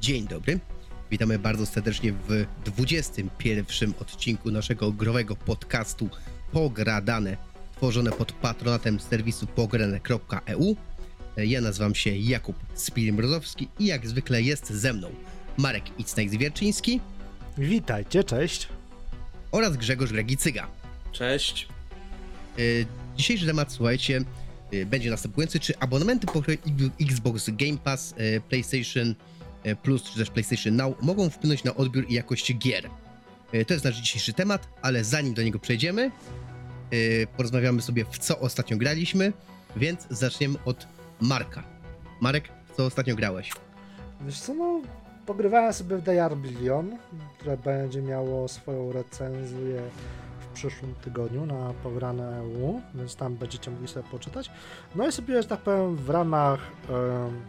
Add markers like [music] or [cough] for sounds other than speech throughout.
Dzień dobry. Witamy bardzo serdecznie w 21 odcinku naszego growego podcastu Pogradane, tworzone pod patronatem serwisu pograne.eu. Ja nazywam się Jakub Spilmrozowski i jak zwykle jest ze mną Marek Icnajk-Zwierczyński Witajcie, cześć. oraz Grzegorz Gregicyga. Cześć. Y, Dzisiejszy temat, słuchajcie, y, będzie następujący. Czy abonamenty po Xbox Game Pass, y, PlayStation Plus czy też PlayStation Now mogą wpłynąć na odbiór i jakość gier? Y, To jest nasz dzisiejszy temat, ale zanim do niego przejdziemy, y, porozmawiamy sobie w co ostatnio graliśmy, więc zaczniemy od Marka. Marek, w co ostatnio grałeś? Wiesz co, no, pogrywałem sobie w Day Billion, które będzie miało swoją recenzję w przyszłym tygodniu na pograne EU, więc tam będziecie mogli sobie poczytać. No i sobie, że tak powiem, w ramach em,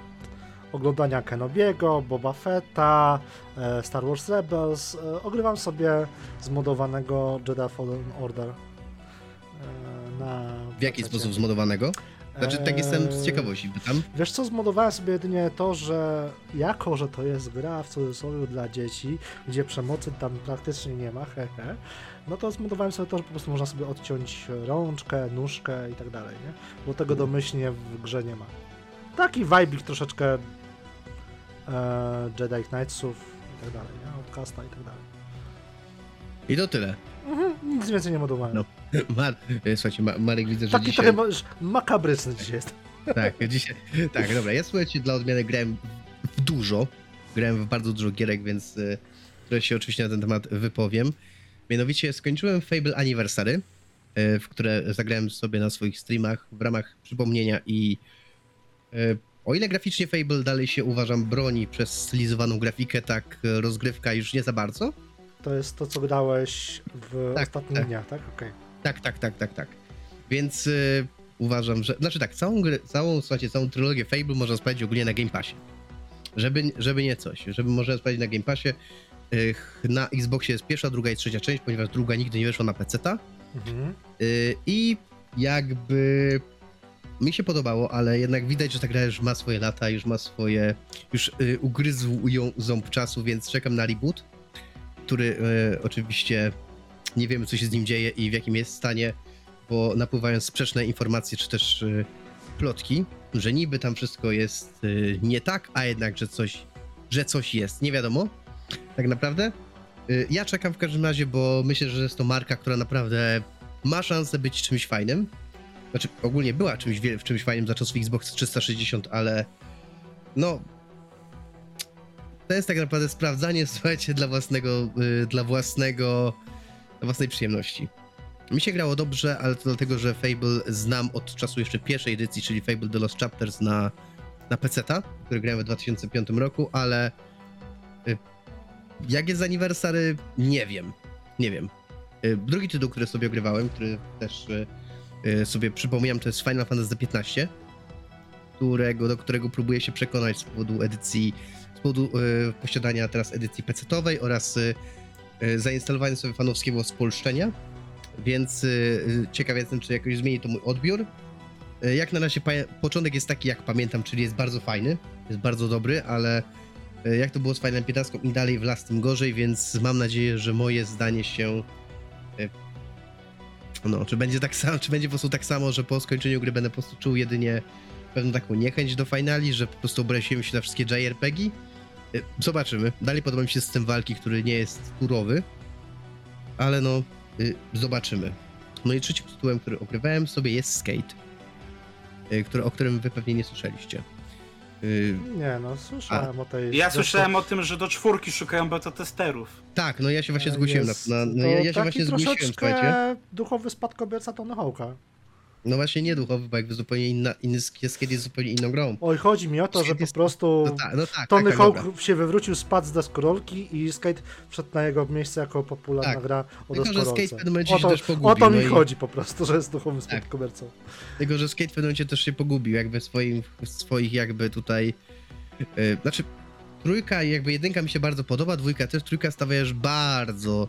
oglądania Kenobiego, Boba Fetta, e, Star Wars Rebels, e, ogrywam sobie zmodowanego Jedi Fallen Order. e, na W jaki sposób zmodowanego? Znaczy, tak jestem z ciekawości pytam. Wiesz co, zmodowałem sobie jedynie to, że jako, że to jest gra w cudzysłowie dla dzieci, gdzie przemocy tam praktycznie nie ma, hehe, no to zmodowałem sobie to, że po prostu można sobie odciąć rączkę, nóżkę i tak dalej, nie? Bo tego domyślnie w grze nie ma. Taki vibe'ik troszeczkę Jedi Knightsów i tak dalej, nie? Outcasta i tak dalej. I to tyle. Mhm, nic więcej nie modowałem. No. [laughs] Mar- e, słuchajcie, Ma- Marek widzę, że Taki dzisiaj... trochę makabryczny dzisiaj jest. Tak, [laughs] dzisiaj. Tak, dobra. Ja słuchajcie, dla odmiany grałem w dużo. Grałem w bardzo dużo gierek, więc y, trochę się oczywiście na ten temat wypowiem. Mianowicie skończyłem Fable Anniversary, w które zagrałem sobie na swoich streamach w ramach przypomnienia i o ile graficznie Fable dalej się uważam broni przez stylizowaną grafikę, tak y, rozgrywka już nie za bardzo. To jest to, co grałeś w Tak, ostatnich tak. dniach, tak? Okej. Tak, tak, tak, tak, tak. Więc y, uważam, że. Znaczy tak, całą grę, całą, słuchajcie, całą trylogię Fable można sprawdzić ogólnie na Game Passie. Żeby, żeby nie coś, żeby można sprawdzić na Game Passie. Y, na Xboxie jest pierwsza, druga i trzecia część, ponieważ druga nigdy nie weszła na PC-ta. Mhm. Y, I jakby mi się podobało, ale jednak widać, że ta gra już ma swoje lata, już ma swoje. Już y, ugryzł ją ząb czasu, więc czekam na reboot, który y, oczywiście nie wiemy, co się z nim dzieje i w jakim jest stanie, bo napływają sprzeczne informacje, czy też y, plotki, że niby tam wszystko jest y, nie tak, a jednak, że coś, że coś jest. Nie wiadomo, tak naprawdę. Y, ja czekam w każdym razie, bo myślę, że jest to marka, która naprawdę ma szansę być czymś fajnym. Znaczy, ogólnie była czymś, wiel- czymś fajnym za czasów Xbox 360, ale no. To jest tak naprawdę sprawdzanie, [laughs] słuchajcie, dla własnego, y, dla własnego, dla własnej przyjemności. Mi się grało dobrze, ale to dlatego, że Fable znam od czasu jeszcze pierwszej edycji, czyli Fable The Lost Chapters na, na PC-ta, który grałem w 2005 roku, ale y, jak jest anniversary, nie wiem. Nie wiem. Y, Drugi tytuł, który sobie ogrywałem, który też y, sobie przypominam, to jest Final Fantasy XV, którego, do którego próbuję się przekonać z powodu edycji, z powodu y, posiadania teraz edycji PC-towej oraz y, y, zainstalowania sobie fanowskiego spolszczenia, więc y, y, ciekaw jestem, czy jakoś zmieni to mój odbiór. Y, Jak na razie początek jest taki, jak pamiętam, czyli jest bardzo fajny, jest bardzo dobry, ale y, jak to było z Final 15, im dalej w las, tym gorzej, więc mam nadzieję, że moje zdanie się y, no, czy będzie tak samo, czy będzie po prostu tak samo, że po skończeniu gry będę po prostu czuł jedynie pewną taką niechęć do finali, że po prostu obraziłem się na wszystkie JRPG. Y, Zobaczymy. Dalej podoba mi się system walki, który nie jest turowy, ale no, y, zobaczymy. No i trzecim tytułem, który ogrywałem sobie jest Skate, y, który, o którym wy pewnie nie słyszeliście. Y, Nie no, słyszałem o tej... Ja słyszałem o tym, że do czwórki szukają beta testerów. tak, no ja się właśnie E, zgłosiłem jest na, na no to ja, ja się właśnie zgłosiłem, słuchajcie. duchowy spadkobierca Tony Hawk'a. No właśnie nie duchowy, bo jakby zupełnie inna, inny Skate jest zupełnie inną grą. Oj, chodzi mi o to, że po prostu No tak, no tak, Tony tak, dobra. Hawk się wywrócił, spadł z deskorolki i Skate wszedł na jego miejsce jako popularna Tak. gra o Tylko, że. Skate w pewnym momencie o się to, też pogubił, o to mi no i- chodzi po prostu, że jest duchowym Tak. spadkobiercą. Tylko, że Skate w pewnym momencie też się pogubił, jakby w swoim, w swoich jakby tutaj... Yy, znaczy, trójka i jakby jedynka mi się bardzo podoba, dwójka też, trójka stawia już bardzo,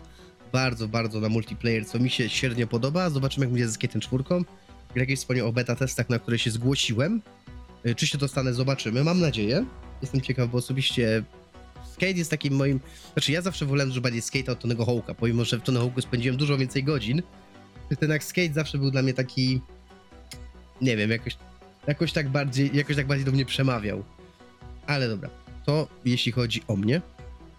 bardzo, bardzo na multiplayer, co mi się średnio podoba. Zobaczymy, jak będzie ze Skate'em czwórką. Jakieś wspomniał o beta testach, na które się zgłosiłem. Yy, Czy się dostanę, zobaczymy, mam nadzieję. Jestem ciekaw, bo osobiście skate jest takim moim... Znaczy ja zawsze wolałem dużo bardziej skate'a od Tonego Hawk'a, pomimo, że w Tony Hawk'u spędziłem dużo więcej godzin, ten jak skate zawsze był dla mnie taki... Nie wiem, jakoś, jakoś tak bardziej, jakoś tak bardziej do mnie przemawiał. Ale dobra, to jeśli chodzi o mnie.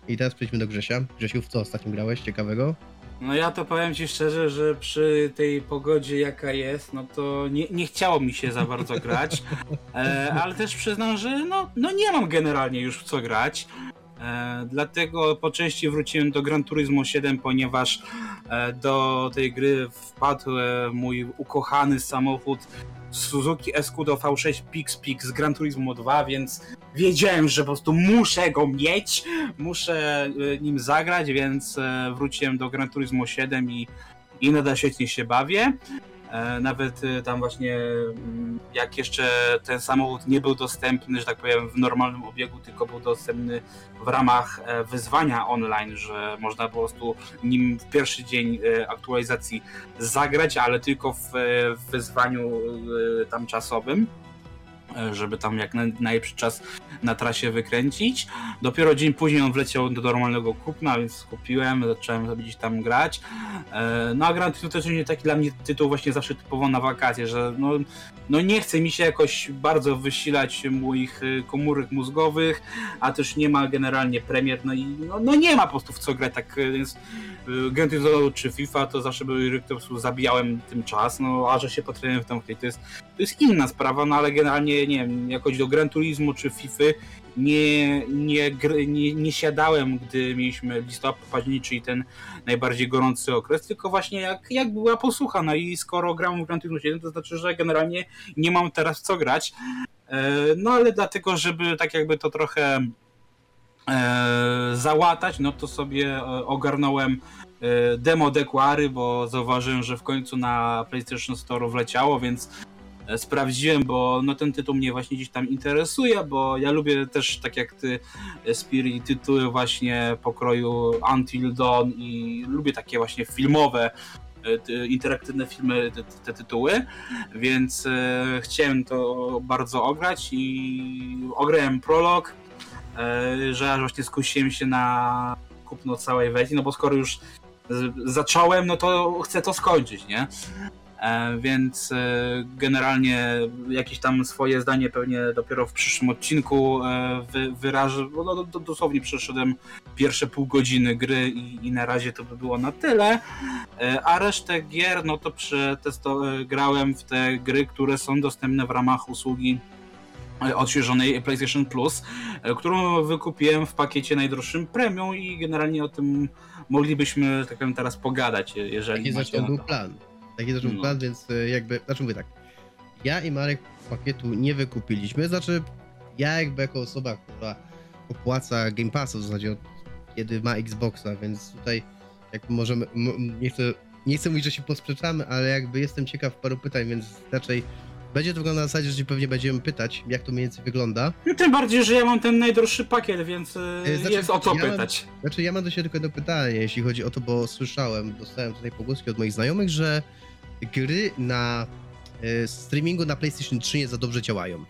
I teraz przejdźmy do Grzesia. Grzesiu, w co ostatnio grałeś ciekawego? No ja to powiem ci szczerze, że przy tej pogodzie jaka jest, no to nie, nie chciało mi się za bardzo grać, e, ale też przyznam, że no, no nie mam generalnie już w co grać. E, dlatego po części wróciłem do Gran Turismo 7, ponieważ e, do tej gry wpadł e, mój ukochany samochód Suzuki Escudo V6 Pix Pix z Gran Turismo 2, więc wiedziałem, że po prostu muszę go mieć, muszę e, nim zagrać, więc e, wróciłem do Gran Turismo 7 i, i nadal świetnie się bawię. E, Nawet e, tam właśnie mm, jak jeszcze ten samochód nie był dostępny, że tak powiem, w normalnym obiegu, tylko był dostępny w ramach e, wyzwania online, że można po prostu nim w pierwszy dzień aktualizacji zagrać, ale tylko w, wyzwaniu tam czasowym, żeby tam jak naj- najlepszy czas na trasie wykręcić. Dopiero dzień później on wleciał do normalnego kupna, więc kupiłem, zacząłem sobie gdzieś tam grać. E, No a Gran Turismo też nie taki dla mnie tytuł właśnie zawsze typowo na wakacje, że no, no nie chce mi się jakoś bardzo wysilać moich y, komórek mózgowych, a też nie ma generalnie premier, no i no, no nie ma po prostu w co grać, tak więc y, Gran Turismo czy FIFA to zawsze były po prostu zabijałem tym czas, no a że się potrafiłem w wkleić, to jest, to jest inna sprawa, no ale generalnie nie wiem, jak chodzi do Gran Turismo czy FIFA, nie, nie, nie, nie siadałem, gdy mieliśmy listopad, październik, czyli ten najbardziej gorący okres, tylko właśnie jak, jak była posłucha. No i skoro gram w Gran Turismo 7, to znaczy, że generalnie nie mam teraz co grać. E, No ale dlatego, żeby tak jakby to trochę e, załatać, no to sobie e, ogarnąłem demo Dequary, bo zauważyłem, że w końcu na PlayStation Store wleciało, więc sprawdziłem, bo no ten tytuł mnie właśnie gdzieś tam interesuje, bo ja lubię też, tak jak ty, e, Spirit, tytuły właśnie pokroju Until Dawn i lubię takie właśnie filmowe, e, ty- interaktywne filmy, te, te tytuły, więc e, chciałem to bardzo ograć i ograłem prolog, e, że właśnie skusiłem się na kupno całej wersji, no bo skoro już zacząłem, no to chcę to skończyć, nie? E, więc e, generalnie jakieś tam swoje zdanie pewnie dopiero w przyszłym odcinku e, wy, wyrażę, bo no, do, dosłownie przeszedłem pierwsze pół godziny gry i, i na razie to by było na tyle, a resztę gier, no to przetesto, grałem w te gry, które są dostępne w ramach usługi odświeżonej PlayStation Plus, którą wykupiłem w pakiecie najdroższym premium i generalnie o tym moglibyśmy, tak powiem, teraz pogadać, je- jeżeli Taki macie był to. plan. Taki był No. plan, więc y, jakby, znaczy mówię tak, ja i Marek pakietu nie wykupiliśmy, znaczy ja jakby jako osoba, która opłaca Game Passa w zasadzie od kiedy ma Xboxa, więc tutaj jak możemy, nie chcę, nie chcę mówić, że się posprzeczamy, ale jakby jestem ciekaw paru pytań, więc raczej będzie to wyglądało na zasadzie, że pewnie będziemy pytać, jak to mniej więcej wygląda. No, tym bardziej, że ja mam ten najdroższy pakiet, więc e, E, znaczy, jest o co ja mam- pytać. Znaczy, ja mam do siebie tylko jedno pytanie, jeśli chodzi o to, bo słyszałem, dostałem tutaj pogłoski od moich znajomych, że gry na e, streamingu na PlayStation 3 nie za dobrze działają.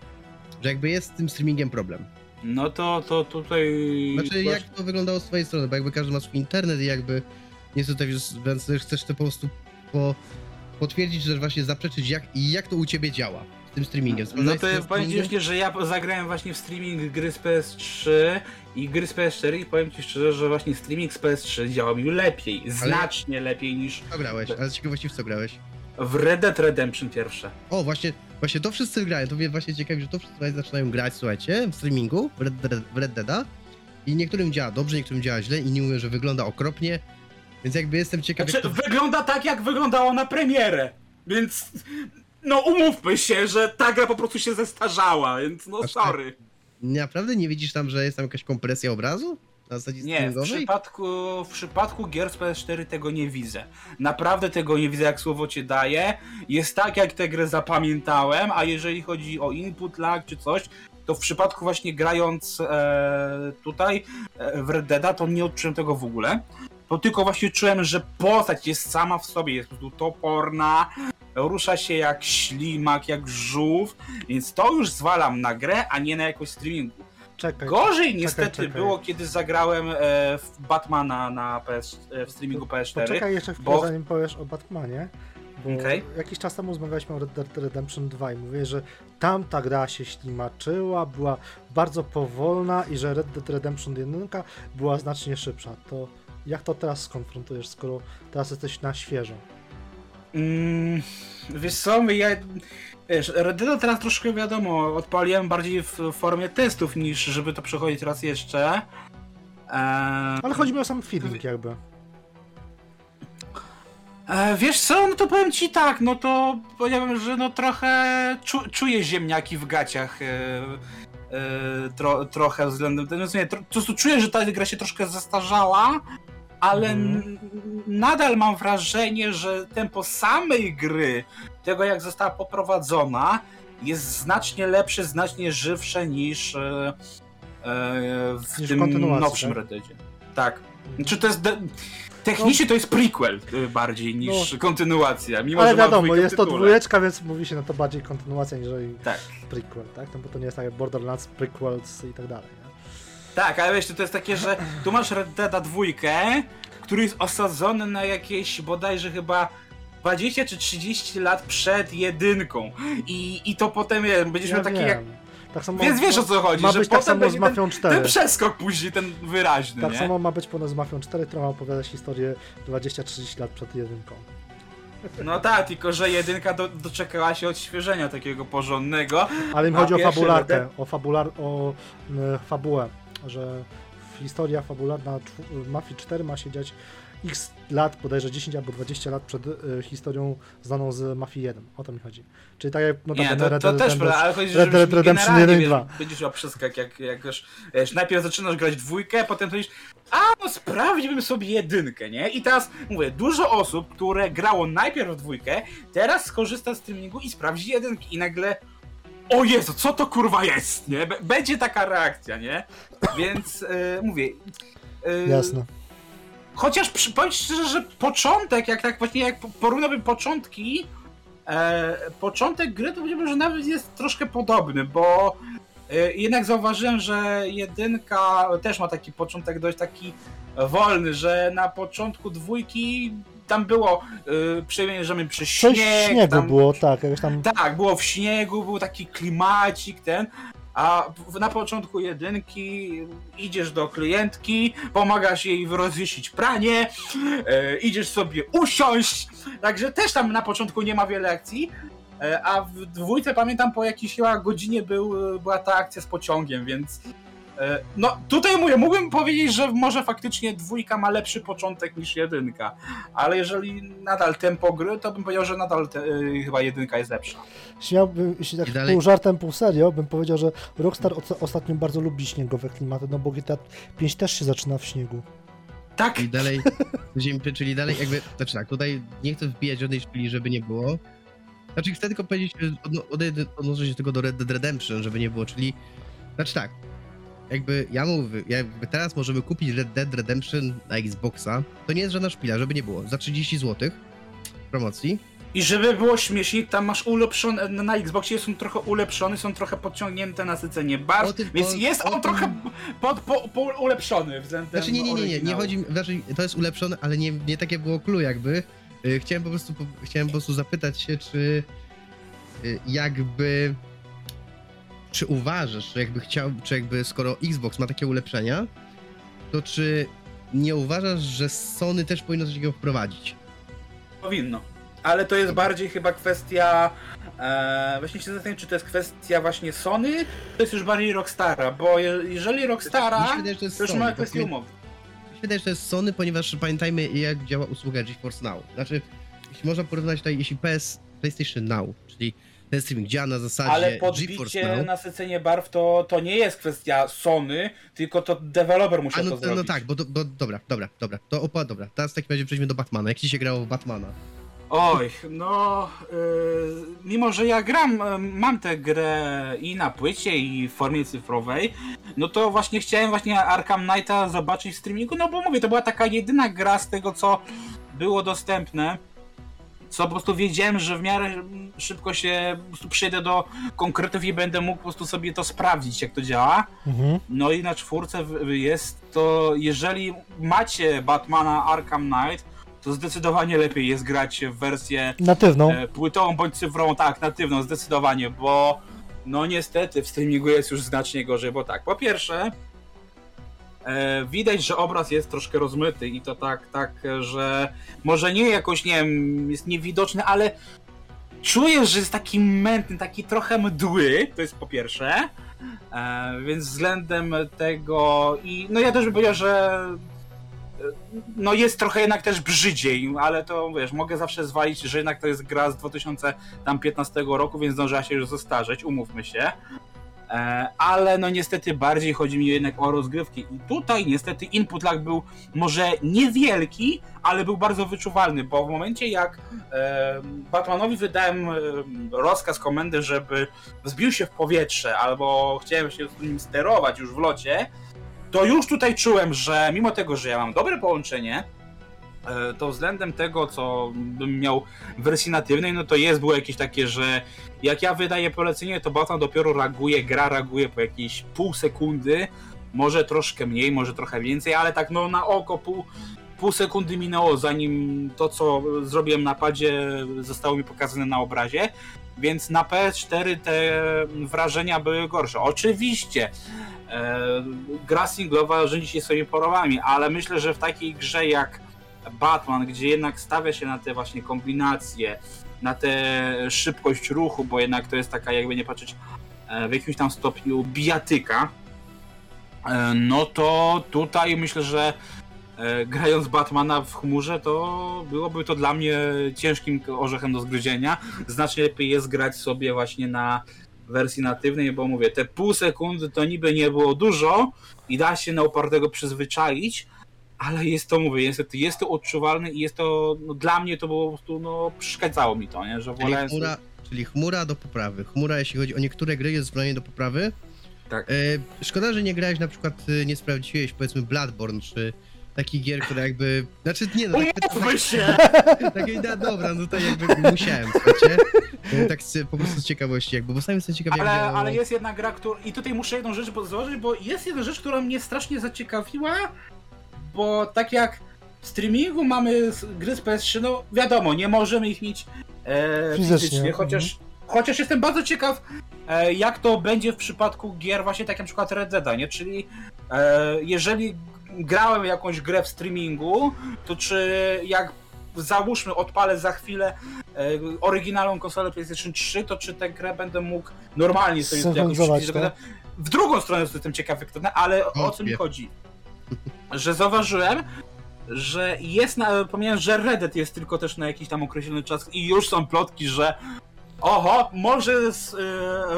Że jakby jest z tym streamingiem problem. No to, to tutaj... Znaczy, jak to wyglądało z twojej strony? Bo jakby każdy ma swój internet i jakby nie tutaj, więc chcesz to po prostu po, potwierdzić, że właśnie zaprzeczyć, jak, i jak to u ciebie działa z tym streamingiem. No to ja powiem ci właśnie, że ja zagrałem właśnie w streaming gry z PS3 i gry z PS4 i powiem ci szczerze, że właśnie streaming z PS3 działa mi lepiej, znacznie lepiej niż Co grałeś? Ale z ciekawości w co grałeś? w Red Dead Redemption pierwsze. O, właśnie, właśnie to wszyscy grają. To mnie właśnie ciekawi, że to wszyscy zaczynają grać, słuchajcie, w streamingu, w Red, Dead- w Red Deada. I niektórym działa dobrze, niektórym działa źle i nie mówią, że wygląda okropnie. Więc jakby jestem ciekaw, Znaczy, jak to... wygląda tak, jak wyglądało na premierę, więc no umówmy się, że ta gra po prostu się zestarzała, więc no Aż tak? sorry. Naprawdę nie widzisz tam, że jest tam jakaś kompresja obrazu? Na zasadzie Nie, w streamingowej? przypadku, w przypadku gier z PS4 tego nie widzę. Naprawdę tego nie widzę, jak słowo cię daje. Jest tak, jak tę grę zapamiętałem, a jeżeli chodzi o input lag czy coś, to w przypadku właśnie grając e, tutaj e, w Red Deada, to nie odczułem tego w ogóle. To tylko właśnie czułem, że postać jest sama w sobie, jest po prostu toporna, rusza się jak ślimak, jak żółw, więc to już zwalam na grę, a nie na jakoś streamingu. Czekaj. Gorzej niestety czekaj. było, kiedy zagrałem e, w Batmana na PS, e, w streamingu PS4. Poczekaj jeszcze chwilę, bo- zanim powiesz o Batmanie. Bo Okej. jakiś czas temu rozmawialiśmy o Red Dead Redemption 2 i mówię, że tamta gra się ślimaczyła, była bardzo powolna i że Red Dead Redemption 1 była znacznie szybsza. To jak to teraz skonfrontujesz, skoro teraz jesteś na świeżo? Mm, wiesz co, ja... Wiesz, Red Dead teraz troszkę wiadomo, odpaliłem bardziej w formie testów niż żeby to przechodzić raz jeszcze. Eee, Ale chodzi mi o sam feeling jakby. E, wiesz co, no to powiem ci tak, no to powiem, że no trochę czu, czuję ziemniaki w gaciach. E, e, tro, trochę względem. No, nie, tro, po prostu czuję, że ta gra się troszkę zestarzała, ale n- nadal mam wrażenie, że tempo samej gry, tego jak została poprowadzona, jest znacznie lepsze, znacznie żywsze niż, e, e, w Niż tym nowszym tak? Tak. Czy to jest. De- technicznie to jest prequel y, bardziej niż kontynuacja, mimo No. Ale wiadomo, jest to dwójeczka, więc mówi się na to bardziej kontynuacja niż Tak. prequel, tak? No bo to nie jest tak jak Borderlands, prequels i tak dalej. Tak, ale wiesz, to jest takie, że tu masz Red Deada dwójkę, który jest osadzony na jakieś bodajże chyba 20 czy 30 lat przed jedynką. I, i to potem jest, będziesz Ja miał wiem. jak. Tak samo Więc wiesz o co chodzi, ma że być tak potem samo z Mafią ten, 4. ten przeskok później, ten wyraźny, Tak nie? samo ma być ponad z Mafią 4, która ma opowiadać historię 20-30 lat przed jedynką. No tak, tylko że jedynka do, doczekała się odświeżenia takiego porządnego. Ale A chodzi o fabularkę, o, fabular, o fabułę, że historia fabularna Mafii 4 ma się dziać x lat, bodajże 10 albo 20 lat przed y, historią znaną z Mafii 1. O to mi chodzi. Czyli tak jak no, Nie, to, Red to Dead też prawda, ale chodzi, Red że Dead Redemption 1 i 2. Będziesz miał przeskak, jak, jak wiesz, wiesz, najpierw zaczynasz grać dwójkę, a potem mówisz, a no sprawdziłbym sobie jedynkę, nie? I teraz mówię, dużo osób, które grało najpierw w dwójkę, teraz skorzysta z streamingu i sprawdzi jedynki i nagle o Jezu, co to kurwa jest, nie? B- Będzie taka reakcja, nie? Więc e, mówię... e, Jasne. Chociaż przy, powiem szczerze, że początek, jak tak właśnie jak po- porównałbym początki, e, początek gry to powiedziałbym, że nawet jest troszkę podobny, bo e, jednak zauważyłem, że jedynka też ma taki początek dość taki wolny, że na początku dwójki tam było e, przemierzamy przez Coś śnieg, śniegu tam, było, tak, jakoś tam tak, było w śniegu, był taki klimacik ten, a na początku jedynki idziesz do klientki, pomagasz jej rozwiesić pranie, e, idziesz sobie usiąść, także też tam na początku nie ma wiele akcji, e, a w dwójce pamiętam po jakiejś chyba godzinie był, była ta akcja z pociągiem, więc no tutaj mówię, mógłbym powiedzieć, że może faktycznie dwójka ma lepszy początek niż jedynka, ale jeżeli nadal tempo gry, to bym powiedział, że nadal te, e, chyba jedynka jest lepsza. Śmiałbym, jeśli tak pół żartem, pół serio, bym powiedział, że Rockstar oca- ostatnio bardzo lubi śniegowe klimaty, no bo GTA 5 też się zaczyna w śniegu. Tak, I dalej, czyli- czyli dalej jakby, znaczy tak, tutaj nie chcę wbijać żadnej szpili, żeby nie było. Znaczy chcę tylko powiedzieć, odnoszę się tylko do Red Dead Redemption, żeby nie było, czyli, znaczy tak, jakby ja mówię, jakby teraz możemy kupić Red Dead Redemption na Xboxa, to nie jest żadna szpila, żeby nie było, za 30 zł w promocji, I żeby było śmieszniej, tam masz ulepszone, na Xboxie są trochę ulepszone, są trochę podciągnięte nasycenie barw, tym- więc o- jest o on tym- trochę pod, po, po ulepszony względem Znaczy nie, nie, nie, nie, nie chodzi mi, znaczy to jest ulepszone, ale nie, nie takie było clue jakby. Y, Chciałem po prostu, po- chciałem po prostu zapytać się, czy y, jakby, czy uważasz, że jakby chciał, czy jakby skoro Xbox ma takie ulepszenia, to czy nie uważasz, że Sony też powinno coś takiego wprowadzić? Powinno. Ale to jest bardziej chyba kwestia. E, właśnie się zastanawiam, czy to jest kwestia właśnie Sony, to jest już bardziej Rockstara, bo je, jeżeli Rockstara, wydaje, to już Sony, ma kwestię umowy. Mi się wydaje, że to jest Sony, ponieważ pamiętajmy jak działa usługa GeForce Now. Znaczy, jeśli można porównać tutaj, jeśli PS, PlayStation Now, czyli ten streaming działa na zasadzie Ale podbicie, Now. nasycenie barw to, to nie jest kwestia Sony, tylko to deweloper A musiał no, to no, zrobić. no tak, bo, do- bo dobra, dobra, dobra. To opa, dobra. Teraz w takim razie przejdźmy do Batmana. Jak ci się grało w Batmana? Oj, no. y, mimo, że ja gram, y, mam tę grę i na płycie, i w formie cyfrowej, no to właśnie chciałem właśnie Arkham Knighta zobaczyć w streamingu, no bo mówię, to była taka jedyna gra z tego, co było dostępne. Co po prostu wiedziałem, że w miarę szybko się po prostu przejdę do konkretów i będę mógł po prostu sobie to sprawdzić, jak to działa. Mhm. No i na czwórce jest to, jeżeli macie Batmana Arkham Knight, to zdecydowanie lepiej jest grać w wersję Natywną. e, płytową bądź cyfrową, tak, natywną, zdecydowanie, bo no niestety w streamingu jest już znacznie gorzej, bo tak, po pierwsze widać, że obraz jest troszkę rozmyty i to tak, tak, że może nie jakoś, nie wiem, jest niewidoczny, ale czujesz, że jest taki mętny, taki trochę mdły, to jest po pierwsze, e, więc względem tego i no ja też bym powiedział, że e, no jest trochę jednak też brzydziej, ale to wiesz, mogę zawsze zwalić, że jednak to jest gra z 2015 roku, więc zdążyła się już zestarzeć, umówmy się. E, Ale no niestety bardziej chodzi mi jednak o rozgrywki. I tutaj niestety input lag był może niewielki, ale był bardzo wyczuwalny, bo w momencie jak e, Batmanowi wydałem e, rozkaz, komendę, żeby wzbił się w powietrze albo chciałem się z nim sterować już w locie, to już tutaj czułem, że mimo tego, że ja mam dobre połączenie, to względem tego, co bym miał w wersji natywnej, no to jest było jakieś takie, że jak ja wydaję polecenie, to Batman dopiero reaguje, gra reaguje po jakieś pół sekundy, może troszkę mniej, może trochę więcej, ale tak no na oko pół, pół sekundy minęło, zanim to, co zrobiłem na padzie, zostało mi pokazane na obrazie. Więc na PS4 te wrażenia były gorsze. Oczywiście e, gra singlowa rządzi się swoimi porowami, ale myślę, że w takiej grze jak Batman, gdzie jednak stawia się na te właśnie kombinacje, na tę szybkość ruchu, bo jednak to jest taka, jakby nie patrzeć, e, w jakimś tam stopniu bijatyka, e, no to tutaj myślę, że e, grając Batmana w chmurze, to byłoby to dla mnie ciężkim orzechem do zgryzienia. Znacznie lepiej jest grać sobie właśnie na wersji natywnej, bo mówię, te pół sekundy to niby nie było dużo i da się na upartego przyzwyczaić, ale jest to, mówię, niestety jest to odczuwalne i jest to, no, dla mnie to było po prostu, no przeszkadzało mi to, nie, że Czyli wolałem... chmura, czyli chmura do poprawy. Chmura, jeśli chodzi o niektóre gry, jest zupełnie do poprawy. Tak. E, szkoda, że nie grałeś na przykład, e, nie sprawdziłeś powiedzmy Bloodborne, czy takich gier, które jakby... Znaczy nie no, tak, Umówmy się! [laughs] Takie, no dobra, no to jakby musiałem, słuchajcie. E, Tak z, po prostu z ciekawości, jakby, bo sam jestem ciekaw, jak Ale, działało. ale jest jedna gra, która... I tutaj muszę jedną rzecz zauważyć, bo jest jedna rzecz, która mnie strasznie zaciekawiła, bo tak jak w streamingu mamy gry z PS3, no wiadomo, nie możemy ich mieć e, Fizycznie, fizycznie, mhm. chociaż, chociaż jestem bardzo ciekaw, e, jak to będzie w przypadku gier właśnie tak jak na przykład Red Dead, nie? Czyli e, jeżeli grałem jakąś grę w streamingu, to czy jak załóżmy odpalę za chwilę e, oryginalną konsolę PlayStation 3, to czy tę grę będę mógł normalnie sobie jakoś? W drugą stronę jestem ciekaw, to, ale o co mi chodzi? Że zauważyłem, że jest na, pomijając, że Reddit jest tylko też na jakiś tam określony czas i już są plotki, że oho, może z, e,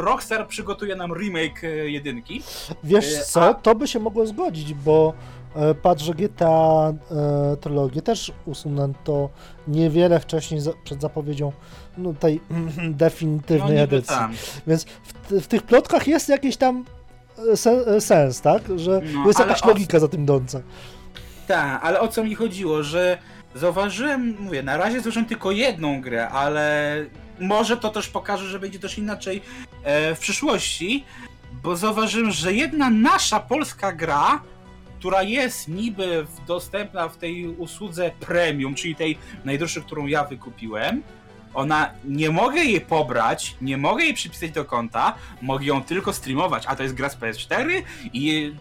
Rockstar przygotuje nam remake e, jedynki. Wiesz E, co, to by się mogło zgodzić, bo e, patrz, że GTA e, trylogię też usunęto niewiele wcześniej za, przed zapowiedzią no, tej [clears throat] definitywnej niby edycji. tam. Więc w, w tych plotkach jest jakiś tam se, e, sens, tak? Że No, jest jakaś o- logika za tym idąca. Tak, ale o co mi chodziło, że zauważyłem, mówię, na razie zauważyłem tylko jedną grę, ale może to też pokaże, że będzie też inaczej e, w przyszłości, bo zauważyłem, że jedna nasza polska gra, która jest niby dostępna w tej usłudze premium, czyli tej najdroższej, którą ja wykupiłem, ona, nie mogę jej pobrać, nie mogę jej przypisać do konta, mogę ją tylko streamować, a to jest gra z PS4 i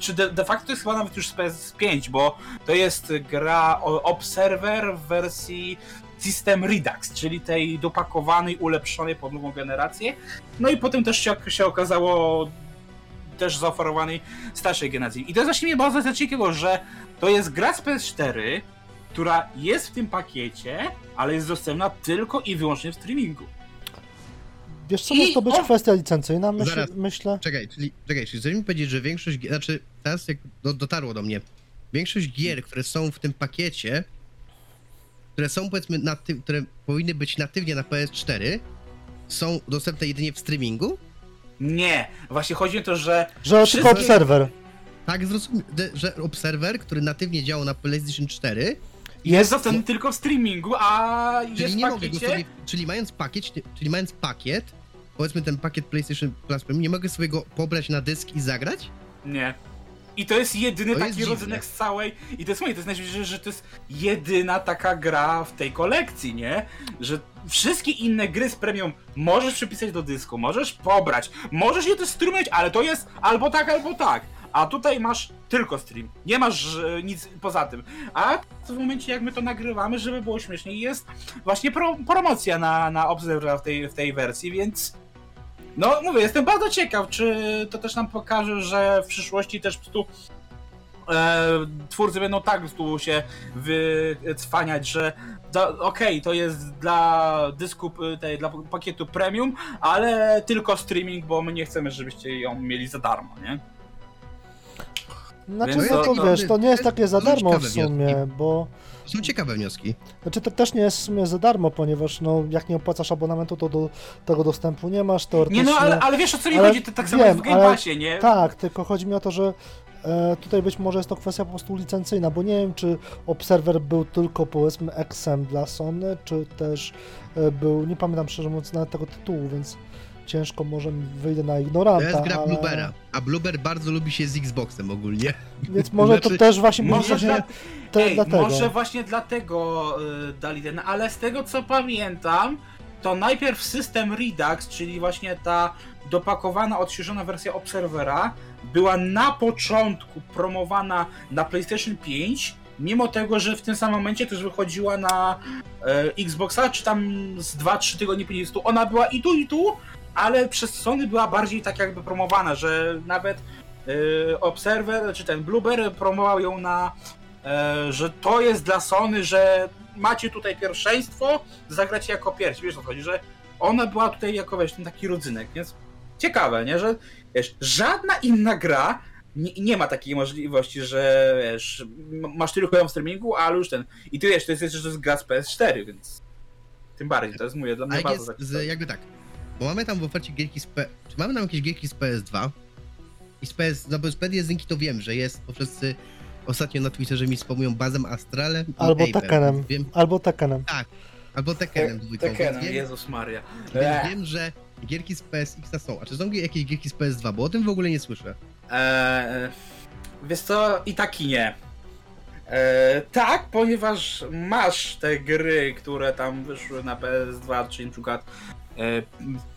czy de, de facto to jest chyba nawet już z PS5, bo to jest gra Observer w wersji System Redux, czyli tej dopakowanej, ulepszonej pod nową generację. No i potem też się, się okazało też zaoferowanej starszej generacji. I to jest właśnie mnie bardzo zaciekawiło, że to jest gra z PS4, która jest w tym pakiecie, ale jest dostępna tylko i wyłącznie w streamingu. Wiesz co, I może to być o- kwestia licencyjna, myśl, Zaraz. myślę. Czekaj, czyli, czekaj, czyli chcesz mi powiedzieć, że większość, gier- znaczy teraz jak do, dotarło do mnie, większość gier, które są w tym pakiecie, które są powiedzmy, naty, które powinny być natywnie na PS4, są dostępne jedynie w streamingu? Nie, właśnie chodzi o to, że Że tylko Wszystkie- obserwer. Tak, zrozumiem, że Observer, który natywnie działał na PlayStation 4, jest dostępny tylko w streamingu, a jest Czyli w nie mogę go pakiecie. sobie, czyli mając pakiet, czyli mając pakiet, powiedzmy ten pakiet PlayStation Plus Premium, nie mogę sobie go pobrać na dysk i zagrać? Nie. I to jest jedyny To taki jest dziwne. rodzynek z całej. I to jest moje, to jest najśmieszniejsze, że to jest jedyna taka gra w tej kolekcji, nie? Że wszystkie inne gry z premium możesz przypisać do dysku, możesz pobrać, możesz je też streamować, ale to jest albo tak, albo tak. A tutaj masz tylko stream. Nie masz e, nic poza tym. A w momencie, jak my to nagrywamy, żeby było śmieszniej, jest właśnie pro, promocja na, na Observer w tej, w tej wersji, więc. No, mówię, jestem bardzo ciekaw, czy to też nam pokaże, że w przyszłości też prostu e, twórcy będą tak prostu się wycwaniać, że okej, to jest dla dysku, y, tej, dla pakietu premium, ale tylko streaming, bo my nie chcemy, żebyście ją mieli za darmo, nie? Znaczy, Więc no to- wiesz, to nie jest takie za darmo w sumie, wnioski. bo... To są ciekawe wnioski. Znaczy to też nie jest w sumie za darmo, ponieważ no jak nie opłacasz abonamentu, to do tego dostępu nie masz, Nie teoretycznie... no, ale, ale wiesz o co mi ale chodzi, to tak samo wiem, jest w Game ale Passie, nie? Tak, tylko chodzi mi o to, że e, tutaj być może jest to kwestia po prostu licencyjna, bo nie wiem, czy Observer był tylko powiedzmy XM dla Sony, czy też e, był, nie pamiętam szczerze mówiąc nawet tego tytułu, więc ciężko może wyjdę na To ignoranta, jest gra ale... Bluebera, a Blueber bardzo lubi się z Xboxem ogólnie. Więc może to Znaczy, też właśnie Może, może dla, te, ej, dlatego. może właśnie dlatego y, dali ten, ale z tego co pamiętam, to najpierw system Redux, czyli właśnie ta dopakowana, odświeżona wersja Observera, była na początku promowana na PlayStation 5, mimo tego, że w tym samym momencie też wychodziła na e, Xboxa, czy tam z 2-3 tygodnie później. Ona była i tu, i tu, ale przez Sony była bardziej tak jakby promowana, że nawet e, Observer, czy ten Blueber promował ją na, e, że to jest dla Sony, że macie tutaj pierwszeństwo, zagracie jako pierwsi. Wiesz o co chodzi, że ona była tutaj jako wiesz, ten taki rodzynek, więc ciekawe, nie, że wiesz, żadna inna gra nie, nie ma takiej możliwości, że wiesz, masz tylko ją w streamingu, ale już ten. I ty wiesz, to jest jeszcze to jest gra z PS4, więc tym bardziej, to jest mówię, dla mnie bardzo jest, taki z, jakby tak, bo mamy tam w ofercie gierki z P... Czy mamy tam jakieś gierki z PS2? I z PS... No bo z PS1 to wiem, że jest, bo wszyscy ostatnio na Twitterze mi wspomują Bazem Astralem i Albo więc Wiem, Albo Tekkenem. albo Tekkenem dwójką, Tekken, więc wiem, Jezus Maria. więc Eee. wiem, że gierki z PSX są. A czy są jakieś gierki z PS2? Bo o tym w ogóle nie słyszę. Eee, wiesz co, i tak i nie. Eee, tak, ponieważ masz te gry, które tam wyszły na PS2, czyli na przykład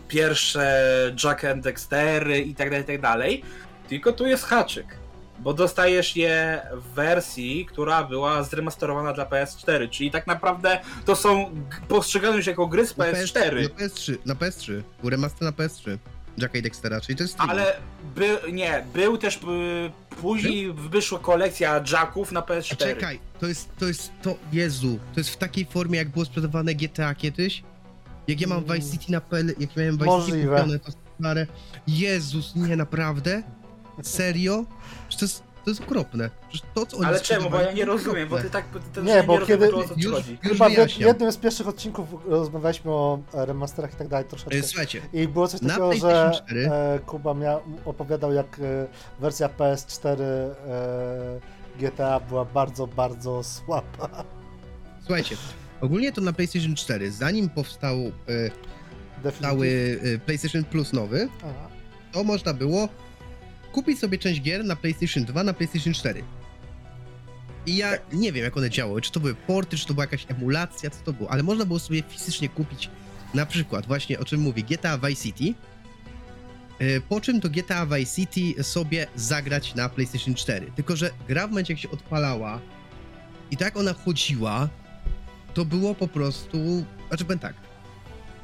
pierwsze Jack and Dextery i tak dalej, i tak dalej. Tylko tu jest haczyk, bo dostajesz je w wersji, która była zremasterowana dla PS4, czyli tak naprawdę to są postrzegane już jako gry z Na PS4. Na PS3, na PS3. Był remaster na PS3. Jacka i Dextera, czyli to jest streaming. Ale by, nie, był też y, później wyszła kolekcja Jacków na A PS4. czekaj, to jest, to jest, to, Jezu, to jest w takiej formie, jak było sprzedawane GTA kiedyś? Jak ja mam Vice City na PL, jak miałem Vice Możliwe. City kupione, to stare. Jezus, nie, naprawdę? Serio? Przecież to jest, to jest okropne. Przecież to, co oni Ale czemu? Bo ja nie rozumiem, bo ty tak. Ty, ty, Nie, bo rozumiem, kiedy- o co ci Już- chodzi. już Chyba w wyjaśniam. jednym z pierwszych odcinków rozmawialiśmy o e, remasterach i tak dalej troszeczkę. E, Słuchajcie, I było coś Na takiego, że PlayStation 4. e, Kuba mia, opowiadał, jak e, wersja PS4 e, GTA była bardzo, bardzo słaba. słuchajcie. Ogólnie to na PlayStation 4, zanim powstał e, Definityw- cały e, PlayStation Plus nowy, Aha. to można było kupić sobie część gier na PlayStation 2, na PlayStation 4. I ja nie wiem, jak one działały, czy to były porty, czy to była jakaś emulacja, co to było, ale można było sobie fizycznie kupić na przykład właśnie, o czym mówię, GTA Vice City, yy, po czym to GTA Vice City sobie zagrać na PlayStation 4. Tylko, że gra w momencie, jak się odpalała i tak ona chodziła, to było po prostu, znaczy powiem tak,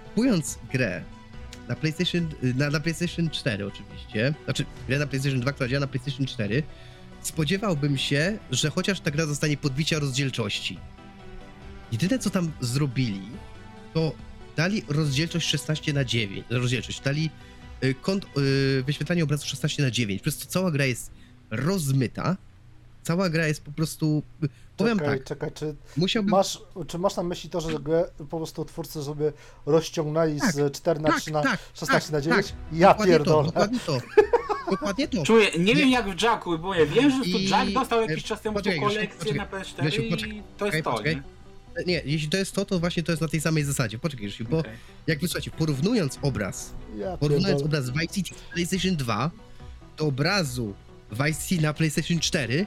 kupując grę na PlayStation, na, na PlayStation 4 oczywiście, znaczy grę na PlayStation 2, która działa na PlayStation 4, spodziewałbym się, że chociaż ta gra zostanie podbicia rozdzielczości. Jedyne co tam zrobili, to dali rozdzielczość 16 na 9, rozdzielczość, dali y, kąt y, wyświetlania obrazu 16 na 9, przez co cała gra jest rozmyta, cała gra jest po prostu... Powiem Czekaj, tak, czekaj, czy musiałbym... masz, czy masz na myśli to, że grę po prostu twórcy sobie rozciągnęli Tak, z 4 na tak, 3 na tak, 16 na tak, 9? tak. Ja Dokładnie to, pierdolę. dokładnie to. Dokładnie to. Czuję, nie Nie- wiem jak w Jacku, bo ja wiem, że tu I- Jack dostał jakiś czas temu poczekaj, kolekcję na poczekaj, PS4 Grzesiu, i poczekaj, to jest to, poczekaj. nie? Nie, jeśli to jest to, to właśnie to jest na tej samej zasadzie. Poczekaj, Grzesiu, bo Okej. jakby słuchajcie, porównując obraz, Ja porównując pierdolę. obraz Vice City z PlayStation 2 do obrazu Vice City na PlayStation 4,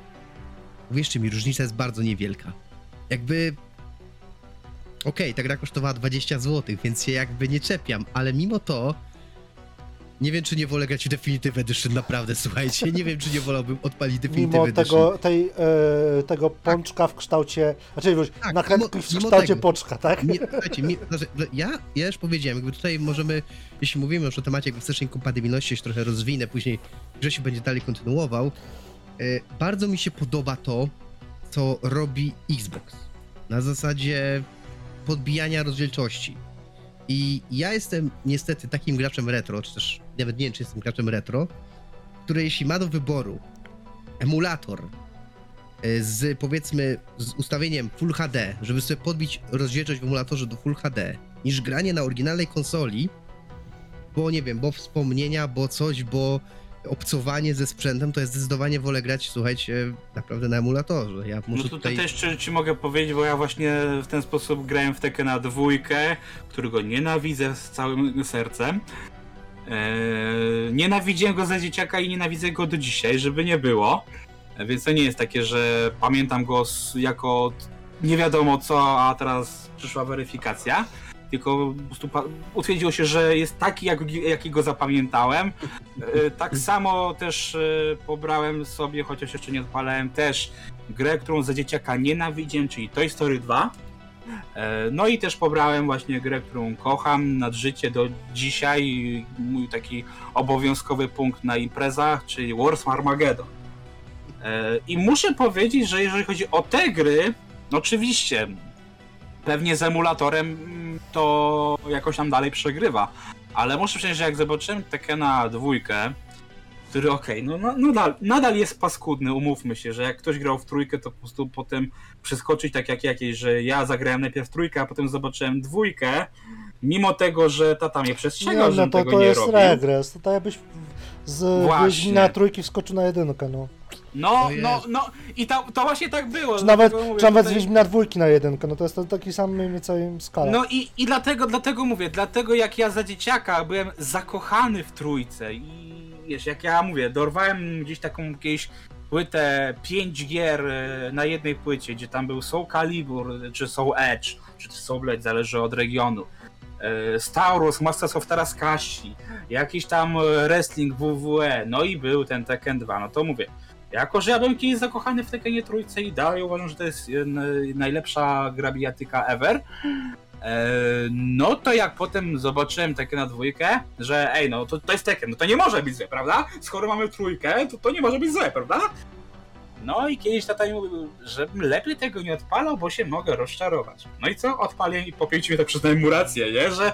uwierzcie mi, różnica jest bardzo niewielka. Jakby... Okej, ta gra kosztowała 20 zł, więc się jakby nie czepiam, ale mimo to nie wiem, czy nie wolę grać w Definitive Edition, naprawdę, słuchajcie, nie wiem, czy nie wolałbym odpalić Definitive Mimo Edition. tego, tej, e, tego pączka w kształcie, znaczy wiesz, Tak, nakrętki w kształcie tego. pączka, tak? Nie, słuchajcie, mi, znaczy, ja, ja już powiedziałem, jakby tutaj możemy, jeśli mówimy już o temacie wstecznej kompatybilności, już trochę rozwinę, później Grzesiu będzie dalej kontynuował. E, bardzo mi się podoba to, co robi Xbox. Na zasadzie podbijania rozdzielczości. I ja jestem niestety takim graczem retro, czy też nawet nie wiem, czy jestem graczem retro, który jeśli ma do wyboru emulator e, z powiedzmy z ustawieniem Full HD, żeby sobie podbić rozdzielczość w emulatorze do Full HD, niż granie na oryginalnej konsoli, bo nie wiem, bo wspomnienia, bo coś, bo obcowanie ze sprzętem, to ja zdecydowanie wolę grać, słuchajcie, naprawdę na emulatorze. Ja No muszę tutaj tutaj... też ci, ci mogę powiedzieć, bo ja właśnie w ten sposób grałem w Tekkena dwójkę, którego nienawidzę z całym sercem. Eee, nienawidziłem go za dzieciaka i nienawidzę go do dzisiaj, żeby nie było. E, Więc to nie jest takie, że pamiętam go jako nie wiadomo co, a teraz przyszła weryfikacja. Tylko po prostu utwierdziło się, że jest taki, jak, jakiego zapamiętałem. E, Tak samo też e, pobrałem sobie, chociaż jeszcze nie odpalałem, też grę, którą za dzieciaka nienawidziłem, czyli Toy Story 2. E, No i też pobrałem właśnie grę, którą kocham nad życie do dzisiaj. Mój taki obowiązkowy punkt na imprezach, czyli Wars Armageddon. I muszę powiedzieć, że jeżeli chodzi o te gry, no oczywiście pewnie z emulatorem mm, to jakoś tam dalej przegrywa. Ale muszę przyznać, że jak zobaczyłem Tekkena dwójkę, który okej, no, no nadal, nadal jest paskudny, umówmy się, że jak ktoś grał w trójkę, to po prostu potem przeskoczyć tak jak jakieś, że ja zagrałem najpierw trójkę, a potem zobaczyłem dwójkę, mimo tego, że tata mnie przestrzegał, Nie, no żebym to, tego to nie jest robił. regres, to tak jakbyś z Właśnie. Wiedźmina trójki wskoczył na jedynkę, no. No, no, no i to, to właśnie tak było. Czy nawet, mówię, czy nawet tutaj- Wiedźmina dwójki na jedynkę, no to jest to taki sam mniej więcej skala. No i, i dlatego, dlatego mówię, dlatego jak ja za dzieciaka byłem zakochany w trójce i wiesz, jak ja mówię, dorwałem gdzieś taką jakieś płytę 5 gier e, na jednej płycie, gdzie tam był Soul Calibur, czy Soul Edge, czy Soul Blade, zależy od regionu. E, Star Wars, Masters of Taraskashi, jakiś tam e, wrestling WWE, no i był ten Tekken 2, no to mówię. Jako, że ja byłem kiedyś zakochany w Tekkenie trójce i dalej uważam, że to jest najlepsza gra bijatyka ever, E, No to jak potem zobaczyłem takie na dwójkę, że ej, no to, to jest Tekken, no to nie może być złe, prawda? Skoro mamy trójkę, to to nie może być złe, prawda? No i kiedyś tata mi mówił, żebym lepiej tego nie odpalał, bo się mogę rozczarować. No i co? Odpaliłem i po pięciu minutach przyznałem mu rację, nie? Że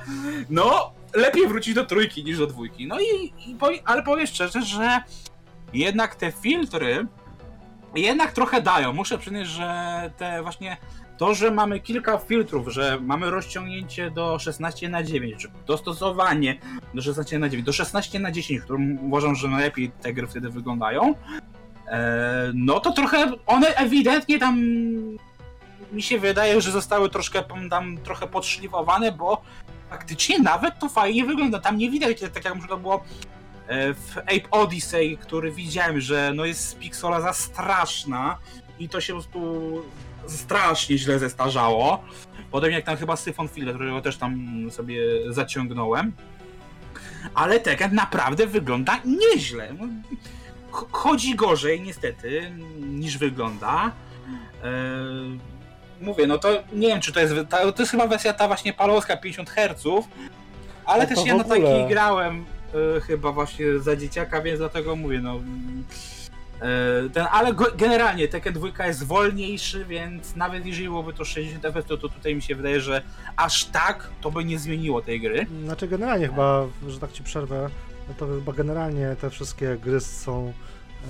no, lepiej wrócić do trójki niż do dwójki. No i, i ale powiem szczerze, że jednak te filtry jednak trochę dają. Muszę przyznać, że te właśnie to, że mamy kilka filtrów, że mamy rozciągnięcie do 16 na 9, czy dostosowanie do 16 na 9, do 16 na 10, którym uważam, że najlepiej te gry wtedy wyglądają, e, no to trochę one ewidentnie tam mi się wydaje, że zostały troszkę tam trochę podszlifowane, bo faktycznie nawet to fajnie wygląda. Tam nie widać, tak jak przykład było w Ape Odyssey, który widziałem, że no jest z Pixela za straszna i to się po prostu strasznie źle zestarzało. Potem jak tam chyba Syfon Filler, którego też tam sobie zaciągnąłem. Ale Tekken naprawdę wygląda nieźle. No, ch- Chodzi gorzej niestety niż wygląda. Eee, mówię, no to nie wiem czy to jest, to jest chyba wersja ta właśnie palowska 50 Hz, ale No też ja na takiej grałem e, chyba właśnie za dzieciaka, więc dlatego mówię, no e, ten, ale generalnie Tekken 2 jest wolniejszy, więc nawet jeżeli byłoby to 60 FPS, to, to tutaj mi się wydaje, że aż tak to by nie zmieniło tej gry. Znaczy generalnie chyba, że tak ci przerwę, to chyba generalnie te wszystkie gry są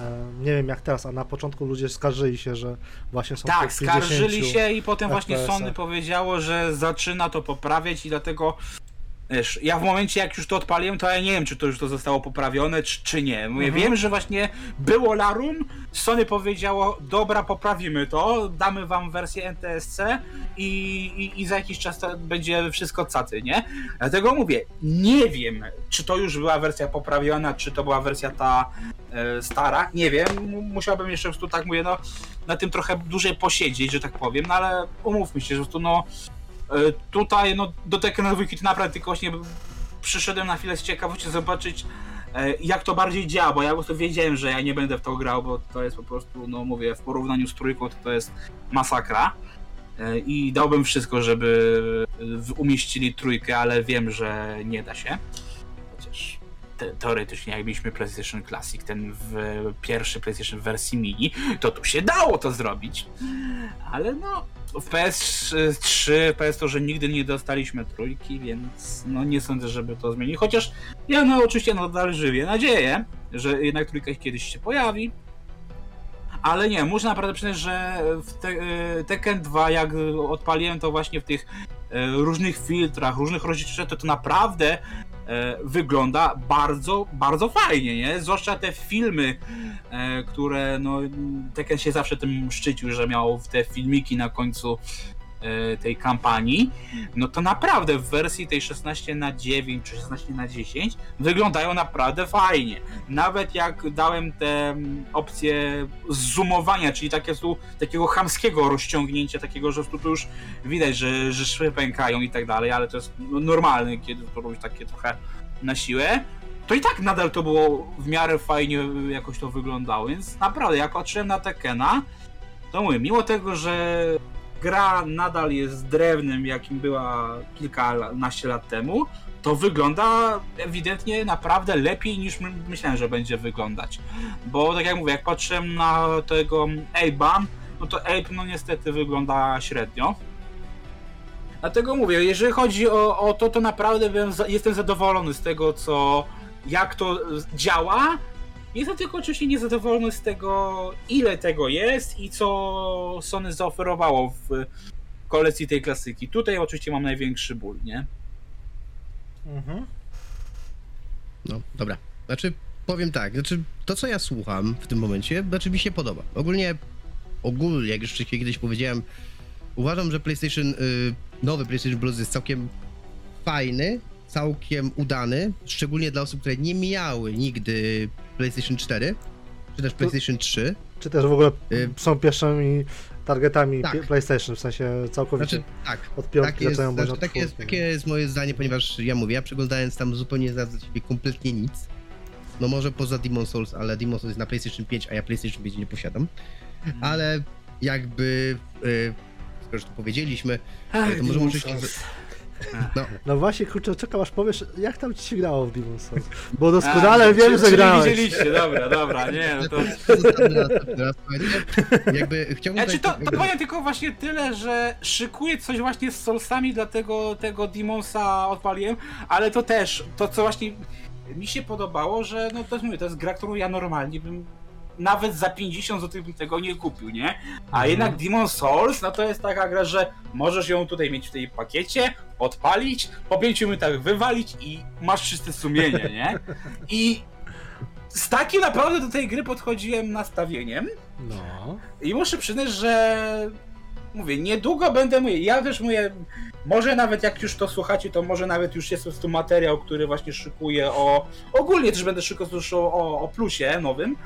E, Nie wiem jak teraz, a na początku ludzie skarżyli się, że właśnie są Tak, w tych 50 skarżyli się i potem właśnie. Sony powiedziało, że zaczyna to poprawiać i dlatego wiesz, ja w momencie jak już to odpaliłem, to ja nie wiem, czy to już to zostało poprawione, czy, czy nie. Mówię, Mhm. Wiem, że właśnie było larum, Sony powiedziało, dobra, poprawimy to, damy wam wersję NTSC i, i, i za jakiś czas to będzie wszystko cacy, nie? Dlatego mówię, nie wiem, czy to już była wersja poprawiona, czy to była wersja ta e, stara, nie wiem, musiałbym jeszcze prostu tak mówię, no na tym trochę dłużej posiedzieć, że tak powiem, no ale umówmy się, że prostu no tutaj no do Tekken dwójki to naprawdę tylko właśnie przyszedłem na chwilę z ciekawością zobaczyć e, jak to bardziej działa, bo ja po prostu wiedziałem, że ja nie będę w to grał, bo to jest po prostu, no mówię, w porównaniu z trójką to to jest masakra E, i dałbym wszystko, żeby umieścili trójkę, ale wiem, że nie da się. Te, teoretycznie jak mieliśmy PlayStation Classic, ten w pierwszy PlayStation w wersji mini, to tu się dało to zrobić. Ale no, w PS3, PS to, że nigdy nie dostaliśmy trójki, więc no nie sądzę, żeby to zmienić. Chociaż ja no oczywiście nadal żywię nadzieję, że jednak trójka kiedyś się pojawi. Ale nie, muszę naprawdę przyznać, że w te, e, Tekken 2 jak odpaliłem to właśnie w tych e, różnych filtrach, różnych rozdzielczościach, to to naprawdę wygląda bardzo, bardzo fajnie, nie? Zwłaszcza te filmy, e, które no Tekken się zawsze tym szczycił, że miał te filmiki na końcu e, tej kampanii, no to naprawdę w wersji tej 16 na 9 czy 16 na 10 wyglądają naprawdę fajnie. Nawet jak dałem te mm, opcje zoomowania, czyli takie, takiego chamskiego rozciągnięcia, takiego, że tu już widać, że, że szwy pękają i tak dalej, ale to jest no, normalne, kiedy to robisz takie trochę na siłę, to i tak nadal to było w miarę fajnie jakoś to wyglądało, więc naprawdę jak patrzyłem na Tekena, to mówię, mimo tego, że gra nadal jest drewnem, jakim była kilkanaście lat temu, to wygląda ewidentnie naprawdę lepiej niż my- myślałem, że będzie wyglądać. Bo tak jak mówię, jak patrzyłem na tego Abe'a, no to Abe no niestety wygląda średnio. Dlatego mówię, jeżeli chodzi o, o to, to naprawdę byłem, jestem zadowolony z tego, co jak to działa. Jestem tylko oczywiście niezadowolony z tego, ile tego jest i co Sony zaoferowało w kolekcji tej klasyki. Tutaj oczywiście mam największy ból, nie? Mhm. No, dobra. Znaczy, powiem tak, znaczy, to co ja słucham w tym momencie, znaczy mi się podoba. Ogólnie, ogólnie, jak już wcześniej kiedyś powiedziałem, uważam, że PlayStation, y, nowy PlayStation Plus jest całkiem fajny, całkiem udany, szczególnie dla osób, które nie miały nigdy PlayStation 4, czy też PlayStation 3. Czy też w ogóle Y- są pierwszymi targetami Tak. PlayStation, w sensie całkowicie Znaczy, tak, od piątki tak jest, zaczynają znaczy, od takie, jest, takie jest moje zdanie, ponieważ ja mówię, ja przeglądając tam zupełnie za siebie kompletnie nic. No może poza Demon Souls, ale Demon Souls jest na PlayStation 5, a ja PlayStation 5 nie posiadam. Ale jakby, yy, skoro już to powiedzieliśmy, Ach, to może oczywiście-. No, No właśnie, kurczę, czekam aż powiesz, jak tam ci się grało w Demon's Souls? Bo A, doskonale czyli- wiem, że czyli grałeś. widzieliście, dobra, dobra, nie, no to... [laughs] Jakby chciałbym Znaczy to, to powiem tylko właśnie tyle, że szykuję coś właśnie z Soulsami, dlatego tego Demonsa odpaliłem, ale to też, to co właśnie mi się podobało, że no to, mówię, to jest gra, którą ja normalnie bym nawet za 50 zł bym tego nie kupił, nie? A Mhm. jednak Demon Souls, no to jest taka gra, że możesz ją tutaj mieć w tej pakiecie, odpalić, po pięciu minutach wywalić i masz czyste sumienie, [laughs] nie? I z takim naprawdę do tej gry podchodziłem nastawieniem, No. i muszę przyznać, że mówię, niedługo będę mówię, ja też mówię, może nawet jak już to słuchacie, to może nawet już jest tu materiał, który właśnie szykuję o, ogólnie też będę szykował o, o plusie nowym,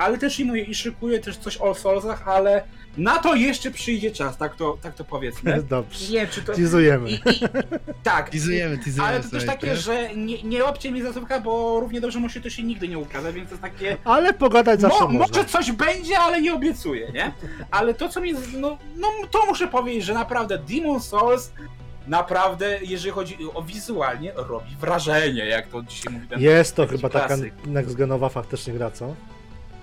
ale też i mówię, i szykuję też coś o Soulsach, ale na to jeszcze przyjdzie czas, tak to, tak to powiedzmy. [laughs] Dobrze. Nie wiem, czy to... Teasujemy. I, i, tak, Teasujemy, teasujemy. ale to też takie, że nie, nie łapcie mi za słówka, bo równie dobrze może to się nigdy nie ukaże, więc to jest takie... Ale pogadać zawsze Mo, można. może coś będzie, ale nie obiecuję, nie? Ale to, co mi. No, no to muszę powiedzieć, że naprawdę Demon Souls naprawdę, jeżeli chodzi o wizualnie, robi wrażenie, jak to dzisiaj mówi ten. Jest to chyba taka klasyk. next-genowa faktycznie gra, co?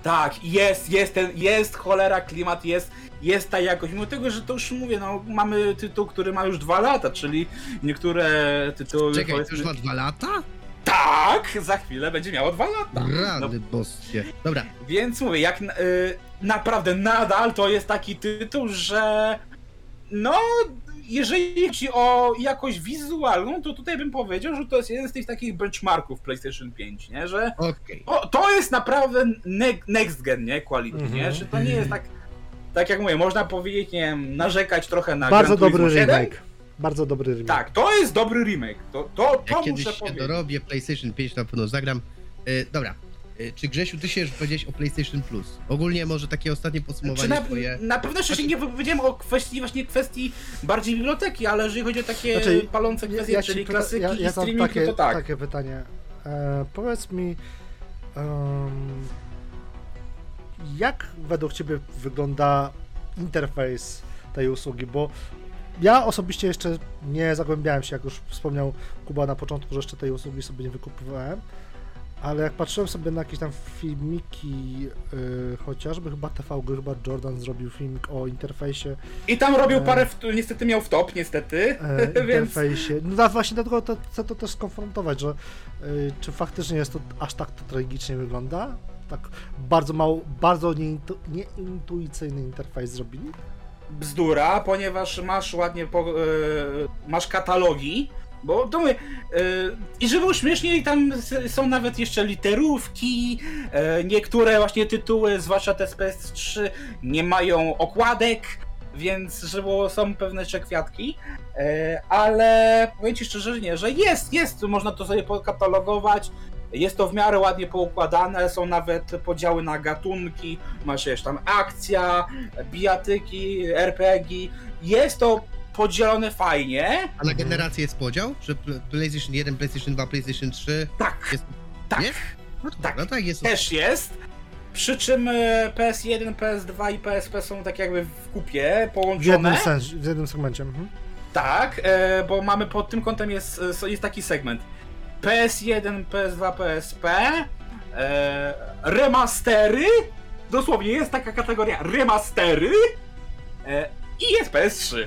Tak, jest, jest ten, jest cholera, klimat, jest, jest ta jakość. Mimo tego, że to już mówię, no mamy tytuł, który ma już dwa lata, czyli niektóre tytuły. Czekaj, to powiedzmy- już ma dwa lata? Tak, za chwilę będzie miało dwa lata. Rany boskie. Dobra, Więc mówię, jak y, naprawdę nadal to jest taki tytuł, że no, jeżeli chodzi o jakość wizualną, to tutaj bym powiedział, że to jest jeden z tych takich benchmarków PlayStation 5, nie? Że okej. o, to jest naprawdę ne next gen, nie? Quality, nie? Mhm. Że to nie jest tak, tak jak mówię, można powiedzieć, nie wiem, narzekać trochę na Bardzo Gran dobry 7. remake. Bardzo dobry remake. Tak, to jest dobry remake. To, to, to kiedyś muszę się powiedzieć. dorobię PlayStation 5, na pewno zagram. E, dobra, czy Grzesiu, ty się już powiedziałeś o PlayStation Plus? Ogólnie może takie ostatnie podsumowanie na, twoje... na pewno jeszcze się nie wypowiedziałem o kwestii właśnie kwestii bardziej biblioteki, ale jeżeli chodzi o takie Znaczy, palące kwestie, ci czyli klasyki ja, ja i streaming, takie, to tak. takie pytanie. E, powiedz mi, em, jak według Ciebie wygląda interfejs tej usługi? Bo ja osobiście jeszcze nie zagłębiałem się, jak już wspomniał Kuba na początku, że jeszcze tej usługi sobie nie wykupywałem. Ale jak patrzyłem sobie na jakieś tam filmiki, y, chociażby chyba TVG, chyba Jordan zrobił filmik o interfejsie I tam robił E. parę, w, niestety miał w top, niestety, e, [laughs] więc interfejsie. No da, właśnie dlatego to, chcę to też skonfrontować, że y, czy faktycznie jest to aż tak to tragicznie wygląda? Tak bardzo mało, bardzo nieintu, nieintuicyjny interfejs zrobili? bzdura, ponieważ masz ładnie, po, e, masz katalogi, bo to my, e, i żeby było śmieszniej, tam s- są nawet jeszcze literówki, e, niektóre właśnie tytuły, zwłaszcza te z PS3, nie mają okładek, więc że było, są pewne jeszcze kwiatki, e, ale powiem ci szczerze, nie, że jest, jest, można to sobie pokatalogować, jest to w miarę ładnie poukładane, są nawet podziały na gatunki, masz jeszcze tam akcja, bijatyki, RPG. Jest to podzielone fajnie. A na generację jest podział? Że pl- PlayStation 1, PlayStation 2, PlayStation 3? Tak, Jest- tak, Jest? No to Tak. dobra, tak jest. też jest. Przy czym e, PS1, PS2 i PSP są tak jakby w kupie W jednym, połączone. sensie, w jednym segmencie. Mhm. Tak, e, bo mamy pod tym kątem jest, e, jest taki segment. PS1, PS2, PSP, e, remastery, dosłownie jest taka kategoria remastery e, i jest PS3.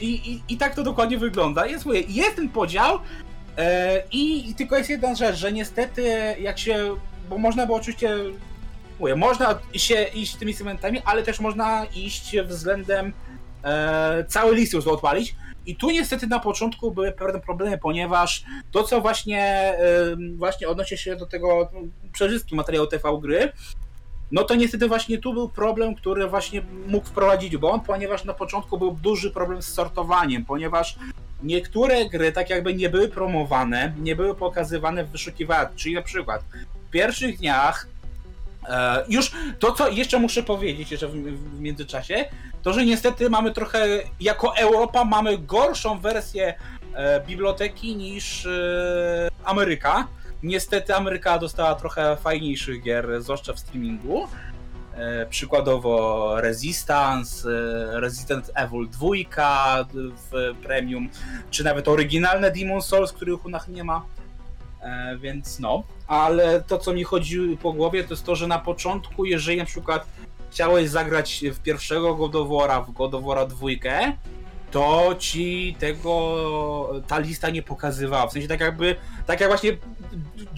I, i, I tak to dokładnie wygląda. Jest, mówię, jest ten podział e, i, i tylko jest jedna rzecz, że niestety jak się, bo można było oczywiście, mówię, można się iść tymi segmentami, ale też można iść względem e, cały list już odpalić. I tu niestety na początku były pewne problemy, ponieważ to, co właśnie, e, właśnie odnosi się do tego no, przede wszystkim materiału TV gry, no to niestety właśnie tu był problem, który właśnie mógł wprowadzić błąd, ponieważ na początku był duży problem z sortowaniem, ponieważ niektóre gry tak jakby nie były promowane, nie były pokazywane w wyszukiwarce, czyli na przykład w pierwszych dniach e, już to, co jeszcze muszę powiedzieć jeszcze w, w międzyczasie, to, że niestety mamy trochę, jako Europa mamy gorszą wersję e, biblioteki niż e, Ameryka. Niestety Ameryka dostała trochę fajniejszych gier, zwłaszcza w streamingu. E, przykładowo Resistance, e, Resident Evil 2 w premium, czy nawet oryginalne Demon Souls, których u nas nie ma. E, więc no, ale to co mi chodzi po głowie to jest to, że na początku, jeżeli na przykład chciałeś zagrać w pierwszego God of w God of War'a 2, to ci tego ta lista nie pokazywała. W sensie tak jakby, tak jak właśnie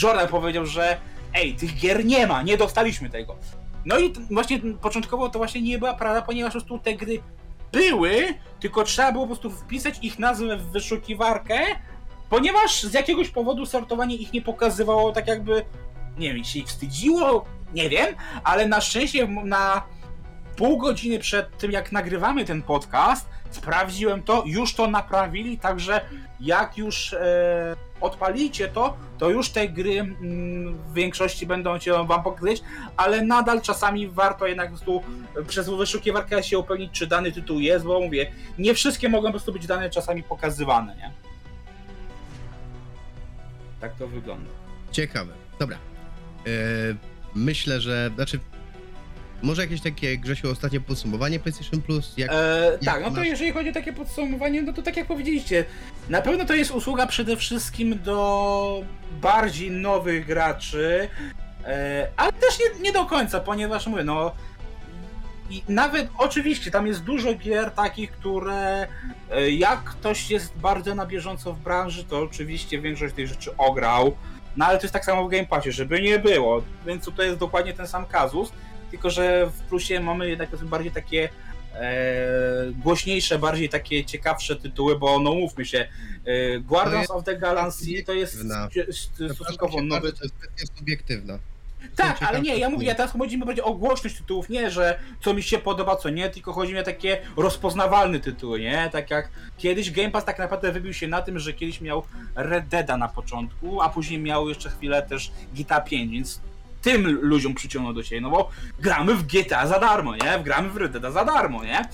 Jordan powiedział, że ej, tych gier nie ma, nie dostaliśmy tego. No i właśnie początkowo to właśnie nie była prawda, ponieważ po prostu te gry były, tylko trzeba było po prostu wpisać ich nazwę w wyszukiwarkę, ponieważ z jakiegoś powodu sortowanie ich nie pokazywało tak jakby, nie wiem, się ich wstydziło, nie wiem, ale na szczęście na pół godziny przed tym, jak nagrywamy ten podcast, sprawdziłem to, już to naprawili, także jak już e, odpalicie to, to już te gry mm, w większości będą się wam pokazać, ale nadal czasami warto jednak po prostu przez wyszukiwarkę się upewnić, czy dany tytuł jest, bo mówię, nie wszystkie mogą po prostu być dane czasami pokazywane, nie? Tak to wygląda. Ciekawe. Dobra. E, myślę, że. Znaczy. Może jakieś takie, Grzesiu, ostatnie podsumowanie PlayStation Plus? Jak... E, tak, no to masz- jeżeli chodzi o takie podsumowanie, no to tak jak powiedzieliście, na pewno to jest usługa przede wszystkim do bardziej nowych graczy, e, ale też nie, nie do końca, ponieważ mówię, no i nawet oczywiście tam jest dużo gier takich, które e, jak ktoś jest bardzo na bieżąco w branży, to oczywiście większość tych rzeczy ograł. No ale to jest tak samo w Game Passie, żeby nie było. Więc tutaj jest dokładnie ten sam kazus, tylko że w plusie mamy jednak bardziej takie e, głośniejsze, bardziej takie ciekawsze tytuły, bo no mówmy się, e, Guardians To of the Galaxy to jest stosunkowo nowy To jest kwestia subiektywna. tak, ale nie, ja mówię, ja teraz chodzi mi bardziej o głośność tytułów, nie, że co mi się podoba, co nie, tylko chodzi mi o takie rozpoznawalne tytuły, nie? Tak jak kiedyś Game Pass tak naprawdę wybił się na tym, że kiedyś miał Red Deada na początku, a później miał jeszcze chwilę też GTA 5, więc tym ludziom przyciągnął do siebie, no bo gramy w GTA za darmo, nie? Gramy w Red Deada za darmo, nie?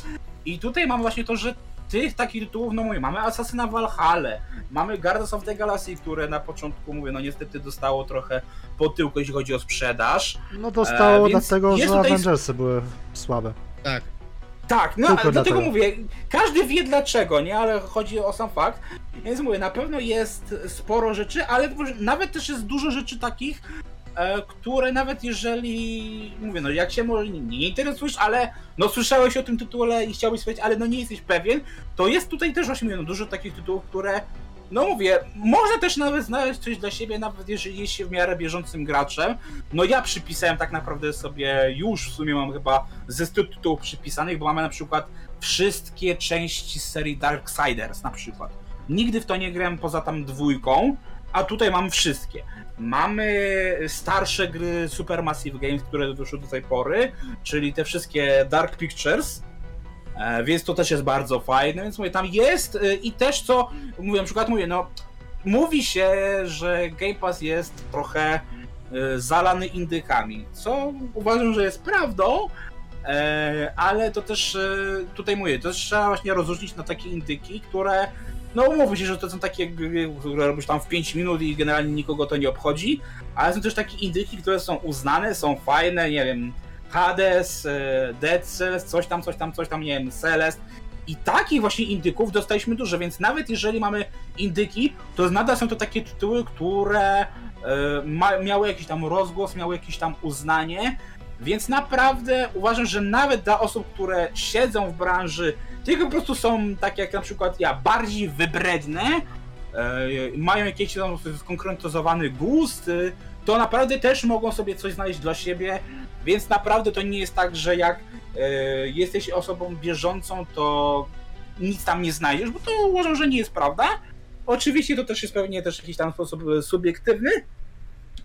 I tutaj mamy właśnie to, że tych takich tytułów, no mówię, mamy Assassina Valhalla, mamy Guardians of the Galaxy, które na początku, mówię, no niestety dostało trochę po tyłku, jeśli chodzi o sprzedaż. No dostało E, dlatego, że tutaj- Avengersy były słabe. Tak. Tak, no Tylko dlatego mówię, każdy wie dlaczego, nie? Ale chodzi o sam fakt. Więc mówię, na pewno jest sporo rzeczy, ale nawet też jest dużo rzeczy takich, które nawet jeżeli, mówię, no jak się może nie, interesujesz, ale no słyszałeś o tym tytule i chciałbyś sprawdzić, ale no nie jesteś pewien, to jest tutaj też właśnie no, dużo takich tytułów, które no mówię, można też nawet znaleźć coś dla siebie, nawet jeżeli jest się w miarę bieżącym graczem. No ja przypisałem tak naprawdę sobie już w sumie mam chyba ze 100 tytułów przypisanych, bo mamy na przykład wszystkie części serii Darksiders na przykład. Nigdy w to nie grałem poza tam dwójką, a tutaj mam wszystkie. Mamy starsze gry Supermassive Games, które wyszły do tej pory, czyli te wszystkie Dark Pictures, E, Więc to też jest bardzo fajne, więc mówię, tam jest e, i też co, mówię, na przykład mówię, no mówi się, że Game Pass jest trochę e, zalany indykami, co uważam, że jest prawdą, ale to też tutaj mówię, to też trzeba właśnie rozróżnić na takie indyki, które no umówmy się, że to są takie gry, które robisz tam w 5 minut i generalnie nikogo to nie obchodzi, ale są też takie indyki, które są uznane, są fajne, nie wiem, Hades, e, Dead Cells, coś tam, coś tam, coś tam, nie wiem, Celest. I takich właśnie indyków dostaliśmy dużo, więc nawet jeżeli mamy indyki, to nadal są to takie tytuły, które e, miały jakiś tam rozgłos, miały jakieś tam uznanie, więc naprawdę uważam, że nawet dla osób, które siedzą w branży, tylko po prostu są, tak jak na przykład ja, bardziej wybredne, e, mają jakiś tam skonkretyzowany gust, e, to naprawdę też mogą sobie coś znaleźć dla siebie, więc naprawdę to nie jest tak, że jak e, jesteś osobą bieżącą, to nic tam nie znajdziesz, bo to uważam, że nie jest prawda. Oczywiście to też jest pewnie też jakiś tam sposób subiektywny,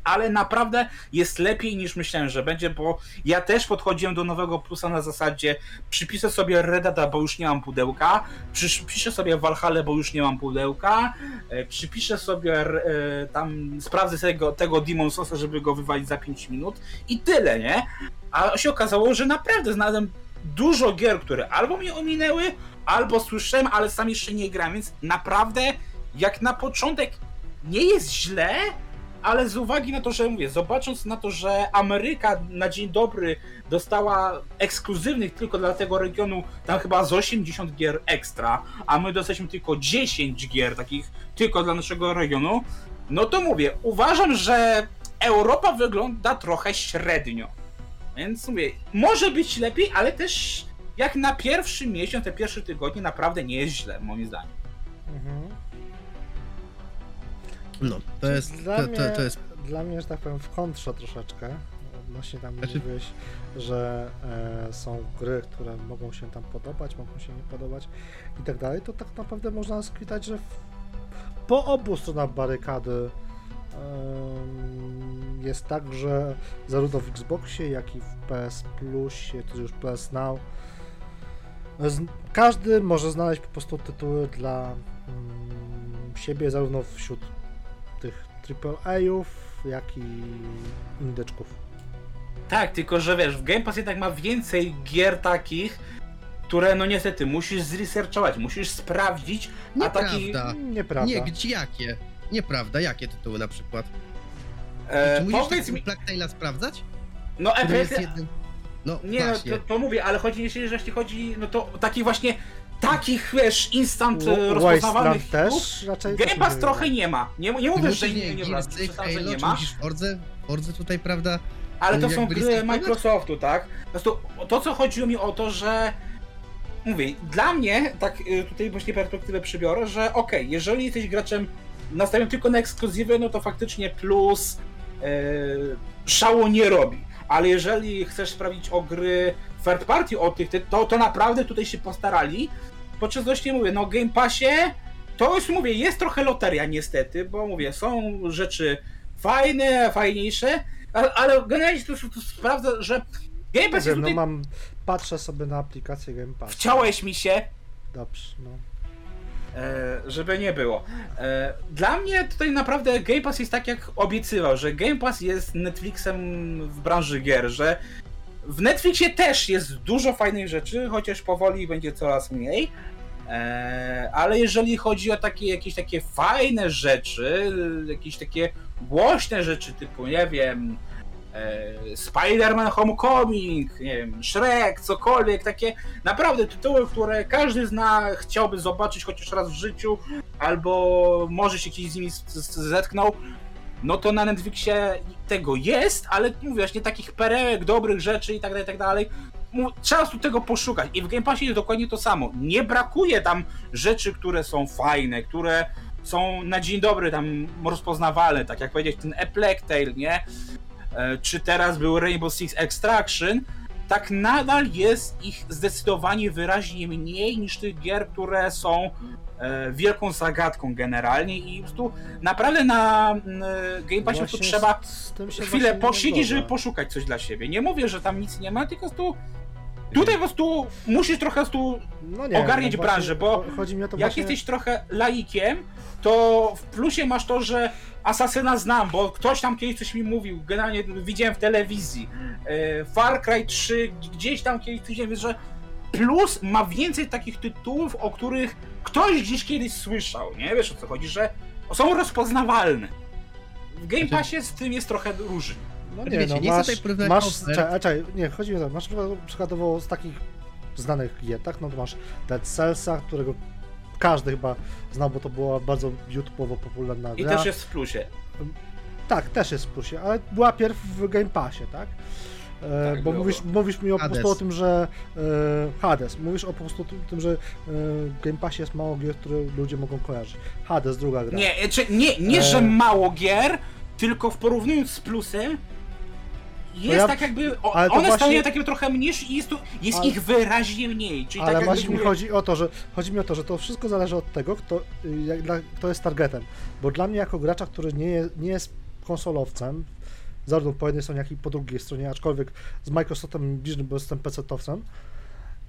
ale naprawdę jest lepiej niż myślałem, że będzie, bo ja też podchodziłem do nowego plusa na zasadzie przypiszę sobie Redada, bo już nie mam pudełka, przypiszę sobie Valhalla, bo już nie mam pudełka, e, przypiszę sobie e, tam, sprawdzę tego, tego Demon Sousa, żeby go wywalić za 5 minut i tyle, nie? A się okazało, że naprawdę znalazłem dużo gier, które albo mnie ominęły, albo słyszałem, ale sam jeszcze nie grałem, więc naprawdę jak na początek nie jest źle, ale z uwagi na to, że mówię, zobacząc na to, że Ameryka na dzień dobry dostała ekskluzywnych tylko dla tego regionu tam chyba z 80 gier ekstra, a my dostaliśmy tylko 10 gier takich tylko dla naszego regionu, no to mówię, uważam, że Europa wygląda trochę średnio. Więc mówię, może być lepiej, ale też jak na pierwszy miesiąc, te pierwsze tygodnie naprawdę nie jest źle, moim zdaniem. Mhm. No, to jest, Dla to, mnie, to, to jest Dla mnie, że tak powiem, w kontrze troszeczkę. Odnośnie tam Znaczy- mówiłeś, że e, są gry, które mogą się tam podobać, mogą się nie podobać i tak dalej, to tak naprawdę można skwitać, że w, po obu stronach barykady em, jest tak, że zarówno w Xboxie, jak i w PS Plusie, to już PS Now, z, każdy może znaleźć po prostu tytuły dla mm, siebie, zarówno wśród tych AAA-ów, jak i indyczków. Tak, tylko że wiesz, w Game Pass jednak ma więcej gier takich, które no niestety musisz zresearchować, musisz sprawdzić, a taki... nieprawda. Nieprawda. Nie, gdzie jakie? Nieprawda, jakie tytuły na przykład? E, Czy musisz powiedz tak mi, sprawdzać? no EPS... jednym... No Nie, no, to, to mówię, ale chodzi, jeśli, jeśli chodzi, no to takich właśnie, takich, wiesz, instant e, rozpoznawalnych też raczej. Game też Pass nie trochę nie ma. Nie, nie mówię, że nie, nie, przesadzam, że nie ma. musisz Forze? Forze tutaj, prawda? Ale to są gry? Microsoftu, tak? Po prostu to, co chodziło mi o to, że mówię, dla mnie, tak y, tutaj właśnie perspektywę przybiorę, że okej, jeżeli jesteś graczem nastawiony tylko na ekskluzywy, no to faktycznie plus yy, szału nie robi. Ale jeżeli chcesz sprawdzić o gry third party o tych, to, to naprawdę tutaj się postarali. Podczas właśnie mówię, no Game Passie to już mówię, jest trochę loteria niestety, bo mówię, są rzeczy fajne, fajniejsze, ale, ale generalnie to, to sprawdza, że Game Pass wiem, no tutaj... mam, patrzę sobie na aplikację Game Pass. Wciąłeś mi się, Dobrze, no. E, żeby nie było. E, Dla mnie tutaj naprawdę Game Pass jest tak jak obiecywał, że Game Pass jest Netflixem w branży gier, że w Netflixie też jest dużo fajnych rzeczy, chociaż powoli będzie coraz mniej. E, Ale jeżeli chodzi o takie jakieś takie fajne rzeczy, jakieś takie głośne rzeczy typu, nie wiem, e, Spider-Man Homecoming, nie wiem, Shrek, cokolwiek, takie naprawdę tytuły, które każdy zna, chciałby zobaczyć chociaż raz w życiu, albo może się kiedyś z nimi zetknął, no to na Netflixie tego jest, ale mówię właśnie takich perełek, dobrych rzeczy i tak dalej, i tak dalej. Trzeba tu tego poszukać i w Game Passie jest dokładnie to samo. Nie brakuje tam rzeczy, które są fajne, które są na dzień dobry tam rozpoznawalne, tak jak powiedzieć ten A Plague Tale, nie? E, Czy teraz był Rainbow Six Extraction, tak nadal jest ich zdecydowanie wyraźnie mniej niż tych gier, które są wielką zagadką generalnie i po prostu naprawdę na mm, Game Passie tu trzeba chwilę posiedzieć, żeby poszukać coś dla siebie. Nie mówię, że tam nic nie ma, tylko prostu tutaj po prostu musisz trochę prostu no nie, ogarniać no branżę, bo jak właśnie... jesteś trochę laikiem, to w plusie masz to, że Asasyna znam, bo ktoś tam kiedyś coś mi mówił, generalnie widziałem w telewizji. E, Far Cry 3, gdzieś tam kiedyś widziałem, że plus ma więcej takich tytułów, o których ktoś gdzieś kiedyś słyszał, nie? Wiesz o co chodzi, że są rozpoznawalne. W Game Znaczy- Passie z tym jest trochę różnie. No Wiecie, nie, no nie chcę masz, tutaj masz czekaj, czekaj, nie, chodzi mi o to, masz przykład- przykładowo z takich znanych gier, tak, no to masz Dead Cellsa, którego każdy chyba znał, bo to była bardzo YouTube'owo popularna I gra. też jest w plusie. Tak, też jest w plusie, ale była pierw w Game Passie, tak? E, Tak bo było. mówisz, mówisz mi o, po prostu o tym, że e, Hades, mówisz o po prostu tym- tym, że e, w Game Passie jest mało gier, które ludzie mogą kojarzyć. Hades, druga gra. Nie, czy, nie, nie E. że mało gier, tylko w porównując z plusem, jest ja- tak jakby. O, one właśnie- stanowią takie trochę mniejsze i jest, tu, jest Ale- ich wyraźnie mniej. Czyli Ale tak właśnie jakby mi chodzi o to, że chodzi mi o to, że to wszystko zależy od tego, kto, y, jak, dla, kto jest targetem. Bo dla mnie jako gracza, który nie jest, nie jest konsolowcem, zarówno po jednej stronie, jak i po drugiej stronie, aczkolwiek z Microsoftem bliżnym, bo jestem PC-towcem,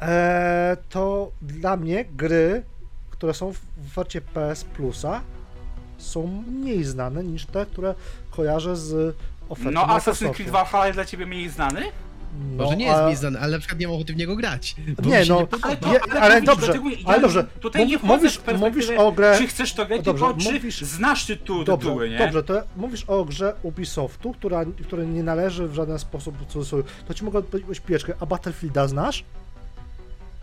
e, to dla mnie gry, które są w ofercie PS Plusa, są mniej znane niż te, które kojarzę z oferty No, Assassin's Microsoftu. Creed Valhalla jest dla ciebie mniej znany? No, Może nie jest a- mi znany, ale na przykład nie mam ochoty w niego grać. Bo Nie, mi się no. Ale, to, ale, ale mówisz, dobrze, dlatego ja ale dobrze. Tutaj nie mówisz- mówisz o grę- czy chcesz to grać, Dobrze, tylko mówisz- czy znasz tytuł, Dobrze, tytuły, nie? dobrze, to mówisz o grze Ubisoftu, która, która nie należy w żaden sposób w cudzysłowie. To ci mogę odpowiedzieć pieczkę, a Battlefielda znasz?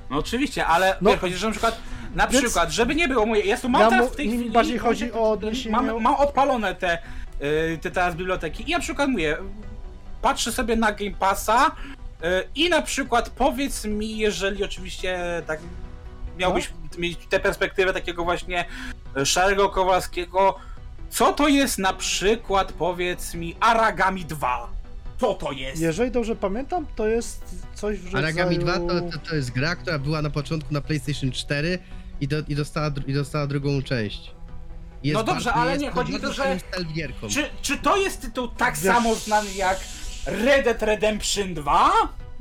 No oczywiście, ale No. chodzi, że na przykład, na Więc- przykład, żeby nie było moje, ja tu mam Ja teraz w tej chwili... bardziej chodzi o odniesienie- Mam, mam odpalone te, y, te teraz biblioteki i na przykład mówię, patrzę sobie na Game Passa y, i na przykład powiedz mi, jeżeli oczywiście tak miałbyś No. mieć tę perspektywę takiego właśnie y, szarego Kowalskiego, co to jest na przykład, powiedz mi, Aragami 2? Co to jest? Jeżeli dobrze pamiętam, to jest coś w rodzaju... Aragami 2 to, to, to jest gra, która była na początku na PlayStation 4 i, do, i, dostała, i dostała drugą część. Jest No dobrze, bardzo- ale nie, chodzi o to, że-. Czy, czy to jest tytuł tak Wiesz- samo znany jak Red Dead Redemption 2?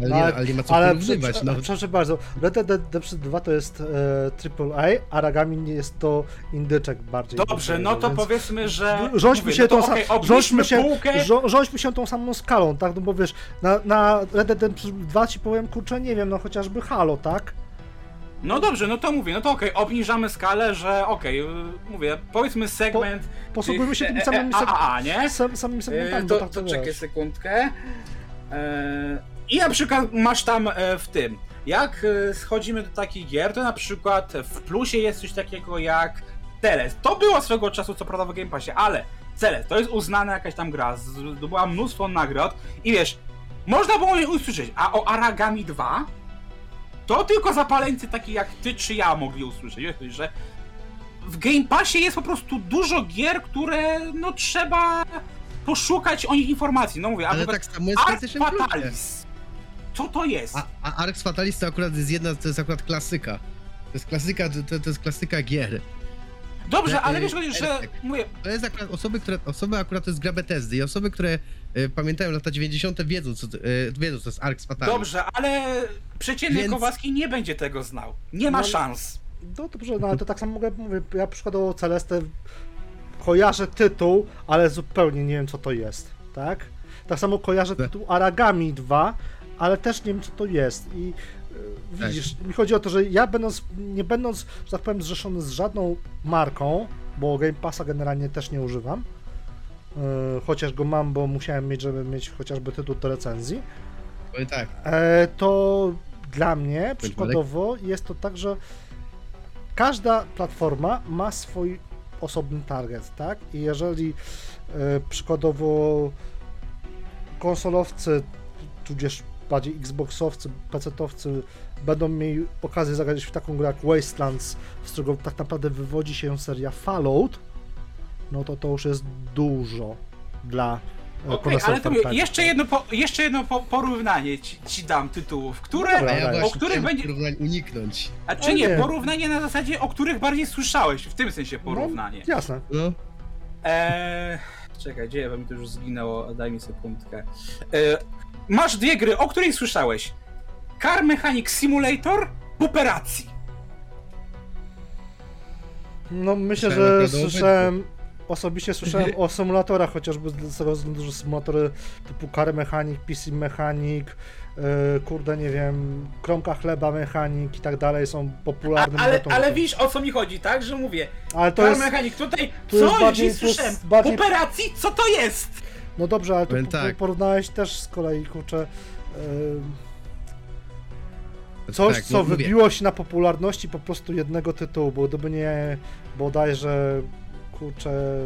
Ale, nie, ale nie ma co ale porównywać. prze- No. Przepraszam bardzo, Red Dead Redemption 2 to jest e, AAA, Aragami nie jest to indyczek bardziej. Dobrze, no to więc- powiedzmy, że. Rządźmy mówię, się, no to tą, okej, rządźmy, się, półkę. rzo- rządźmy się tą samą skalą, tak? No bo wiesz, na, na Red Dead Redemption 2 ci powiem, kurczę, nie wiem, no chociażby Halo, tak? No dobrze, no to mówię, no to okej, obniżamy skalę, że okej, y, mówię, powiedzmy segment. Posługujmy się tymi e, samymi, e, seg- AAA, nie? sam, samymi segmentami, bo To, tak to to czekaj sekundkę. E, I na przykład masz tam e, w tym. Jak schodzimy do takich gier, to na przykład w plusie jest coś takiego jak Teles. To było swego czasu, co prawda w Game Passie, ale Celest, to jest uznana jakaś tam gra, zdobyła mnóstwo nagród i wiesz, można było ją usłyszeć, a o Aragami 2 to tylko zapaleńcy taki jak ty czy ja mogli usłyszeć, że w Game Passie jest po prostu dużo gier, które no trzeba poszukać o nich informacji, no mówię, Ale tak samo jest Plusie. Fatalis. Co to jest? A, a Arx Fatalis to akurat jest jedna, to jest akurat klasyka. To jest klasyka, to, to jest klasyka gier. Dobrze, e, ale wiesz, że Ertek. mówię, To jest akurat osoby, które, osoby akurat to jest gra Bethesdy i osoby, które e, pamiętają lata 90. wiedzą, co, to- e, wiedzą, co jest Arx Fatalis. dobrze, ale przeciętny Więc- Kowalski nie będzie tego znał. Nie ma No, szans. No dobrze, no ale to tak samo mogę mówię, ja przykładowo Celestę kojarzę tytuł, ale zupełnie nie wiem co to jest, tak? Tak samo kojarzę Tak. tytuł Aragami 2, ale też nie wiem co to jest i e, Tak. widzisz, mi chodzi o to, że ja będąc, nie będąc, że tak powiem, zrzeszony z żadną marką, bo Game Passa generalnie też nie używam, e, chociaż go mam, bo musiałem mieć, żeby mieć chociażby tytuł do recenzji, Powiem tak, E, to dla mnie przykładowo jest to tak, że każda platforma ma swój osobny target, tak? I jeżeli e, przykładowo konsolowcy, tudzież bardziej Xboxowcy, PC-towcy będą mieli okazję zagrać w taką grę jak Wastelands, z którego tak naprawdę wywodzi się seria Fallout, no to to już jest dużo dla e, Okej, koneserów ale to jeszcze jedno, po, jeszcze jedno po, porównanie ci, ci dam tytułów, które, Dobra, ja właśnie o których będzie, porównań uniknąć. a czy nie, nie. porównanie na zasadzie, o których bardziej słyszałeś, w tym sensie porównanie. No, jasne. No, Eee, czekaj, gdzie bo mi to już zginęło, daj mi sekundkę. Eee, masz dwie gry, o której słyszałeś. Car Mechanic Simulator, Operacji. No myślę, że słyszałem, osobiście słyszałem o [laughs] symulatorach, chociażby z tego względu, że symulatory typu Car Mechanic, PC Mechanic, yy, kurde nie wiem, Kromka Chleba Mechanic i tak dalej są A, popularnym ale, gatunkiem. ale widzisz o co mi chodzi, tak? Że mówię, Ale to Car jest, Mechanic tutaj, jest co bardziej- jest słyszałem? bardziej- Operacji, co to jest? No dobrze, ale tu po- tak. porównałeś też z kolei, kurczę, yy, coś, tak, co no, mówię. wybiło się na popularności po prostu jednego tytułu, bo gdyby nie bodajże, kurczę,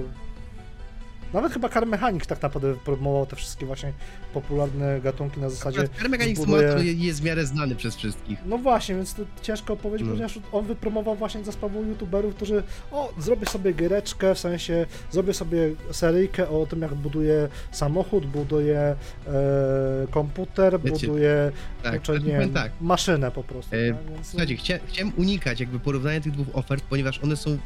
nawet chyba Car Mechanic tak naprawdę promował te wszystkie właśnie popularne gatunki na zasadzie Car Mechanic Simulator jest w miarę znany przez wszystkich. No właśnie, więc to ciężko powiedzieć, No. ponieważ on wypromował właśnie za sprawą youtuberów, którzy o, zrobię sobie giereczkę, w sensie zrobię sobie seryjkę o tym, jak buduję samochód, buduję e, komputer, Wiecie, buduję Tak, kurczę, tak, tak. maszynę po prostu. E, tak? Więc, Słuchajcie, chcia, chciałem unikać jakby porównania tych dwóch ofert, ponieważ one są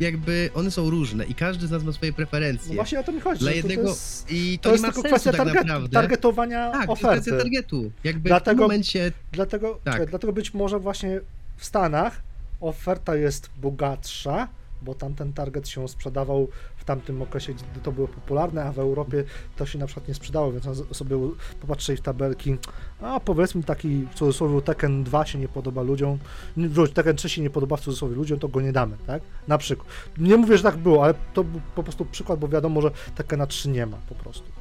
jakby, one są różne i każdy z nas ma swoje preferencje. no właśnie o to mi chodzi. Dla jednego to jest, I to, to nie jest ma tylko sensu kwestia tak target, naprawdę. targetowania tak, to jest oferty. kwestia targetu. Jakby w Dlatego- tym momencie Dlatego, Tak. dlatego być może właśnie w Stanach oferta jest bogatsza, bo tamten target się sprzedawał w tamtym okresie, to było popularne, a w Europie to się na przykład nie sprzedało, więc sobie popatrzyli w tabelki, a powiedzmy taki w cudzysłowie Tekken 2 się nie podoba ludziom, wróć, Tekken 3 się nie podoba w cudzysłowie ludziom, to go nie damy, tak? Na przykład. Nie mówię, że tak było, ale to był po prostu przykład, bo wiadomo, że Tekkena 3 nie ma po prostu.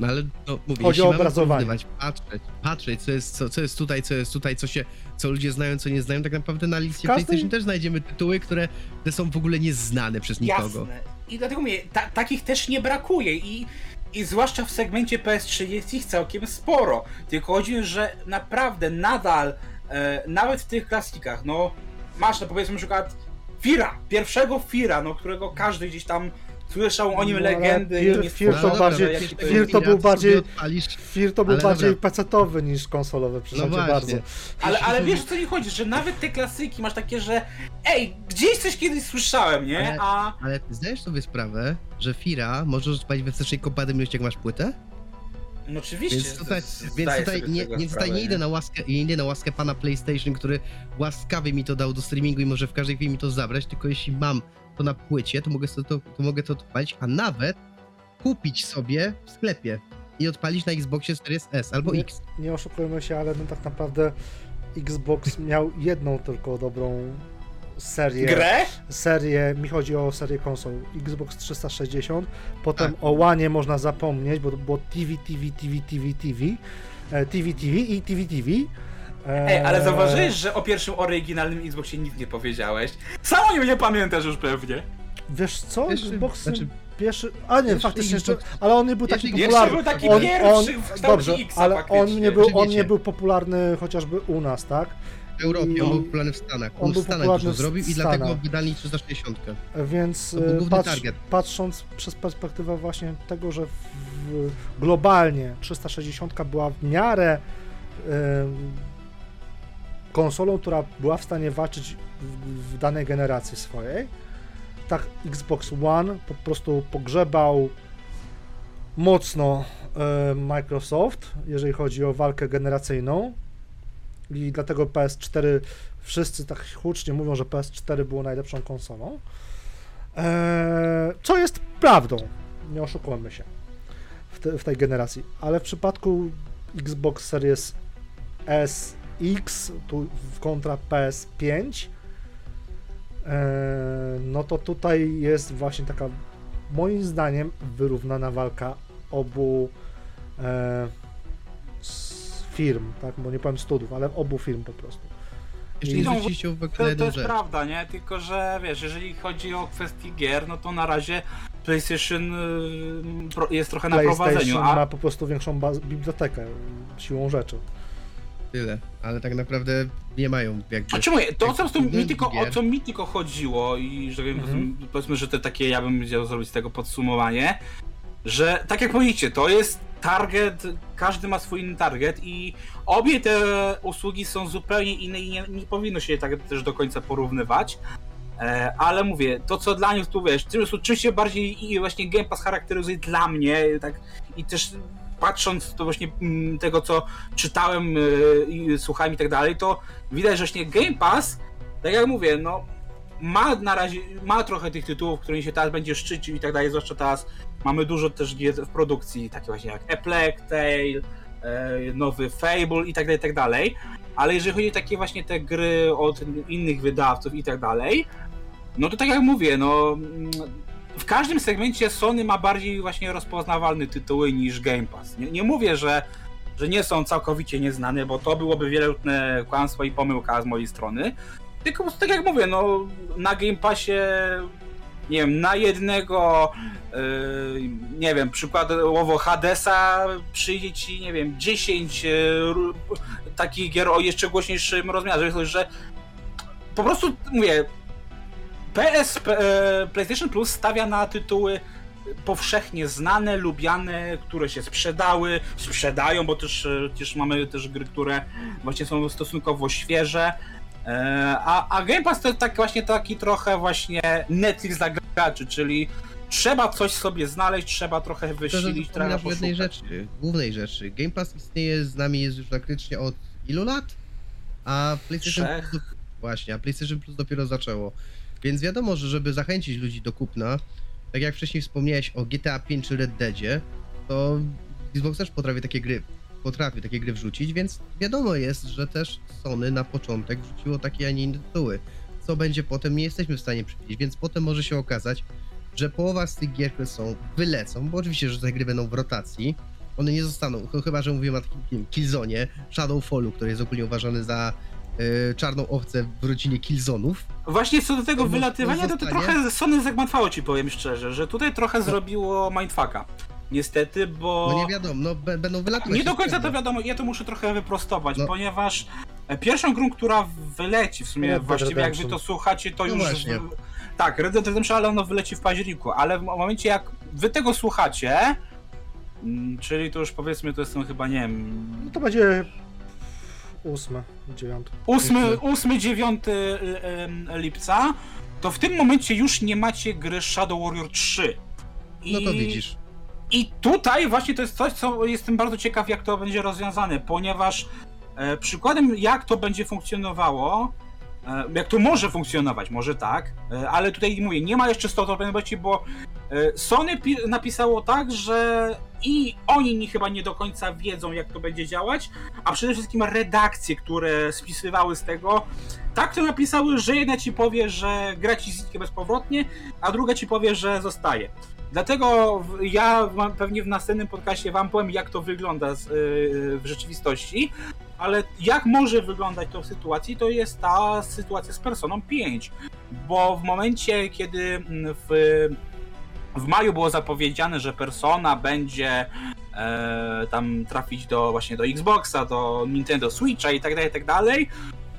No ale no, mówię, Chodzi jeśli o mamy obrazowanie. porównywać, patrzeć, patrzeć, co jest, co, co jest tutaj, co jest tutaj, co się, co ludzie znają, co nie znają, tak naprawdę na liście Każdy- PlayStation też znajdziemy tytuły, które, które są w ogóle nieznane przez nikogo. Jasne. I dlatego mówię, ta, takich też nie brakuje i, i zwłaszcza w segmencie PS3 jest ich całkiem sporo. Tylko chodzi, że naprawdę nadal, e, nawet w tych klasikach, no masz no powiedzmy na przykład Fira, pierwszego Fira, no którego każdy gdzieś tam słyszał o nim No, legendy Fir- Fir to bardziej- Fir to był bardziej- Fir to był Ale bardziej dobra. pecetowy niż konsolowy, no przepraszam właśnie. bardzo. Ale, ale wiesz o co mi chodzi, że nawet te klasyki masz takie, że ej, gdzieś coś kiedyś słyszałem, nie? Ale- A Ale ty zdajesz sobie sprawę, że Fira możesz odpalić we wstecznej kompatybilności, jak masz płytę? no oczywiście. Więc tutaj, więc tutaj, nie, więc tutaj sprawę, nie idę na łaskę, nie idę na łaskę pana PlayStation, który łaskawie mi to dał do streamingu i może w każdej chwili mi to zabrać, tylko jeśli mam to na płycie, to mogę, to, to mogę to odpalić, a nawet kupić sobie w sklepie i odpalić na Xboxie Series S albo Nie. X. Nie oszukujmy się, ale no tak naprawdę Xbox miał jedną tylko dobrą serię. Grę? Serię, mi chodzi o serię konsol Xbox 360. Potem Tak. o Łanie można zapomnieć, bo to było TV, TV, TV, TV, TV, e, TV, TV i TV, TV. E, Ej, ale zauważyłeś, że o pierwszym oryginalnym Xboxie nic nie powiedziałeś? Sam o nim nie pamiętasz już pewnie. Wiesz co? Pierwszy- Xbox znaczy, pierwszy. A nie, pierwszy faktycznie jeszcze. Ale on nie był taki Pierwszy popularny. był taki on, pierwszy on, w kształcie Dobrze, X ale on nie, był, on nie był popularny chociażby u nas, tak? w Europie, I- on był popularny w Stanach. on On, był w Stanach dużo zrobił i Stanach. dlatego wydali 360. Więc e, patrz, patrząc przez perspektywę właśnie tego, że w, globalnie 360 była w miarę em, konsolą, która była w stanie walczyć w, w danej generacji swojej, tak Xbox One po prostu pogrzebał mocno e, Microsoft, jeżeli chodzi o walkę generacyjną. I dlatego PS4 wszyscy tak hucznie mówią, że PS4 było najlepszą konsolą. Eee, co jest prawdą, nie oszukujmy się w, te, w tej generacji, ale w przypadku Xbox Series S X tu w kontra PS5 eee, no to tutaj jest właśnie taka moim zdaniem wyrównana walka obu e, firm, tak, bo nie powiem studów, ale obu firm po prostu. Jeszcze I- nie No, zwróciliście uwagi na To, to jest rzecz. prawda, nie? Tylko, że wiesz, jeżeli chodzi o kwestie gier, no to na razie PlayStation y, jest trochę na prowadzeniu, PlayStation ma po prostu większą bibliotekę siłą rzeczy. Tyle, ale tak naprawdę nie mają jakby... A czemu? To o co, mi Względem tylko, o co mi tylko chodziło i że Mhm. powiedzmy, że to takie, ja bym chciał zrobić z tego podsumowanie, że tak jak powiedzicie, to jest target, każdy ma swój inny target i obie te usługi są zupełnie inne i nie, nie powinno się je tak też do końca porównywać. E, ale mówię, to co dla nich tu wiesz, się bardziej i właśnie Game Pass charakteryzuje dla mnie, tak i też patrząc to właśnie mm, tego co czytałem y, słuchałem i tak dalej, to widać, że właśnie Game Pass, tak jak mówię, no ma na razie, ma trochę tych tytułów, którymi się teraz będzie szczycił i tak dalej, zwłaszcza teraz mamy dużo też gier w produkcji, takie właśnie jak Tale, e, nowy Fable i tak dalej, i tak dalej, ale jeżeli chodzi o takie właśnie te gry od innych wydawców i tak dalej, no to tak jak mówię, no mm, w każdym segmencie Sony ma bardziej właśnie rozpoznawalne tytuły niż Game Pass. Nie, nie mówię, że, że nie są całkowicie nieznane, bo to byłoby wielokrotne kłamstwo i pomyłka z mojej strony. Tylko tak jak mówię, no na Game Passie nie wiem, na jednego yy, nie wiem, przykładowo Hadesa przyjdzie ci, nie wiem, 10 yy, takich gier o jeszcze głośniejszym rozmiarze, że po prostu mówię, PS, e, PlayStation Plus stawia na tytuły powszechnie znane, lubiane, które się sprzedały, sprzedają, bo też, e, też mamy też gry, które właśnie są stosunkowo świeże. E, A, a Game Pass to jest tak właśnie taki trochę właśnie Netflix dla graczy, czyli trzeba coś sobie znaleźć, trzeba trochę To, wysilić, trzeba zapominasz o jednej poszukać. rzeczy, głównej rzeczy. Game Pass istnieje z nami jest już praktycznie od ilu lat? A PlayStation Trzech. Plus, właśnie, a PlayStation Plus dopiero zaczęło. Więc wiadomo, że żeby zachęcić ludzi do kupna, tak jak wcześniej wspomniałeś o GTA 5 czy Red Deadzie, to Xbox też potrafi takie gry, potrafi takie gry wrzucić, więc wiadomo jest, że też Sony na początek wrzuciło takie, a nie inne tytuły. Co będzie potem, nie jesteśmy w stanie przewidzieć, więc potem może się okazać, że połowa z tych gier, które są, wylecą, bo oczywiście, że te gry będą w rotacji, one nie zostaną, ch- chyba, że mówimy o takim Killzone, Shadowfallu, który jest ogólnie uważany za y, czarną owcę w rodzinie Killzonów. Właśnie co do tego To wylatywania, to, to trochę Sony zagmatwało ci powiem szczerze, że tutaj trochę zrobiło mindfucka. Niestety, bo... No nie wiadomo, no będą wylatywać. Nie do końca to wiadomo, ja to muszę trochę wyprostować, No. ponieważ e, pierwszą grą, która wyleci w sumie, Dead właściwie jak wy to słuchacie, to No już... właśnie. Tak, Red Dead Redemption, ale ono wyleci w październiku, ale w momencie jak wy tego słuchacie, mm, czyli to już powiedzmy, to jest no chyba, nie wiem, No to będzie ósme, dziewiąte. 8, Mhm. 8 9 lipca, to w tym momencie już nie macie gry Shadow Warrior 3. No to widzisz. I tutaj właśnie to jest coś, co jestem bardzo ciekaw, jak to będzie rozwiązane, ponieważ e, przykładem, jak to będzie funkcjonowało, jak to może funkcjonować, może tak, e, ale tutaj mówię, nie ma jeszcze 100% bo e, Sony pi- napisało tak, że i oni chyba nie do końca wiedzą, jak to będzie działać, a przede wszystkim redakcje, które spisywały z tego, tak to napisały, że jedna ci powie, że gra ci bezpowrotnie, a druga ci powie, że zostaje. Dlatego ja pewnie w następnym podcaście wam powiem, jak to wygląda z, yy, w rzeczywistości. ale jak może wyglądać to w sytuacji, to jest ta sytuacja z Personą 5, bo w momencie, kiedy mm, w, w maju było zapowiedziane, że Persona będzie e, tam trafić do właśnie do Xboxa, do Nintendo Switcha i tak dalej, i tak dalej,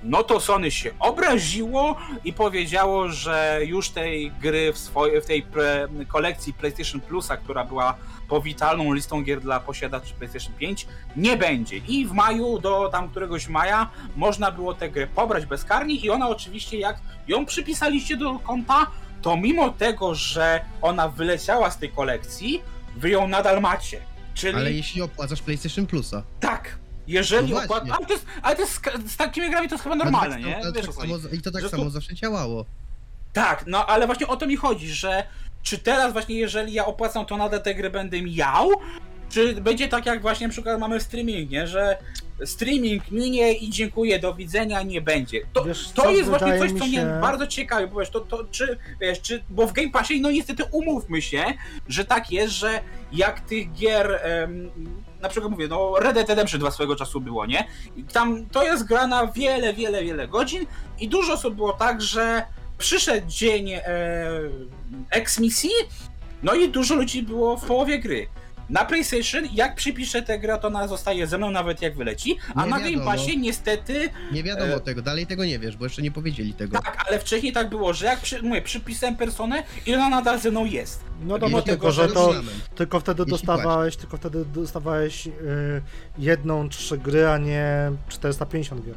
no to Sony się obraziło i powiedziało, że już tej gry w, swojej, w tej pre, kolekcji PlayStation Plusa, która była powitalną listą gier dla posiadaczy PlayStation 5, nie będzie. I w maju do tam któregoś maja można było tę grę pobrać bezkarnie i ona oczywiście jak ją przypisaliście do konta, to mimo tego, że ona wyleciała z tej kolekcji, wy ją nadal macie. Czyli Ale jeśli opłacasz PlayStation Plusa. tak, jeżeli No właśnie. ale, to jest, ale to jest, z takimi grami to jest chyba Ale normalne, tak nie? Wiesz, tak samo, I to tak samo zawsze działało. Tak, no ale właśnie o to mi chodzi, że czy teraz właśnie jeżeli ja opłacam, to nadal te gry będę miał, czy będzie tak jak właśnie na przykład mamy w streaming, że streaming minie i dziękuję, do widzenia, nie będzie. To, Wiesz to jest właśnie coś, co mnie się- bardzo ciekawi, bo wiesz, to, to czy, wiesz, czy, bo w Game Passie, no niestety umówmy się, że tak jest, że jak tych gier, em, na przykład mówię, no Red Dead Redemption 2 swego czasu było, nie? I tam to jest gra na wiele, wiele, wiele godzin i dużo osób było tak, że przyszedł dzień e, ex-misji, no i dużo ludzi było w połowie gry. Na PlayStation, jak przypiszę tę grę, to ona zostaje ze mną nawet jak wyleci, a Nie na Game. Passie niestety Nie wiadomo E- tego, dalej tego nie wiesz, bo jeszcze nie powiedzieli tego. tak, ale wcześniej tak było, że jak przy, mówię, przypisałem personę i ona nadal ze mną jest. No to Mimo tylko, tego, że że to tylko wtedy dostawałeś, tylko wtedy dostawałeś y, jedną, trzy gry, a nie 450 gier.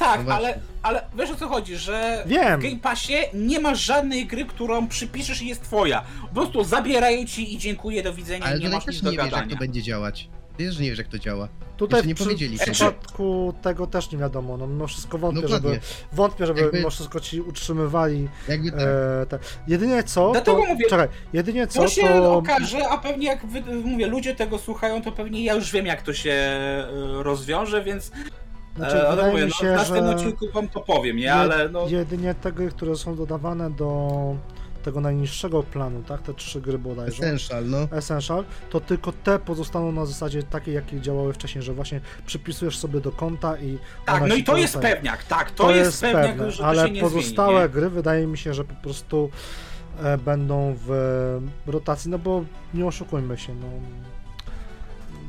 No. Tak, No ale, ale wiesz o co chodzi, że Wiem. w Game Passie nie ma żadnej gry, którą przypiszesz i jest twoja. Po prostu zabierają ci i dziękuję, do widzenia, Ale nie masz nic też do nie wiesz, jak gadania. to będzie działać. Ty też nie wiesz, jak to działa. Tutaj Jeszcze nie powiedzieli w tego. przypadku tego też nie wiadomo. No mimo wszystko wątpię, Dokładnie. żeby wątpię, żeby Jakby- mimo wszystko ci utrzymywali Jakby tak. e, te. Jedynie co. Dlatego to, mówię, czekaj, jedynie co To się to. okaże, a pewnie jak wy, mówię, ludzie tego słuchają, to pewnie ja już wiem jak to się e, rozwiąże, więc Znaczy, e, ale wydaje mówię, mi no, w się, następnym że odcinku wam to powiem, nie? Ale no, jedynie te gry, które są dodawane do tego najniższego planu, tak? Te trzy gry bodajże. Essential, no. Essential, to tylko te pozostaną na zasadzie takiej, jakie działały wcześniej, że właśnie przypisujesz sobie do konta i. tak, no i to jest pozostaje. pewniak, tak, to, jest, pewniak, że to ale się nie pozostałe zmieni, gry wydaje mi się, że po prostu e, będą w rotacji, no bo nie oszukujmy się, no.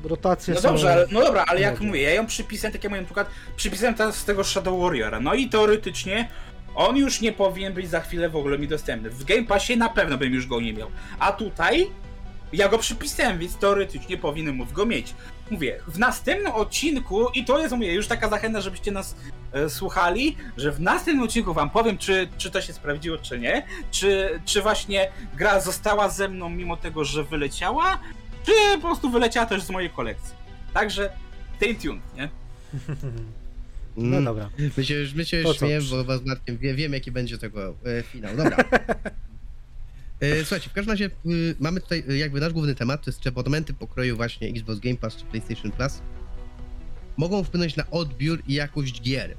Rotacje? No są... dobrze, ale, no dobra, ale jak Dobrze. mówię, ja ją przypisałem, tak jak mówię, na przykład przypisałem teraz z tego Shadow Warriora, no i teoretycznie on już nie powinien być za chwilę w ogóle mi dostępny. W Game Passie na pewno bym już go nie miał, a tutaj ja go przypisałem, więc teoretycznie powinienem móc go mieć. Mówię, w następnym odcinku, i to jest, mówię, już taka zachęta, żebyście nas e, słuchali, że w następnym odcinku wam powiem, czy, czy to się sprawdziło, czy nie, czy, czy właśnie gra została ze mną mimo tego, że wyleciała, czy po prostu wyleciała też z mojej kolekcji. Także stay tuned, nie? [laughs] No Mm. dobra. My się już, my się już śmiejemy, bo was Markiem wie, wiem, jaki będzie tego e, finał. Dobra. [laughs] E, słuchajcie, w każdym razie y, mamy tutaj y, jakby nasz główny temat, to jest czy abonamenty pokroju właśnie Xbox Game Pass czy PlayStation Plus mogą wpłynąć na odbiór i jakość gier.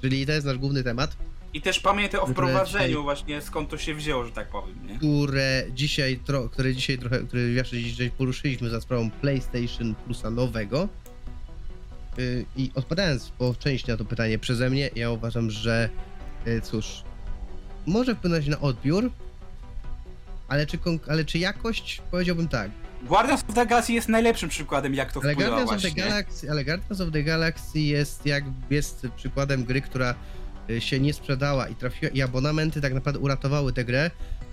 Czyli to jest nasz główny temat, I też pamiętaj o wprowadzeniu właśnie, skąd to się wzięło, że tak powiem, nie? które dzisiaj, tro, które dzisiaj trochę, które jeszcze dzisiaj poruszyliśmy za sprawą PlayStation Plusa nowego. Y, I odpowiadając po części na to pytanie przeze mnie, ja uważam, że y, cóż, może wpłynąć na odbiór, ale czy, ale czy jakość? Powiedziałbym tak. Guardians of the Galaxy jest najlepszym przykładem, jak to Ale wpływa Guardians of the właśnie. Galaxy, ale Guardians of the Galaxy jest jak jest przykładem gry, która się nie sprzedała i trafiła i abonamenty tak naprawdę uratowały tę grę,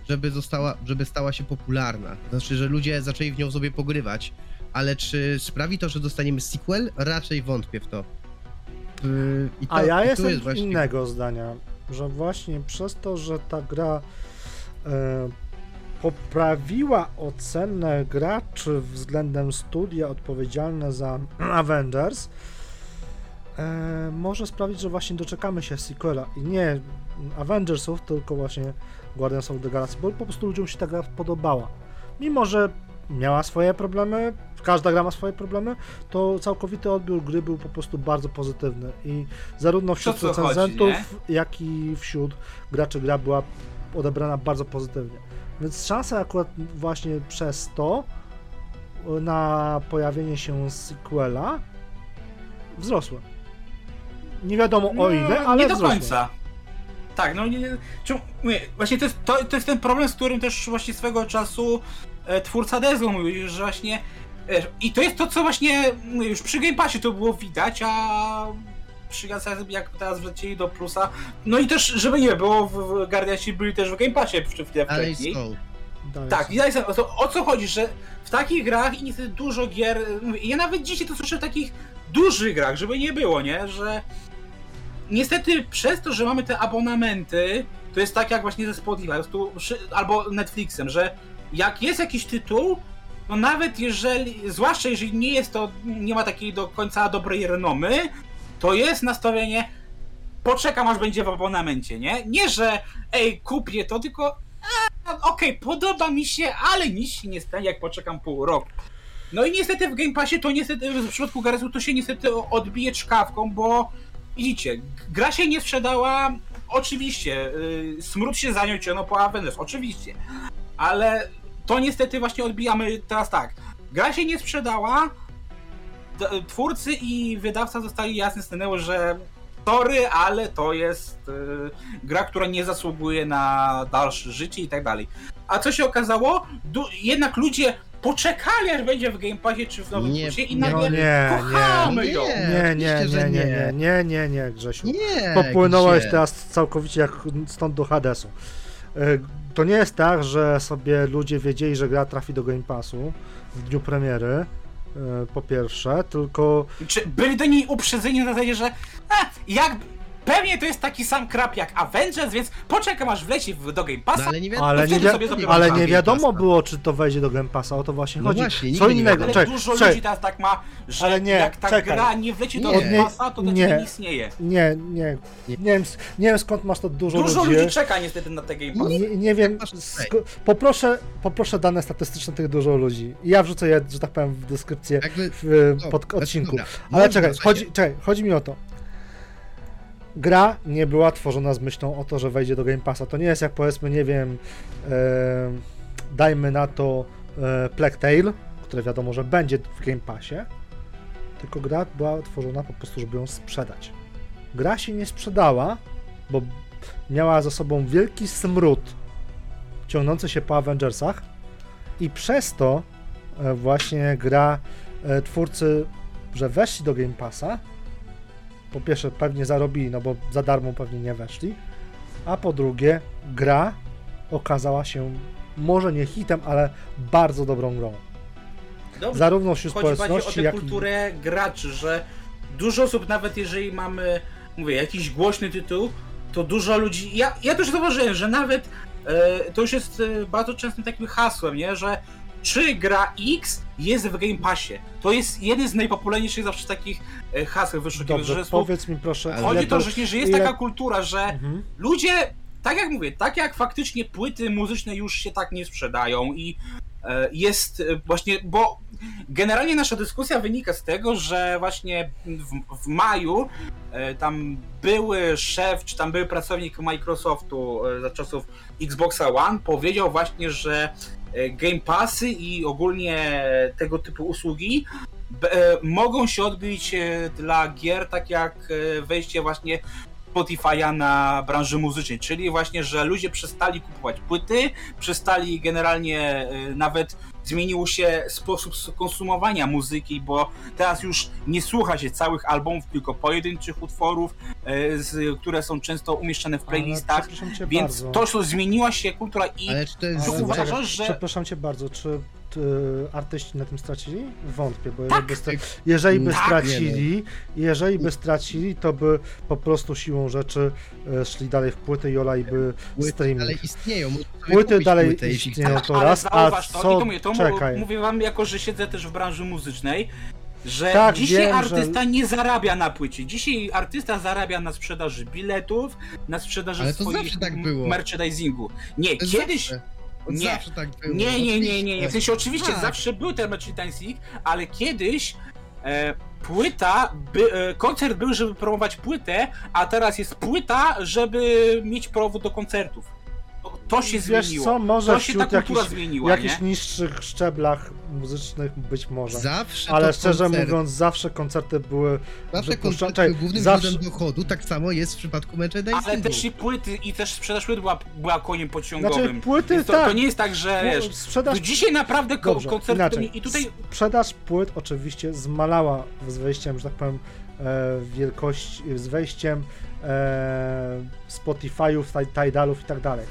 żeby została, żeby stała się popularna. Znaczy, że ludzie zaczęli w nią sobie pogrywać. Ale czy sprawi to, że dostaniemy sequel? Raczej wątpię w to. Y, I to A ja jestem jest właśnie... innego zdania, że właśnie przez to, że ta gra e, poprawiła ocenę graczy względem studia odpowiedzialne za [clears throat] Avengers, e, może sprawić, że właśnie doczekamy się sequela i nie Avengersów, tylko właśnie Guardians of the Galaxy, bo po prostu ludziom się ta gra podobała. Mimo, że miała swoje problemy, każda gra ma swoje problemy, to całkowity odbiór gry był po prostu bardzo pozytywny i zarówno wśród chodzi, recenzentów, nie? jak i wśród graczy gra była odebrana bardzo pozytywnie. Więc szanse akurat właśnie przez to na pojawienie się sequela wzrosły. Nie wiadomo o ile, ale Nie do końca. Tak, no nie. Czy, mówię, właśnie to jest, to, to jest ten problem, z którym też właśnie swego czasu e, twórca Dezgo mówił, że właśnie. E, I to jest to, co właśnie mówię, już przy Game Passie to było widać, a przy jak teraz wlecieli do plusa. No i też, żeby nie było, w, w Guardiansi byli też w Game Passie Ale wcześniej. Dalej Tak, i to o co chodzi, że w takich grach i niestety dużo gier, mówię, ja nawet dzisiaj to słyszę w takich dużych grach, żeby nie było, nie, że niestety przez to, że mamy te abonamenty, to jest tak jak właśnie ze Spotify, albo Netflixem, że jak jest jakiś tytuł, to nawet jeżeli, zwłaszcza jeżeli nie jest to, nie ma takiej do końca dobrej renomy, to jest nastawienie, poczekam aż będzie w abonamencie, nie? Nie, że ej, kupię to, tylko okej, podoba mi się, ale nic się nie stanie, jak poczekam pół roku. No i niestety w Game Passie to niestety, w przypadku Garesu to się niestety odbije czkawką, bo widzicie, gra się nie sprzedała, oczywiście, yy, smród się za nią ciągnął po Avengers, oczywiście, ale to niestety właśnie odbijamy teraz tak. Gra się nie sprzedała, twórcy i wydawca zostali jasne stanęły, że sorry, ale to jest yy, gra, która nie zasługuje na dalsze życie i tak dalej. A co się okazało? Du- jednak ludzie poczekali, aż będzie w Game Passie czy w nowym Nie, i nie. nagle No nie, kochamy nie. ją. Nie, nie, nie, nie, nie, nie. nie, nie, nie, Grzesiu. Nie, Popłynąłeś gdzie? teraz całkowicie jak stąd do Hadesu. Y, To nie jest tak, że sobie ludzie wiedzieli, że gra trafi do Game Passu w dniu premiery, y, po pierwsze, tylko Czy byli do niej uprzedzeni na zasadzie, że e, jak pewnie to jest taki sam krap jak Avengers, więc poczekam aż wleci w- do Game No, Passa. ale nie wiadomo, ale, wtedy nie, wi- sobie zrobię ale Game nie wiadomo Passa. było, czy to wejdzie do Game Passa, o to właśnie No chodzi. właśnie, Co nigdy nie innego. Ale czekaj, dużo czekaj, ludzi teraz tak ma, że Ale nie, jak ta czekaj. gra nie wleci do Nie. Game Passa, to to Nie. nie istnieje. nie, nie, nie wiem, s- nie wiem skąd masz to dużo, Dużo ludzi. ludzi czeka niestety na te Game Pass. Nie, nie wiem, masz sko- poproszę, poproszę dane statystyczne tych dużo ludzi. Ja wrzucę je, że tak powiem, w deskrypcję Jakby, w, no, pod znaczy, odcinku. dobra, Ale można czekaj, będzie- chodzi, czekaj, chodzi mi o to. Gra nie była tworzona z myślą o to, że wejdzie do Game Passa. To nie jest jak powiedzmy, nie wiem, e, dajmy na to e, Plague Tale, które wiadomo, że będzie w Game Passie, tylko gra była tworzona po prostu, żeby ją sprzedać. Gra się nie sprzedała, bo miała za sobą wielki smród ciągnący się po Avengersach i przez to e, właśnie gra e, twórcy, że weszli do Game Passa, po pierwsze pewnie zarobili, no bo za darmo pewnie nie weszli, a po drugie gra okazała się może nie hitem, ale bardzo dobrą grą. Dobrze, Zarówno wśród chodzi bardziej o społeczności, tę jak i... kulturę graczy, że dużo osób, nawet jeżeli mamy, mówię, jakiś głośny tytuł, to dużo ludzi. Ja, ja też zauważyłem, że nawet e, to już jest e, bardzo częstym takim hasłem, nie? Że czy gra X jest w Game Passie? To jest jeden z najpopularniejszych zawsze takich e, haseł wyszukiwanych, Dobrze, że słów- powiedz mi proszę, Ale chodzi to, że, że jest ile- taka kultura, że Mhm. ludzie, tak jak mówię, tak jak faktycznie płyty muzyczne już się tak nie sprzedają i e, jest e, właśnie, bo generalnie nasza dyskusja wynika z tego, że właśnie w, w maju tam były szef, czy tam był pracownik Microsoftu za czasów Xboxa One powiedział właśnie, że Game Passy i ogólnie tego typu usługi e, mogą się odbyć e, dla gier tak jak e, wejście właśnie Spotify'a na branży muzycznej, czyli właśnie, że ludzie przestali kupować płyty, przestali generalnie e, nawet zmienił się sposób konsumowania muzyki, bo teraz już nie słucha się całych albumów, tylko pojedynczych utworów, z, które są często umieszczane w playlistach, więc bardzo. to, co zmieniła się kultura i Ale czy to jest Ale uważasz, że- Przepraszam cię bardzo, czy artyści na tym stracili? Wątpię, bo Tak. jeżeli by, stra- jeżeli by Tak. stracili, jeżeli by stracili, to by po prostu siłą rzeczy e, szli dalej w płyty i płyty streaming. dalej istnieją. Płyty dalej istnieją, chcesz. to ale raz, a to, co... i to, mówię, to Czekaj. mówię wam jako, że siedzę też w branży muzycznej, że Tak, dzisiaj wiem, artysta że- nie zarabia na płycie. Dzisiaj artysta zarabia na sprzedaży biletów, na sprzedaży Ale to swoich zawsze tak było. merchandisingu. Nie, To kiedyś... Zawsze, Nie. zawsze tak było. Nie, nie, nie, nie, nie. W sensie oczywiście Tak. zawsze był ten merchandising, ale kiedyś e, płyta, by, e, koncert był, żeby promować płytę, a teraz jest płyta, żeby mieć powód do koncertów. To, się Wiesz zmieniło. co, może to się ta kultura jakichś, zmieniła, jakichś nie? niższych szczeblach muzycznych być może. Zawsze Ale to szczerze koncerty. mówiąc, zawsze koncerty były Zawsze wypuszcza- koncerty czekaj, były głównym zawsze- źródłem dochodu, tak samo jest w przypadku merchandisingu. Ale też i płyty, i też sprzedaż płyt była, była koniem pociągowym. Znaczy, płyty, Więc to, tak. to nie jest tak, że wiesz, sprzedaż to dzisiaj naprawdę ko- Dobrze, koncerty to inaczej. nie, i tutaj Sprzedaż płyt oczywiście zmalała z wejściem, że tak powiem, e, wielkości, z wejściem e, Spotify'ów, Ti- Tidalów i tak dalej.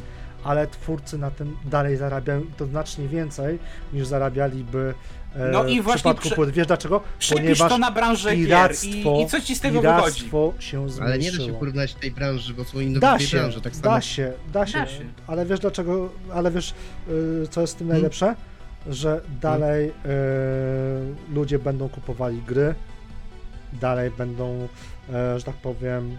Ale twórcy na tym dalej zarabiają i to znacznie więcej niż zarabialiby e, No i w właśnie przypadku płyt. Wiesz dlaczego? Ponieważ to na branżę gier piractwo, i, i co ci z tego wychodzi? się zmniejszyło. Ale nie da się porównać tej branży, bo są inne Da drugiej się, branży, tak samo. da się, da się, Da się. ale wiesz dlaczego, ale wiesz y, co jest w tym Hmm? najlepsze? Że dalej y, ludzie będą kupowali gry, dalej będą, e, że tak powiem,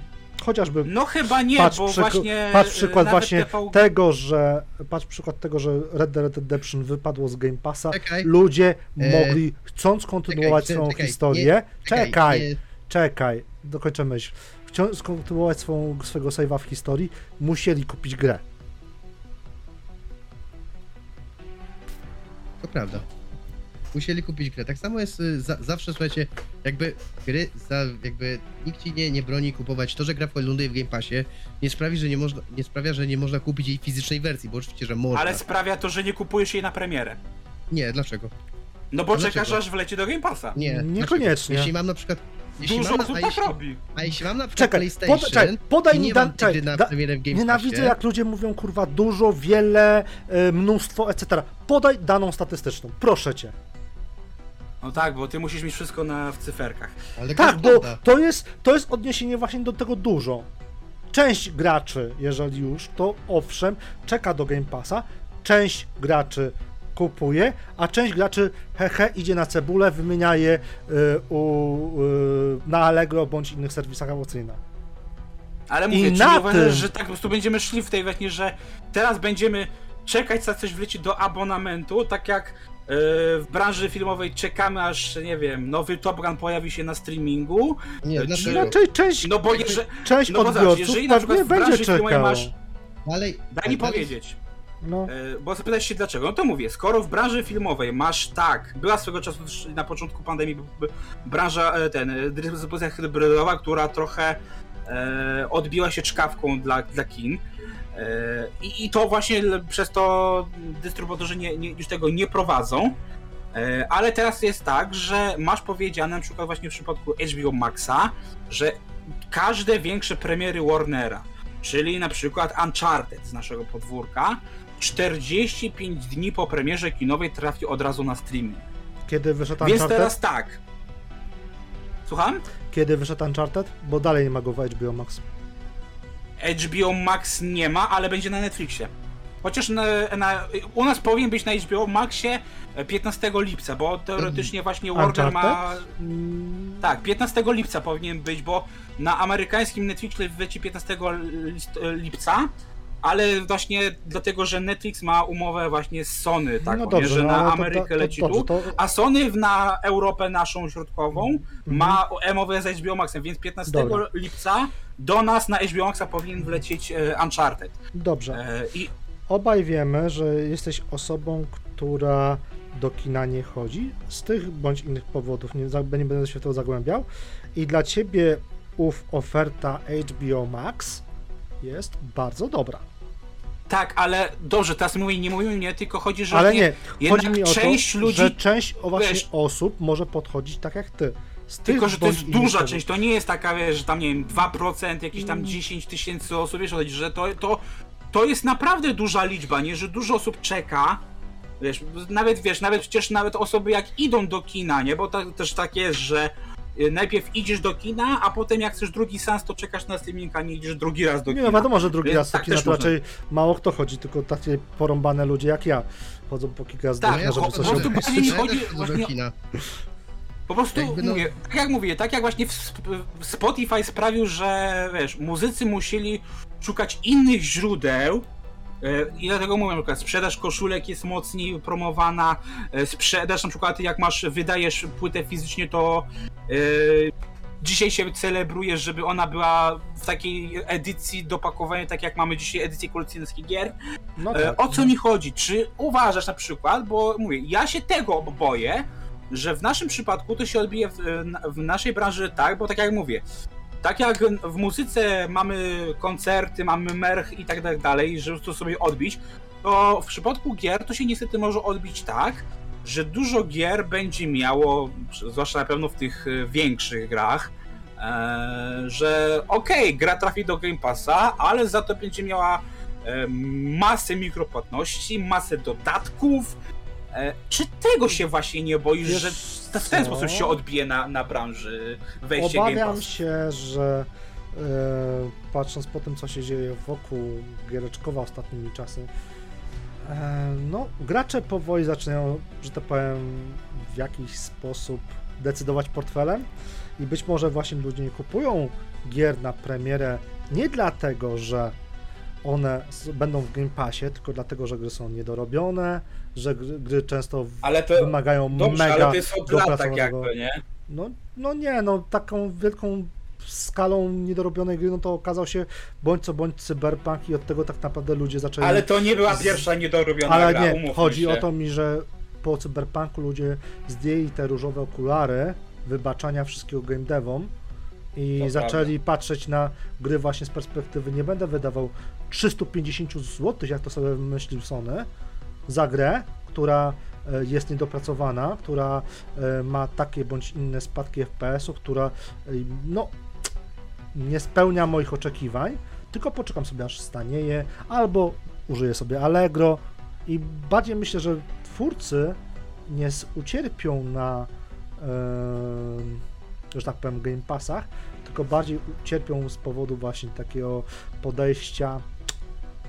chociażby No chyba nie, patrz, bo przyk- właśnie patrz przykład nawet właśnie TV... tego, że patrz przykład tego, że Red Dead Redemption wypadło z Game Passa, Czekaj, ludzie E, mogli, chcąc kontynuować czekaj, swoją czekaj, historię, czekaj, nie, czekaj, dokończę myśl. Chcąc kontynuować swą, swojego save'a w historii, musieli kupić grę. To prawda. Musieli kupić grę. Tak samo jest y, za, zawsze, słuchajcie, jakby gry, za, jakby nikt ci nie, nie broni kupować. To, że gra ląduje w Game Passie, nie sprawi, że nie można, nie sprawia, że nie można kupić jej fizycznej wersji, bo oczywiście, że można. Ale sprawia to, że nie kupujesz jej na premierę. Nie, dlaczego? No bo A dlaczego? czekasz aż wleci do Game Passa. Nie. dlaczego? Niekoniecznie. Jeśli mam na przykład. Jeśli Dużo mam, osób a, tak jeśli, robi. a jeśli mam na przykład Czekaj, PlayStation pod, czekaj podaj mi nie dan, czekaj, na da, premierę w Game Nienawidzę Passie, jak ludzie mówią kurwa dużo, wiele, y, mnóstwo, etc. Podaj daną statystyczną, proszę cię. No tak, bo ty musisz mieć wszystko na, w cyferkach. ale Tak, to bo prawda. to jest, to jest odniesienie właśnie do tego dużo. Część graczy, jeżeli już, to owszem, czeka do Game Passa, część graczy kupuje, a część graczy hehe idzie na cebulę, wymienia je y, u, y, na Allegro bądź innych serwisach aukcyjnych. Ale I mówię, czy na uważasz, tym- że tak po prostu będziemy szli w tej właśnie, że teraz będziemy czekać, co coś wleci do abonamentu, tak jak w branży filmowej czekamy, aż, nie wiem, nowy Top Gun pojawi się na streamingu. Nie, czy- dlaczego? Raczej część, No bo jeżeli, część no bo zobacz, odbiorców jeżeli na przykład w branży będzie filmowej masz- Ale, daj mi ale- powiedzieć, No. yy, bo zapytać się dlaczego. No to mówię, skoro w branży filmowej masz tak, była swego czasu na początku pandemii branża, e, ten, e, dystrybucja hybrydowa, która trochę e, odbiła się czkawką dla, dla kin. E, I, to właśnie przez to dystrybutorzy nie, nie, już tego nie prowadzą. E, Ale teraz jest tak, że masz powiedziane, na przykład właśnie w przypadku HBO Maxa, że każde większe premiery Warnera, czyli na przykład Uncharted z naszego podwórka, 45 dni po premierze kinowej trafi od razu na streaming. Kiedy wyszedł Więc Uncharted? teraz tak. Słucham? Kiedy wyszedł Uncharted? Bo dalej nie ma go w HBO Max. HBO Max nie ma, ale będzie na Netflixie. Chociaż na, na, u nas powinien być na HBO Maxie 15 lipca, bo teoretycznie właśnie Warner ma. Uncharted? Mm, Tak, 15 lipca powinien być, bo na amerykańskim Netflixie wleci 15 list, lipca, ale właśnie dlatego, że Netflix ma umowę właśnie z Sony, tak, no dobrze, że no, na Amerykę to, to, leci dobrze, tu, to, a Sony na Europę naszą środkową Mhm. ma umowę z HBO Maxem, więc 15 Dobra. lipca do nas na HBO Maxa powinien wlecieć e, Uncharted. Dobrze. E, I Obaj wiemy, że jesteś osobą, która do kina nie chodzi z tych bądź innych powodów, nie, nie będę się w to zagłębiał. I dla ciebie ów oferta HBO Max jest bardzo dobra. Tak, ale dobrze, teraz mówię, nie mówimy nie, tylko chodzi, że Ale nie, nie, chodzi mi o to, część ludzi- że część właśnie wiesz- osób może podchodzić tak jak ty. Tylko, że to jest duża część, to nie jest taka, wiesz, że tam, nie wiem, 2%, jakieś Mm. tam 10 tysięcy osób, wiesz, chodzi, że to, to, to jest naprawdę duża liczba, nie, że dużo osób czeka, wiesz, nawet, wiesz, nawet przecież nawet osoby jak idą do kina, nie, bo to też tak jest, że najpierw idziesz do kina, a potem jak chcesz drugi sens, to czekasz na streaming, a nie idziesz drugi raz do Nie kina. no wiadomo, że drugi Więc raz do tak kina to można. raczej mało kto chodzi, tylko takie porąbane ludzie jak ja chodzą po kilka razy do Tak, kina, no żeby coś robić. bardziej mi Ja też chodzi do właśnie- kina. Po prostu Jakby no- mówię, tak jak mówię, tak jak właśnie Spotify sprawił, że wiesz, muzycy musieli szukać innych źródeł. E, I dlatego mówię, na przykład sprzedaż koszulek jest mocniej promowana, e, sprzedaż na przykład jak masz, wydajesz płytę fizycznie, to e, dzisiaj się celebruje, żeby ona była w takiej edycji dopakowania, tak jak mamy dzisiaj edycję kolekcjonerskie gier. No tak. O co mi chodzi? Czy uważasz na przykład, bo mówię, ja się tego boję, że w naszym przypadku to się odbije w, w naszej branży tak, bo tak jak mówię, tak jak w muzyce mamy koncerty, mamy merch i tak dalej, żeby to sobie odbić, to w przypadku gier to się niestety może odbić tak, że dużo gier będzie miało, zwłaszcza na pewno w tych e, większych grach, e, że okej, gra trafi do Game Passa, ale za to będzie miała e, masę mikropłatności, masę dodatków. E, Czy tego się właśnie nie boisz, Wiesz że w ten co? sposób się odbije na, na branży wejście Game Obawiam Pass? się, że e, patrząc po tym, co się dzieje wokół giereczkowa ostatnimi czasy, e, no, gracze powoli zaczynają, że tak powiem, w jakiś sposób decydować portfelem i być może właśnie ludzie nie kupują gier na premierę nie dlatego, że one będą w Game Passie, tylko dlatego, że gry są niedorobione, że gry, gry często Ale to wymagają dobrze, mega ale to jest od lat tak jakby, nie? no, no nie, no taką wielką skalą niedorobionej gry, no to okazał się bądź co bądź cyberpunk i od tego tak naprawdę ludzie zaczęli... Ale to nie była pierwsza niedorobiona Ale gra, nie, umówmy chodzi się. o to mi, że po cyberpunku ludzie zdjęli te różowe okulary wybaczania wszystkiego game devom i To zaczęli patrzeć na gry właśnie z perspektywy nie będę wydawał 350 zł, jak to sobie wymyślił Sony, za grę, która e, jest niedopracowana, która e, ma takie bądź inne spadki FPS-u, która e, no nie spełnia moich oczekiwań, tylko poczekam sobie aż stanieje, albo użyję sobie Allegro. I bardziej myślę, że twórcy nie ucierpią na em, że tak powiem Game Passach, tylko bardziej ucierpią z powodu właśnie takiego podejścia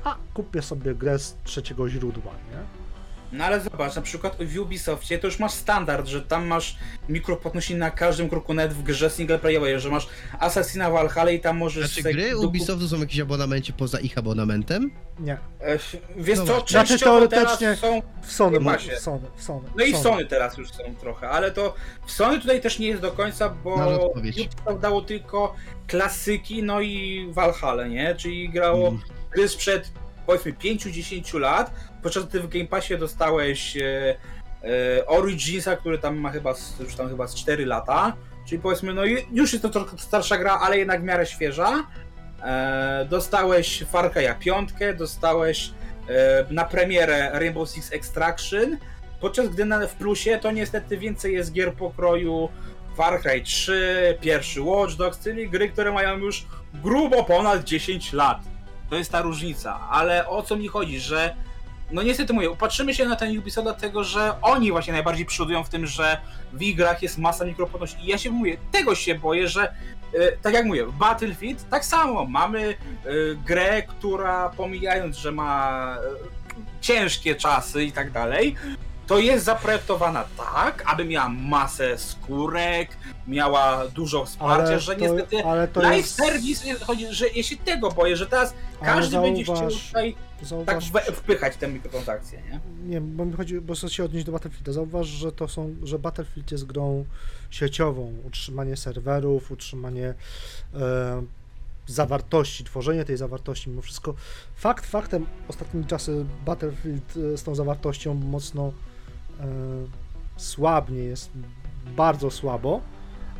a kupię sobie grę z trzeciego źródła, nie? No ale zobacz, na przykład w Ubisoftie to już masz standard, że tam masz mikropłatności na każdym kroku, nawet w grze singleplayerowej, że masz Assassina Valhalla i tam możesz... Znaczy gry dokup- Ubisoftu są jakieś abonamencie poza ich abonamentem? Nie. E, Wiesz No co, właśnie. Znaczy, teoretycznie- teraz są... W Sony, no, się. w Sony, w Sony. No i w Sony. Teraz już są trochę, ale to w Sony tutaj też nie jest do końca, bo. Ubisoft dało tylko klasyki, no i Valhalla, nie? Czyli grało Mm. gry sprzed powiedzmy 5-10 lat, podczas gdy w Game Passie dostałeś e, e, Originsa, który tam ma chyba już tam chyba z 4 lata, czyli powiedzmy, no ju- już jest to trochę starsza gra, ale jednak w miarę świeża. E, dostałeś Far Cry'a 5, dostałeś e, na premierę Rainbow Six Extraction, podczas gdy na, w plusie to niestety więcej jest gier pokroju Far Cry 3, pierwszy Watch Dogs, czyli gry, które mają już grubo ponad 10 lat. To jest ta różnica, ale o co mi chodzi, że no niestety mówię, patrzymy się na ten Ubisoft dlatego, że oni właśnie najbardziej przodują w tym, że w grach jest masa mikropłatności i ja się mówię, tego się boję, że e, tak jak mówię, w Battlefield tak samo. Mamy e, grę, która pomijając, że ma e, ciężkie czasy i tak dalej, to jest zaprojektowana tak, aby miała masę skórek, miała dużo wsparcia, Ale że to, niestety ale to live jest... service, chodzi, że ja się tego boję, że teraz każdy będzie chciał zauważ- tutaj tak Zauważ, we, wpychać te mikrotransakcje, nie? Nie, bo mi chodzi, bo chcę się odnieść do Battlefielda. Zauważ, że to są, że Battlefield jest grą sieciową. Utrzymanie serwerów, utrzymanie e, zawartości, tworzenie tej zawartości, mimo wszystko. Fakt faktem, ostatnimi czasy Battlefield e, z tą zawartością mocno słabnie, jest bardzo słabo,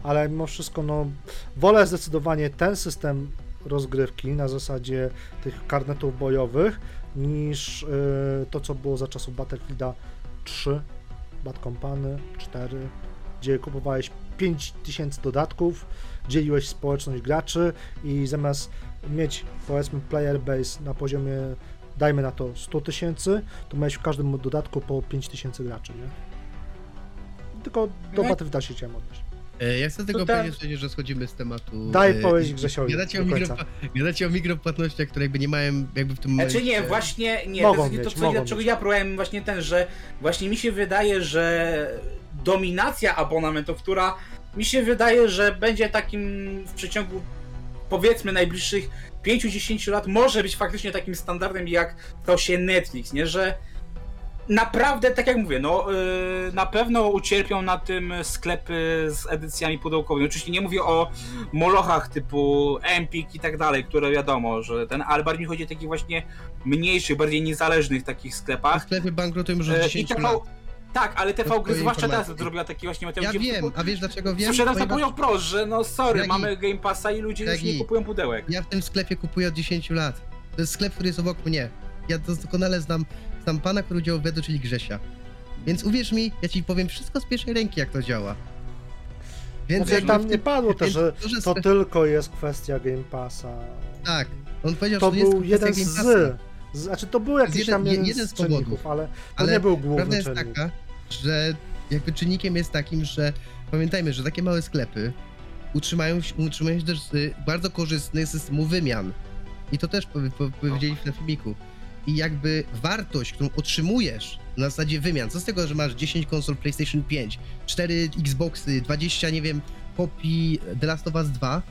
ale mimo wszystko, no, wolę zdecydowanie ten system rozgrywki na zasadzie tych karnetów bojowych, niż y, to, co było za czasów Battlefielda 3, Bad Company 4, gdzie kupowałeś 5000 dodatków, dzieliłeś społeczność graczy i zamiast mieć powiedzmy player base na poziomie dajmy na to 100 tysięcy, to miałeś w każdym dodatku po 5000 graczy, nie? Tylko do No Battlefielda się chciałem odnieść. E, Ja chcę tylko To tak. powiedzieć, że schodzimy z tematu. Daj e, powiedzieć Grzesiowi Gadacie o, do mikro, gadacie o mikropłatnościach, które jakby nie mają jakby w tym momencie... Znaczy nie, właśnie nie, Mogą to jest mieć, to, co, dlaczego mieć. ja próbowałem właśnie ten, że właśnie mi się wydaje, że dominacja abonamentów, która mi się wydaje, że będzie takim w przeciągu powiedzmy najbliższych 5-10 lat może być faktycznie takim standardem jak to się Netflix, nie, że naprawdę, tak jak mówię, no yy, na pewno ucierpią na tym sklepy z edycjami pudełkowymi. Oczywiście nie mówię o molochach typu Empik i tak dalej, które wiadomo, że ten, ale bardziej mi chodzi o takich właśnie mniejszych, bardziej niezależnych takich sklepach. Sklepy bankrutują już od E, 10 TV lat. Tak, ale TV Gry zwłaszcza teraz zrobiła taki właśnie Ja materiał, gdzie wiem, a wiesz dlaczego wiem? Sprzedawca Ponieważ powiedział wprost, że no sorry, Jagi- mamy Game Passa i ludzie już Jagi- nie kupują pudełek. Ja w tym sklepie kupuję od 10 lat. To jest sklep, który jest obok mnie. Ja doskonale znam, znam pana, który działał w Edo, czyli Grzesia. Więc uwierz mi, ja ci powiem wszystko z pierwszej ręki, jak to działa. Więc Znaczy, jakby tam nie padło też, że to, że to sklep- tylko jest kwestia Game Passa. Tak, on powiedział, To że to jest był kwestia jeden Game z... Passa. Znaczy to był jakiś jeden- tam je- jeden, jeden z powodów. ale to Ale nie był Prawda główny jest czynnik. taka, że jakby czynnikiem jest takim, że pamiętajmy, że takie małe sklepy utrzymają się, utrzymają się też z bardzo korzystnych systemu wymian. I to też powie- po- powiedzieli w tym filmiku. I jakby wartość, którą otrzymujesz na zasadzie wymian, co z tego, że masz 10 konsol PlayStation 5, 4 Xboxy, 20, nie wiem, kopii The Last of Us 2,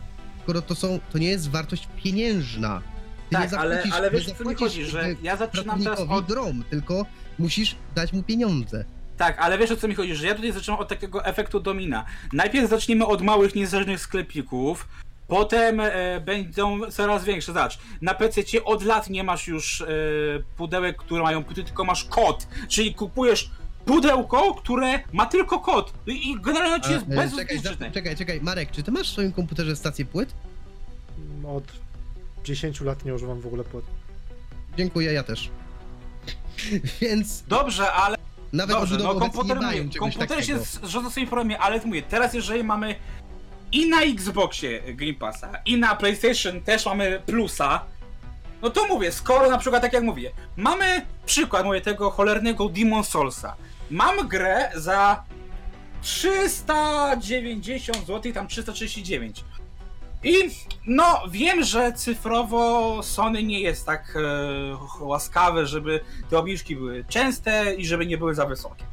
skoro to są, to nie jest wartość pieniężna. Tak, ale, ale wiesz co mi chodzi, że ja zaczynam teraz od... grom, tylko musisz dać mu pieniądze. Tak, ale wiesz o co mi chodzi, że ja tutaj zaczynam od takiego efektu domina. Najpierw zaczniemy od małych, niezależnych sklepików, potem e, będą coraz większe. Zobacz, na PC od lat nie masz już e, pudełek, które mają płyty, tylko masz kod, czyli kupujesz pudełko, które ma tylko kod i i generalnie ci jest e, czekaj, bezużyteczne. czekaj, czekaj, Marek, czy ty masz w swoim komputerze stację płyt? Od 10 lat nie używam w ogóle płyt. Dziękuję, ja też. Więc Dobrze, ale nawet Dobrze, no obudowowiec komputer, nie mówię, czegoś komputer takiego. się zrządza swoim programie, ale mówię, teraz jeżeli mamy i na Xboxie Game Passa, i na PlayStation też mamy plusa, no to mówię, skoro na przykład, tak jak mówię, mamy przykład, mówię, tego cholernego Demon Soulsa. Mam grę za 390 zł, tam 339. I no, wiem, że cyfrowo Sony nie jest tak e, łaskawe, żeby te obniżki były częste i żeby nie były za wysokie.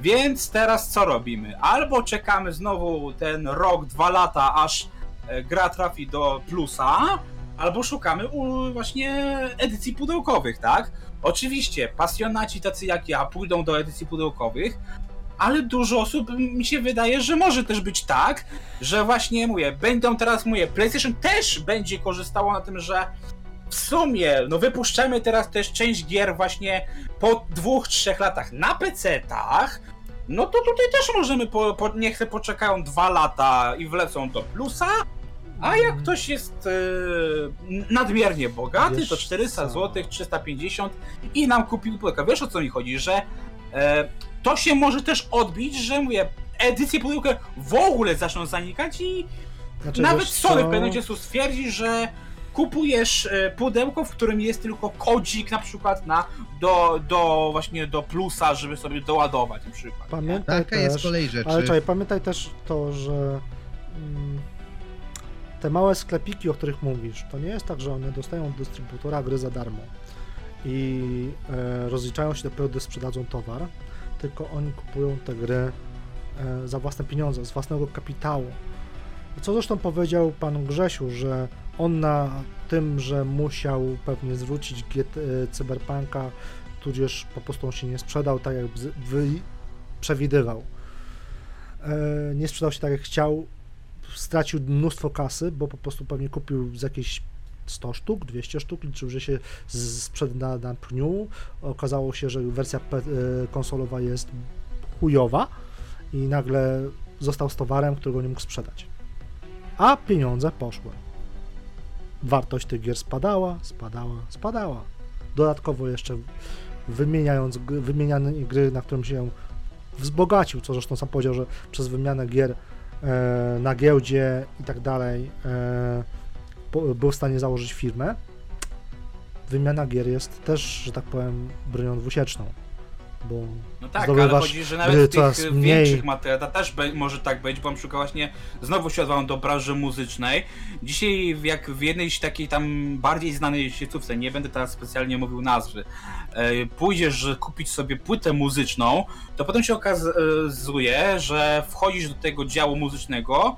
Więc teraz co robimy? Albo czekamy znowu ten rok, dwa lata, aż e, gra trafi do plusa, albo szukamy u, właśnie edycji pudełkowych, tak? Oczywiście, pasjonaci tacy jak ja pójdą do edycji pudełkowych, ale dużo osób mi się wydaje, że może też być tak, że właśnie mówię, będą teraz mówię, PlayStation też będzie korzystało na tym, że w sumie, no wypuszczamy teraz też część gier właśnie po dwóch, trzech latach na PC-tach, no to tutaj też możemy, po, po, niech se poczekają dwa lata i wlecą do plusa, a jak ktoś jest e, nadmiernie bogaty, Wiesz to 400 co? zł, 350 i nam kupił pudełka. Wiesz o co mi chodzi, że e, to się może też odbić, że mówię, edycje pudełka w ogóle zaczną zanikać i Znaczy, nawet Sony w pewnym momencie stwierdzi, że kupujesz e, pudełko, w którym jest tylko kodzik na przykład na, do, do właśnie do plusa, żeby sobie doładować na przykład. Pamiętaj Taka jest też, kolej rzeczy. ale czekaj, pamiętaj też to, że mm, te małe sklepiki, o których mówisz, to nie jest tak, że one dostają od dystrybutora gry za darmo i e, rozliczają się dopiero, gdy sprzedadzą towar, tylko oni kupują te gry e, za własne pieniądze, z własnego kapitału. Co zresztą powiedział pan Grzesiu, że on na tym, że musiał pewnie zwrócić GT, e, Cyberpunka, tudzież po prostu on się nie sprzedał tak, jak przewidywał. E, nie sprzedał się tak, jak chciał, stracił mnóstwo kasy, bo po prostu pewnie kupił z jakieś 100 sztuk, 200 sztuk, liczył, że się sprzeda na pniu. Okazało się, że wersja e, konsolowa jest chujowa i nagle został z towarem, którego nie mógł sprzedać. A pieniądze poszły. Wartość tych gier spadała, spadała, spadała. Dodatkowo jeszcze wymieniając wymieniane gry, na którym się wzbogacił, co zresztą sam powiedział, że przez wymianę gier e, na giełdzie i tak dalej e, był w stanie założyć firmę. Wymiana gier jest też, że tak powiem, bronią dwusieczną, bo No tak, ale chodzi, że nawet w tych mniej. większych materiałach też może tak być, bo na przykład właśnie znowu się odwołam do branży muzycznej. Dzisiaj jak w jednej takiej tam bardziej znanej sieciówce, nie będę teraz specjalnie mówił nazwy, e, pójdziesz kupić sobie płytę muzyczną, to potem się okazuje, że wchodzisz do tego działu muzycznego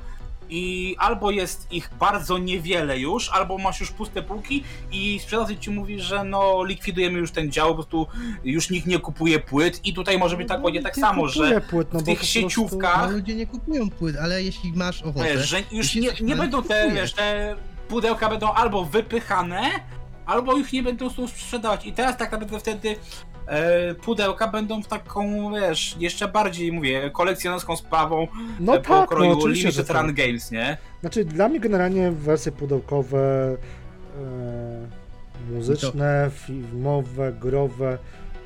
i albo jest ich bardzo niewiele już, albo masz już puste półki i sprzedawca ci mówi, że no likwidujemy już ten dział, po prostu już nikt nie kupuje płyt i tutaj może być tak, No, będzie tak nie samo, że płyt, no w bo tych prostu- sieciówkach- No, ludzie nie kupują płyt, ale jeśli masz ochotę... Wiesz, że już nie, nie będą te, wiesz, te pudełka będą albo wypychane, albo ich nie będą tu sprzedawać. I teraz tak naprawdę wtedy e, pudełka będą w taką, wiesz, jeszcze bardziej, mówię, kolekcjonerską sprawą No e, po tak, kroju no oczywiście, że Limited tak. Run Games, nie? Znaczy, dla mnie generalnie wersje pudełkowe, e, muzyczne, filmowe, growe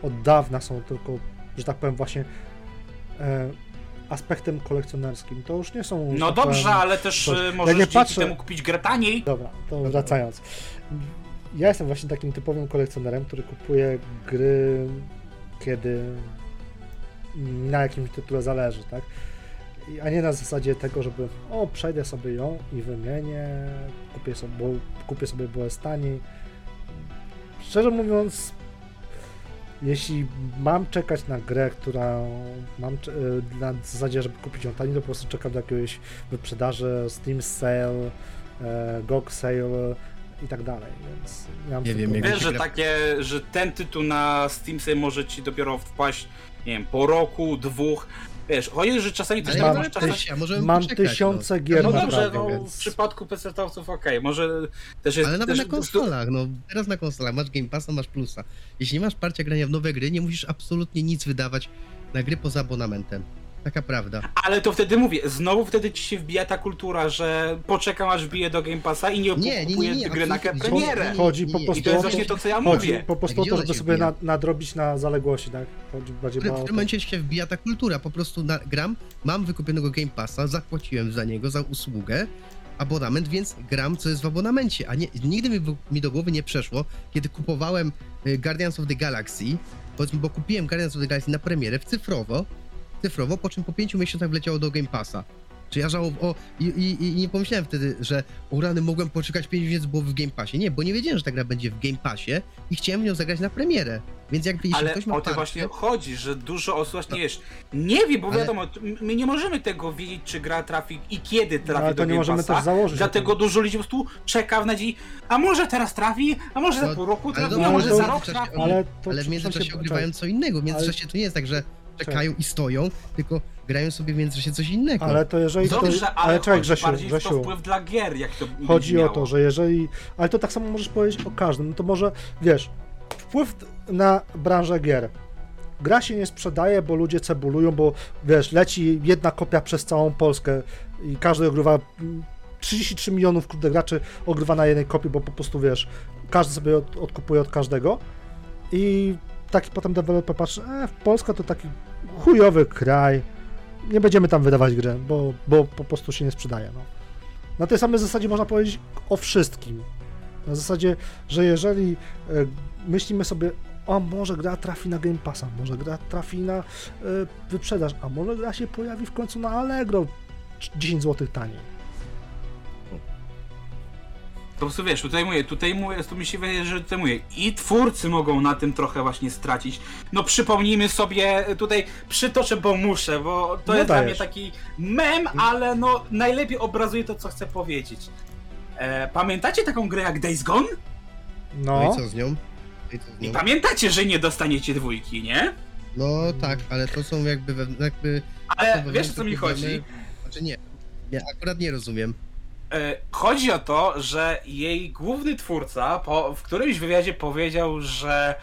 od dawna są tylko, że tak powiem, właśnie e, aspektem kolekcjonerskim. To już nie są. No tak dobrze, powiem, ale też coś- e, Ja możesz nie dzięki patrzę- temu kupić grę taniej. Dobra, to wracając. Ja jestem właśnie takim typowym kolekcjonerem, który kupuje gry, kiedy na jakimś tytule zależy, tak? A nie na zasadzie tego, żeby o, przejdę sobie ją i wymienię, kupię sobie, bo kupię sobie, bo jest taniej. Szczerze mówiąc, jeśli mam czekać na grę, która mam na zasadzie, żeby kupić ją taniej, to po prostu czekam do jakiegoś wyprzedaży, Steam Sale, e, GOG Sale i tak dalej, więc ja Nie wiem, Wiesz, że takie, że ten tytuł na Steam sobie może ci dopiero wpaść, nie wiem, po roku, dwóch. Wiesz, chodzi, że czasami też mam tak, czasami... tyś, mam poczekać, tysiące no. gier No na dobrze, prawie, no więc- w przypadku PC-towców okej, może też jest... Ale nawet też, na konsolach, no teraz na konsolach masz Game Passa, masz Plusa. Jeśli nie masz parcia grania w nowe gry, nie musisz absolutnie nic wydawać na gry poza abonamentem. Taka prawda. Ale to wtedy mówię, znowu wtedy ci się wbija ta kultura, że poczekam aż wbije do Game Passa i nie, Nie, nie, nie, kupuję nie, gry na absolutnie. premierę. Chodzi Nie, po nie, prostu I to jest właśnie to, co ja chodzi mówię. po prostu o Gdzie to, żeby sobie na, nadrobić na zaległości, tak? Chodzi bardziej W, o w to. tym momencie się wbija ta kultura, po prostu na, gram, mam wykupionego Game Passa, zapłaciłem za niego, za usługę, abonament, więc gram, co jest w abonamencie, a nie, nigdy mi, mi do głowy nie przeszło, kiedy kupowałem y, Guardians of the Galaxy, powiedzmy, bo kupiłem Guardians of the Galaxy na premierę w cyfrowo, cyfrowo, po czym po pięciu miesiącach wleciało do Game Passa. Czy ja żałował, o, i, i, i nie pomyślałem wtedy, że o rany mogłem poczekać 5 miesięcy, bo w Game Passie. Nie, bo nie wiedziałem, że ta gra będzie w Game Passie i chciałem nią zagrać na premierę. Więc jakby jeśli Ale ktoś ma o to właśnie chodzi, że dużo osób właśnie wiesz, nie wie, bo Ale- wiadomo, my nie możemy tego wiedzieć, czy gra trafi i kiedy trafi ale do to nie Game możemy Passa, też założyć. Dlatego dużo ludzi po prostu czeka w nadziei, a może teraz trafi, a może za No, pół roku ale trafi, a może ale za rok trafi. ale to ale w międzyczasie ogrywają co innego. W międzyczasie to nie jest tak, że czekają i stoją, tylko grają sobie w międzyczasie coś innego. Ale to jeżeli. To, Dobrze, ale, ale czekaj, Grzesiu, bardziej w to Grzesiu. wpływ dla gier, jak to Chodzi o to, że jeżeli. Ale to tak samo możesz powiedzieć o każdym. No to może wiesz, wpływ na branżę gier. Gra się nie sprzedaje, bo ludzie cebulują, bo wiesz, leci jedna kopia przez całą Polskę i każdy ogrywa. mm, 33 milionów kurde graczy ogrywa na jednej kopii, bo po prostu wiesz, każdy sobie od, odkupuje od każdego. I taki potem deweloper patrzy, e, Polska to taki chujowy kraj. Nie będziemy tam wydawać gry, bo, bo po prostu się nie sprzedaje. No. Na tej samej zasadzie można powiedzieć o wszystkim. Na zasadzie, że jeżeli e, myślimy sobie, o może gra trafi na Game Passa, może gra trafi na e, wyprzedaż, a może gra się pojawi w końcu na Allegro 10 zł taniej. Po prostu wiesz, tutaj mówię, tutaj mówię, tu mi się wydaje, że tutaj mówię, i twórcy mogą na tym trochę właśnie stracić. No przypomnijmy sobie, tutaj przytoczę, bo muszę, bo to No jest dla mnie dajesz. taki mem, ale no najlepiej obrazuje to, co chcę powiedzieć. E, pamiętacie taką grę jak Days Gone? No No, i co z nią? I I pamiętacie, że nie dostaniecie dwójki, nie? No tak, ale to są jakby, we- jakby Ale wiesz, o co mi problemy- chodzi? Znaczy nie, nie, akurat nie rozumiem. E, Chodzi o to, że jej główny twórca po, w którymś wywiadzie powiedział, że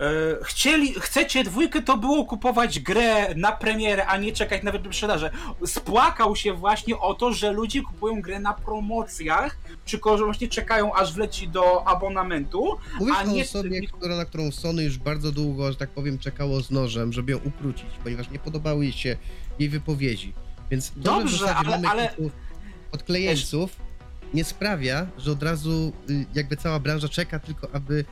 e, chcieli, chcecie dwójkę, to było kupować grę na premierę, a nie czekać na wyprzedaże. Spłakał się właśnie o to, że ludzie kupują grę na promocjach, czy właśnie czekają aż wleci do abonamentu. Mówisz A o nie- osobie, która, na którą Sony już bardzo długo, że tak powiem, czekało z nożem, żeby ją ukrócić, ponieważ nie podobały jej się jej wypowiedzi. Więc Dobrze, zasadzie ale- ale- odklejeńców, nie sprawia, że od razu y, jakby cała branża czeka tylko, aby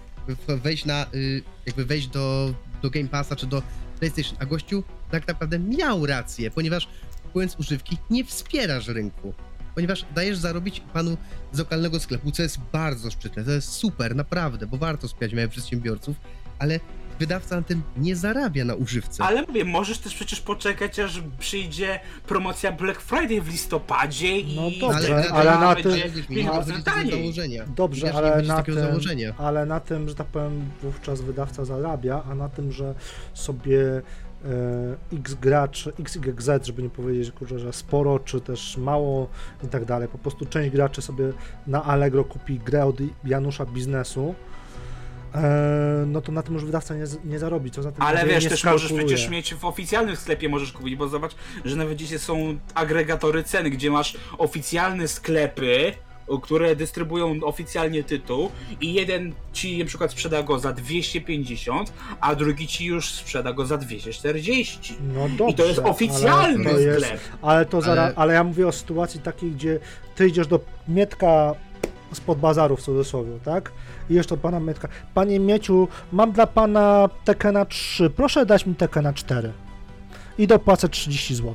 wejść na, y, jakby wejść do, do Game Passa czy do PlayStation, a gościu tak naprawdę miał rację, ponieważ kupując używki nie wspierasz rynku. Ponieważ dajesz zarobić panu z lokalnego sklepu, co jest bardzo szczytne, to jest super, naprawdę, bo warto wspierać małych przedsiębiorców, ale wydawca na tym nie zarabia na używce. Ale mówię, możesz też przecież poczekać, aż przyjdzie promocja Black Friday w listopadzie i... No ale, dobrze, wtedy ale na będzie tym- założenia. Dobrze, Wiesz, ale na, tym, założenia. ale na tym, że tak powiem, wówczas wydawca zarabia, a na tym, że sobie e, x graczy, x, y, z, żeby nie powiedzieć, kurczę, że sporo, czy też mało i tak dalej. Po prostu część graczy sobie na Allegro kupi grę od Janusza biznesu, no to na tym już wydawca nie, nie zarobi. Co za tym Ale wiesz, też możesz skalkuluje. przecież mieć w oficjalnym sklepie możesz kupić, bo zobacz, że nawet dzisiaj są agregatory ceny, gdzie masz oficjalne sklepy, które dystrybuują oficjalnie tytuł i jeden ci na przykład sprzeda go za 250, a drugi ci już sprzeda go za 240. No dobrze, I to jest oficjalny ale jest, sklep. Ale to zara, Ale- ale... ja mówię o sytuacji takiej, gdzie ty idziesz do Mietka spod bazarów w cudzysłowie, tak? I jeszcze do pana Mietka. Panie Mieciu, mam dla pana Tekena 3, proszę dać mi Tekena 4. I dopłacę 30 zł.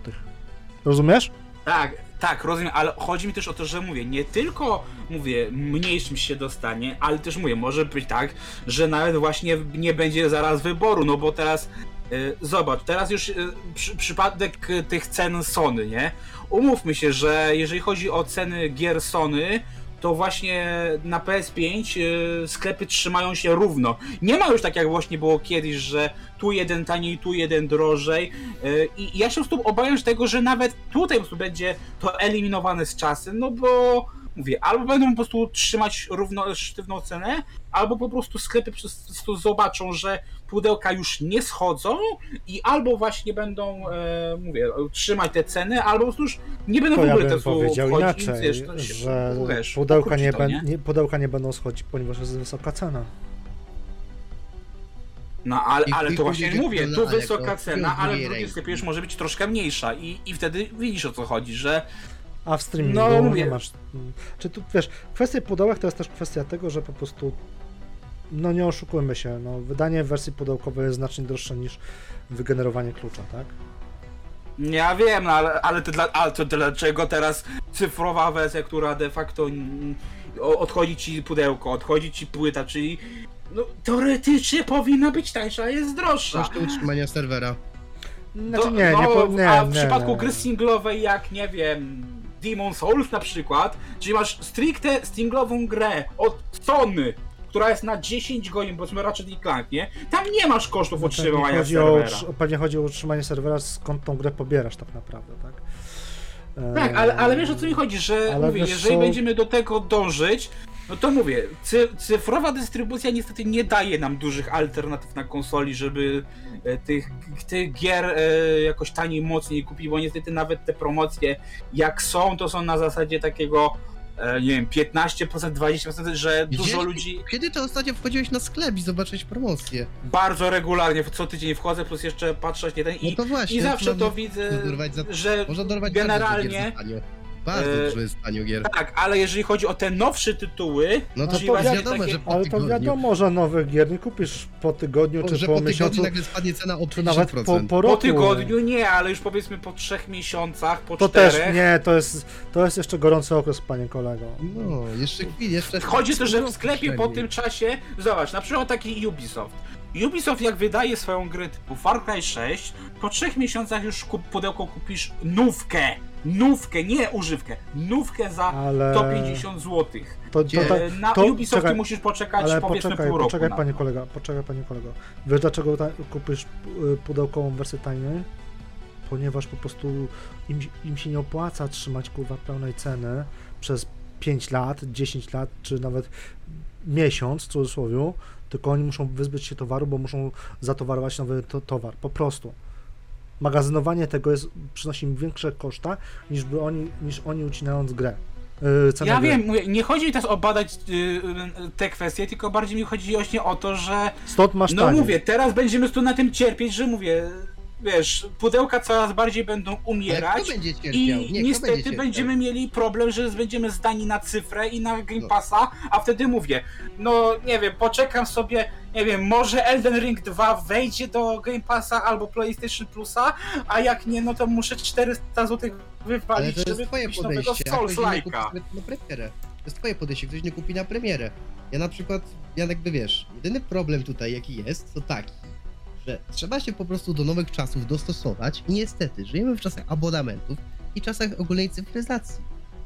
Rozumiesz? Tak, tak, rozumiem, ale chodzi mi też o to, że mówię, nie tylko mówię, mniejszym się dostanie, ale też mówię, może być tak, że nawet właśnie nie będzie zaraz wyboru, no bo teraz y, zobacz, teraz już y, przy, przypadek y, tych cen Sony, nie? Umówmy się, że jeżeli chodzi o ceny gier Sony, to właśnie na PS5 y, sklepy trzymają się równo. Nie ma już tak jak właśnie było kiedyś, że tu jeden taniej, tu jeden drożej. Y, I ja się po prostu obawiam tego, że nawet tutaj po prostu będzie to eliminowane z czasem, no bo mówię, albo będą po prostu trzymać równo sztywną cenę, albo po prostu sklepy przez prostu zobaczą, że pudełka już nie schodzą i albo właśnie będą, e, mówię, trzymać te ceny, albo po już nie będą To w ja ogóle bym te powiedział wchodzić, inaczej, wiesz, to że wiesz, pudełka nie, to, ben, nie, pudełka nie będą schodzić, ponieważ jest wysoka cena. No ale, I- ale i to właśnie mówię, tu wysoka cena, ale w drugim sklepie już może być troszkę mniejsza i, i wtedy widzisz o co chodzi, że A w streamingu No, mówię. nie masz. Czy tu wiesz, kwestia pudełek to jest też kwestia tego, że po prostu. No nie oszukujmy się, no, wydanie wersji pudełkowej jest znacznie droższe niż wygenerowanie klucza, tak? Ja wiem, no, ale, ale, to dla, ale to dlaczego teraz cyfrowa wersja, która de facto mm, odchodzi ci pudełko, odchodzi ci płyta, czyli no, teoretycznie powinna być tańsza, a jest droższa. Koszty utrzymania serwera. Znaczy To- nie, no, nie, po, nie, A w nie, przypadku nie. gry singlowej jak, nie wiem, Demon Souls na przykład, czyli masz stricte singlową grę od Sony, która jest na 10 godzin, powiedzmy Ratchet i Clank, nie? Tam nie masz kosztów No, utrzymywania chodzi o, serwera. utrzy- pewnie chodzi o utrzymanie serwera, skąd tą grę pobierasz tak naprawdę, tak? Tak, ale, ale wiesz o co mi chodzi, że mówię, jeżeli co? będziemy do tego dążyć, no to mówię, cy, cyfrowa dystrybucja niestety nie daje nam dużych alternatyw na konsoli, żeby e, tych, tych gier e, jakoś taniej, mocniej kupić, bo niestety nawet te promocje jak są, to są na zasadzie takiego, e, nie wiem, 15%, 20%, że dużo Widziałeś- ludzi Kiedy to ostatnio wchodziłeś na sklep i zobaczyłeś promocję? bardzo regularnie co tydzień wchodzę, plus jeszcze patrzeć nie ten No i, to właśnie. i zawsze to widzę, za- że generalnie Bardzo e, dużo jest tanio gier. tak, ale jeżeli chodzi o te nowsze tytuły, No to, No to wiadomo, takie- że po Ale to tygodniu, wiadomo, że nowych gier nie kupisz po tygodniu, czy że po, po miesiącu, tygodniu nagle spadnie cena o 50%. czy nawet po, po roku. Po tygodniu nie, ale już powiedzmy po trzech miesiącach, po To czterech. też nie, to jest, to jest jeszcze gorący okres, panie kolego. No, jeszcze chwilę, jeszcze... Chodzi też, że w sklepie po tym czasie, zobacz, na przykład taki Ubisoft. Ubisoft jak wydaje swoją grę typu Far Cry 6, po trzech miesiącach już kup, pudełko kupisz nówkę. Nówkę, nie używkę. Nówkę za Ale 150 zł. to, to, to, E, Na to- Ubisoft czekaj, musisz poczekać ale powiedzmy poczekaj, pół roku. poczekaj panie to. kolego, poczekaj panie kolego. Wiesz dlaczego ta, kupisz y, pudełkową wersję taniej? Ponieważ po prostu im, im się nie opłaca trzymać kurwa pełnej ceny przez 5 lat, 10 lat, czy nawet miesiąc w cudzysłowie, tylko oni muszą wyzbyć się towaru, bo muszą zatowarować nowy to, towar, po prostu. Magazynowanie tego jest, przynosi im większe koszta, niż by oni, niż oni ucinając grę. Yy, Ja wiem, mówię, nie chodzi mi teraz o badać y, y, te kwestie, tylko bardziej mi chodzi właśnie o to, że Stąd masz No taniej. mówię, teraz będziemy tu na tym cierpieć, że mówię, wiesz, pudełka coraz bardziej będą Ale umierać będzie i Nie, będzie niestety cierpiał? będziemy mieli problem, że będziemy zdani na cyfrę i na Game. Passa, a wtedy mówię, no nie wiem, poczekam sobie, nie wiem, może Elden Ring 2 wejdzie do Game Passa albo PlayStation Plusa, a jak nie, no to muszę 400 zł Ale wywalić, to jest żeby twoje kupić nowego podejście, Souls-like'a. sobie na premierę. To jest twoje podejście, ktoś nie kupi na premierę. Ja na przykład, ja jakby wiesz, jedyny problem tutaj jaki jest, to taki, że trzeba się po prostu do nowych czasów dostosować i niestety, żyjemy w czasach abonamentów i czasach ogólnej cyfryzacji.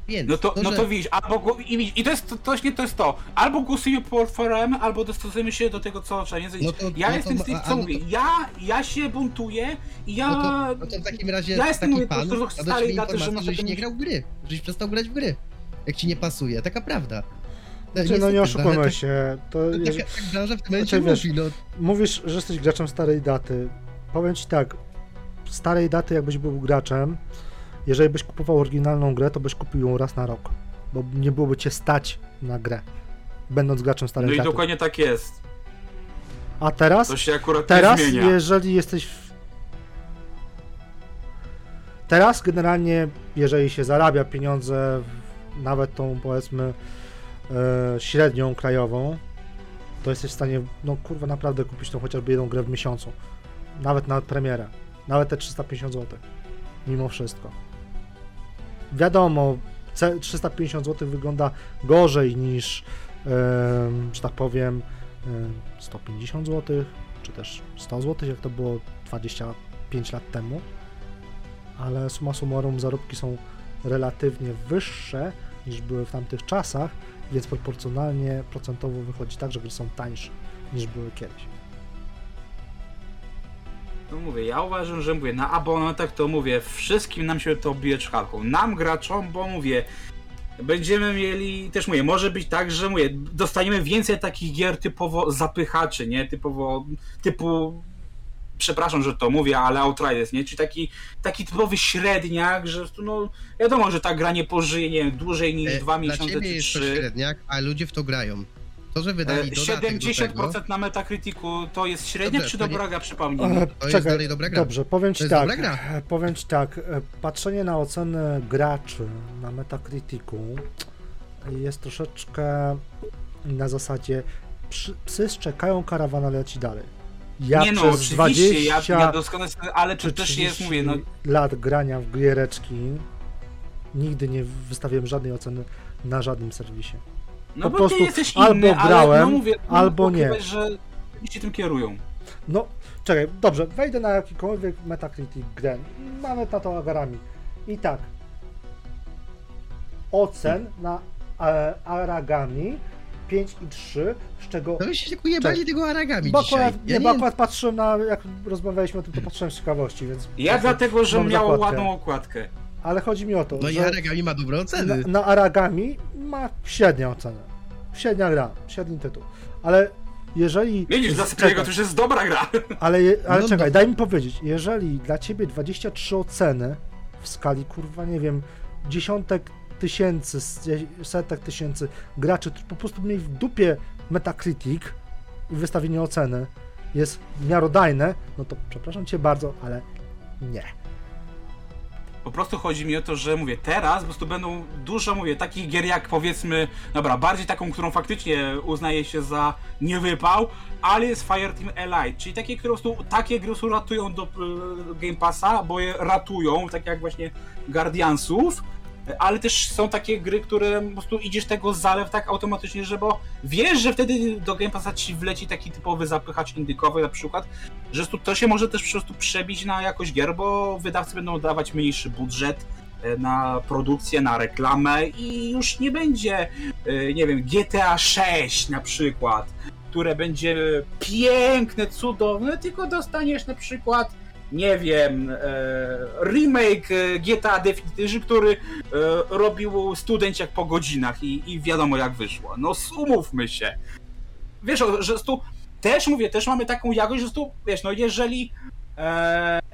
Więc No to, no że- to widzisz, albo i, i to jest to, to, to jest to. Albo głosujemy platformę, albo dostosujemy się do tego, co trzeba. Więc No to- ja no jestem to- z tych, co a no mówię. to- Ja, ja się buntuję i ja. No to, no to w takim razie Ja jestem, taki mówię, po pan prostu ciebie daty, że żeś nie grał gry, żeś przestał grać w gry, jak ci nie pasuje, taka prawda. No, Znaczy, no nie niestety, oszukujmy się. To Tak, jest, tak, branża w tym momencie Znaczy, wiesz, no mówisz, że jesteś graczem starej daty. Powiem ci tak, starej daty jakbyś był graczem, jeżeli byś kupował oryginalną grę, to byś kupił ją raz na rok, bo nie byłoby cię stać na grę, będąc graczem starej No i daty. dokładnie tak jest. A teraz, To się akurat teraz nie zmienia. jeżeli jesteś w... Teraz generalnie, jeżeli się zarabia pieniądze, nawet tą powiedzmy e, średnią krajową, to jesteś w stanie, no kurwa, naprawdę kupić tą chociażby jedną grę w miesiącu. Nawet na premierę. Nawet te 350 zł. Mimo wszystko. Wiadomo, ce- 350 zł wygląda gorzej niż, em, że tak powiem, em, 150 zł, czy też 100 zł, jak to było 25 lat temu. Ale summa summarum zarobki są relatywnie wyższe niż były w tamtych czasach, więc proporcjonalnie procentowo wychodzi tak, że gry są tańsze niż były kiedyś. No mówię, ja uważam, że mówię, na abonamentach to mówię, wszystkim nam się to bije czkalką. Nam graczom, bo mówię, będziemy mieli, też mówię, może być tak, że mówię, dostaniemy więcej takich gier typowo zapychaczy, nie? Typowo, typu, przepraszam, że to mówię, ale Outriders, nie? Czy taki, taki typowy średniak, że no, wiadomo, że ta gra nie pożyje, nie wiem, dłużej niż e, dwa miesiące ciebie czy jest to trzy. średniak, a ludzie w to grają. To, że wydali E, dodatek do 70% tego, na Metacriticu to jest średniak Dobrze, czy nie- dobra gra, przypomnij mi? E, to jest dalej dobra gra. Dobrze, powiem ci jest tak. dobra gra. e, Powiem ci tak, e, patrzenie na oceny graczy na Metacriticu jest troszeczkę na zasadzie psy czekają, karawana leci dalej. Ja nie no, przez oczywiście, 20 ja, ja doskonale, ale czy też 30 jest, mówię, no lat grania w giereczki nigdy nie wystawiłem żadnej oceny na żadnym serwisie. No Po bo prostu ty jesteś albo inny, ale grałem, no mówię, no albo nie. pokrywać, że się tym kierują. No, czekaj, dobrze, wejdę na jakikolwiek Metacritic grę. Mamy na to agarami. I tak. Ocen na e, Aragami 5 i 3, z czego. No wy się ujebali Cześć. tego Aragami Bo dzisiaj. akurat, Ja nie, bo akurat patrzyłem na. Jak rozmawialiśmy o tym, to patrzyłem z ciekawości, więc. Ja dlatego, że miało zakładkę. ładną okładkę. Ale chodzi mi o to, no i że Aragami ma dobre na, oceny. na Aragami ma średnią ocenę. Średnia gra, średni tytuł. Ale jeżeli. Widzisz, dla czekaj. Sypiego to już jest dobra gra. [laughs] Ale, je, ale No, czekaj, no. daj mi powiedzieć, jeżeli dla ciebie 23 oceny w skali, kurwa, nie wiem, dziesiątek tysięcy, setek tysięcy graczy, którzy po prostu mieli w dupie Metacritic i wystawienie oceny jest miarodajne, no to przepraszam cię bardzo, ale nie. Po prostu chodzi mi o to, że mówię, teraz po prostu będą dużo, mówię, takich gier jak powiedzmy, dobra, bardziej taką, którą faktycznie uznaje się za niewypał, ale jest Fireteam Elite, czyli takie, które po prostu, takie gry ratują do y, Game Passa, bo je ratują, tak jak właśnie Guardiansów, ale też są takie gry, które po prostu idziesz tego zalew tak automatycznie, że bo wiesz, że wtedy do Game Passa ci wleci taki typowy zapychacz indykowy na przykład, że to się może też po prostu przebić na jakość gier, bo wydawcy będą dawać mniejszy budżet e, na produkcję, na reklamę i już nie będzie, e, nie wiem, GTA 6 na przykład, które będzie piękne, cudowne, tylko dostaniesz na przykład nie wiem, e, remake e, GTA Definition, który e, robił studenciak po godzinach i, i wiadomo jak wyszło. No umówmy się. Wiesz, że tu też mówię, też mamy taką jakość, że tu, wiesz, no jeżeli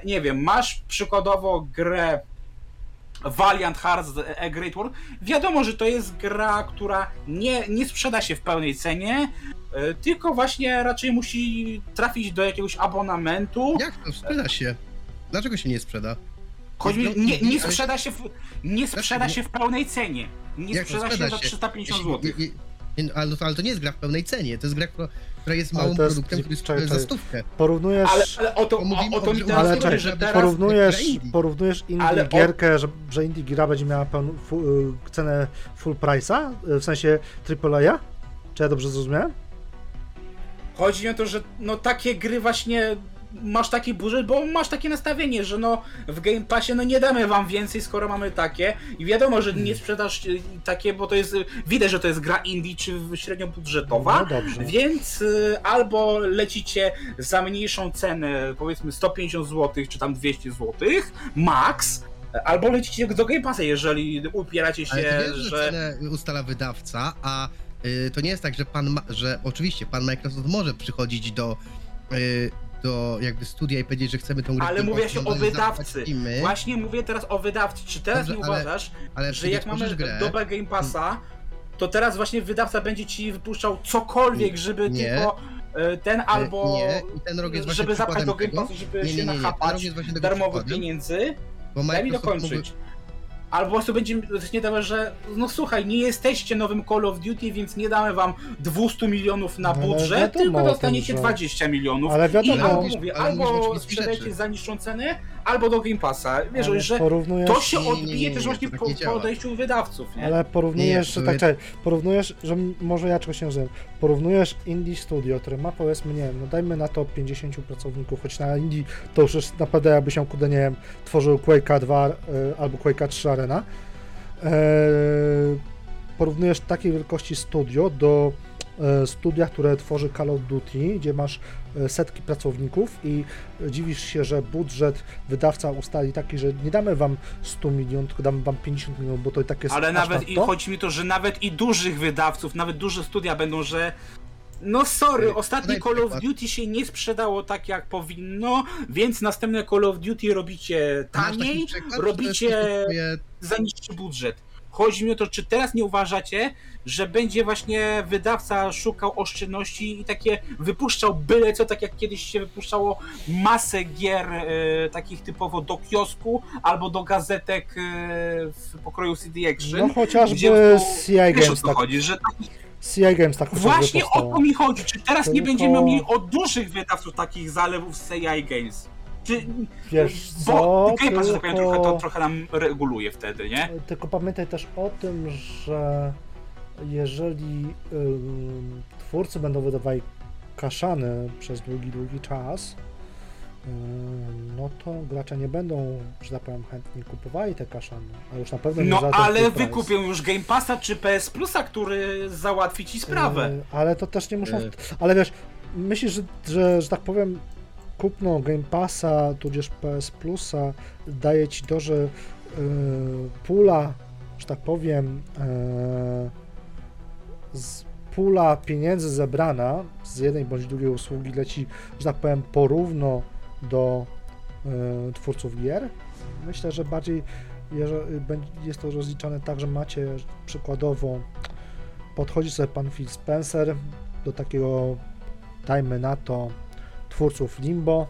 nie wiem, masz przykładowo grę Valiant Hearts A Great War, wiadomo, że to jest gra, która nie, nie sprzeda się w pełnej cenie, e, tylko właśnie raczej musi trafić do jakiegoś abonamentu. Jak to sprzeda się? Dlaczego się nie sprzeda? Chodzi mi, No, nie, nie ale- sprzeda się w, nie sprzeda nie- się w pełnej cenie. Nie to sprzeda się za 350 zł. Nie, nie, Nie, Ale, ale to nie jest gra w pełnej cenie, to jest gra, która która jest Ale małym to jest- produktem, który jest czekaj, za stówkę. Porównujesz... Ale, ale o to, o, o to mi teraz Ale czekaj, że teraz... porównujesz, indie. porównujesz indie Ale o- gierkę, że, że indie gra będzie miała pełną y, cenę full price'a, y, w sensie AAA? Czy ja dobrze zrozumiałem? Chodzi mi o to, że no takie gry właśnie masz taki budżet, bo masz takie nastawienie, że no w Game Passie no nie damy wam więcej, skoro mamy takie. I wiadomo, że nie sprzedasz y, takie, bo to jest, widać, że to jest gra indie czy średnio budżetowa, No dobrze. więc y, albo lecicie za mniejszą cenę, powiedzmy 150 zł, czy tam 200 zł, max, albo lecicie do Game Passa, jeżeli upieracie się, wiesz, że cenę ustala wydawca, a y, to nie jest tak, że pan, ma, że oczywiście pan Microsoft może przychodzić do, do jakby studia i powiedzieć, że chcemy tą grę Ale mówię się o wydawcy. Właśnie mówię teraz o wydawcy. Czy teraz Dobrze, nie ale- uważasz, ale że kiedy jak mamy grę, dobę Game Passa, to teraz właśnie wydawca będzie ci wypuszczał cokolwiek, żeby Nie. tylko e, ten albo nie, i ten rok jest żeby zapchać do Game tego. żeby Nie, się nie, nie, ten nachapać darmowych pieniędzy. bo Daj mi dokończyć. Albo prostu będzie nie dawać, że no słuchaj, nie jesteście nowym Call of Duty, więc nie damy wam 200 milionów na No, budżet, tylko dostaniecie że- 20 milionów. Ale I wiadomo, albo mówisz- mówię, albo sprzedajecie za niższą cenę, albo do Game Passa. Wiesz, ale że porównujesz, to się Nie, nie, nie, odbije nie, też nie, właśnie tak po podejściu wydawców, nie? ale porównujesz, Nie, tak, czekaj, porównujesz, że może ja czegoś nie rozumiem, porównujesz indie studio, które ma powiedzmy, nie wiem, no dajmy na to 50 pracowników, choć na indie to już jest naprawdę jakby się, kurde, nie wiem, tworzył Quake'a 2 y, albo Quake'a 3 Arena, e, porównujesz takiej wielkości studio do e, studia, które tworzy Call of Duty, gdzie masz e, setki pracowników i dziwisz się, że budżet wydawca ustali taki, że nie damy wam 100 milionów, tylko damy wam 50 milionów, bo to i tak jest Ale nawet tak i chodzi mi to, że nawet i dużych wydawców, nawet duże studia będą, że no sorry, ostatni Call of. Duty się nie sprzedało tak jak powinno, więc następne Call of Duty robicie taniej, przykład, robicie za niższy budżet. Chodzi mi o to, czy teraz nie uważacie, że będzie właśnie wydawca szukał oszczędności i takie wypuszczał byle co, tak jak kiedyś się wypuszczało masę gier e, takich typowo do kiosku albo do gazetek e, w pokroju CD Action. No chociażby to- CI Games tak, chodzi, że CI Games tak właśnie o to mi chodzi. Czy teraz nie Tylko- będziemy mieli od dużych wydawców takich zalewów z CI Games? Czy, Wiesz bo co, Game Pass, tak powiem, trochę, to tylko, trochę nam reguluje wtedy, nie? tylko pamiętaj też o tym, że jeżeli ym, twórcy będą wydawali kaszany przez długi, długi czas, no to gracze nie będą, że tak powiem, chętnie kupowali te kaszany, a już na pewno nie No ale wykupią już Game Passa czy PS Plusa, który załatwi ci sprawę. Yy, Ale to też nie muszą. Yy. Ale wiesz, myślisz, że, że, że tak powiem, kupno Game Passa, tudzież PS Plusa daje ci to, że yy, pula, że tak powiem, yy, z pula pieniędzy zebrana z jednej bądź drugiej usługi leci, że tak powiem, porówno do yy, twórców gier? Myślę, że bardziej jest to rozliczane tak, że macie przykładowo podchodzi sobie pan Phil Spencer do takiego, dajmy na to, twórców Limbo.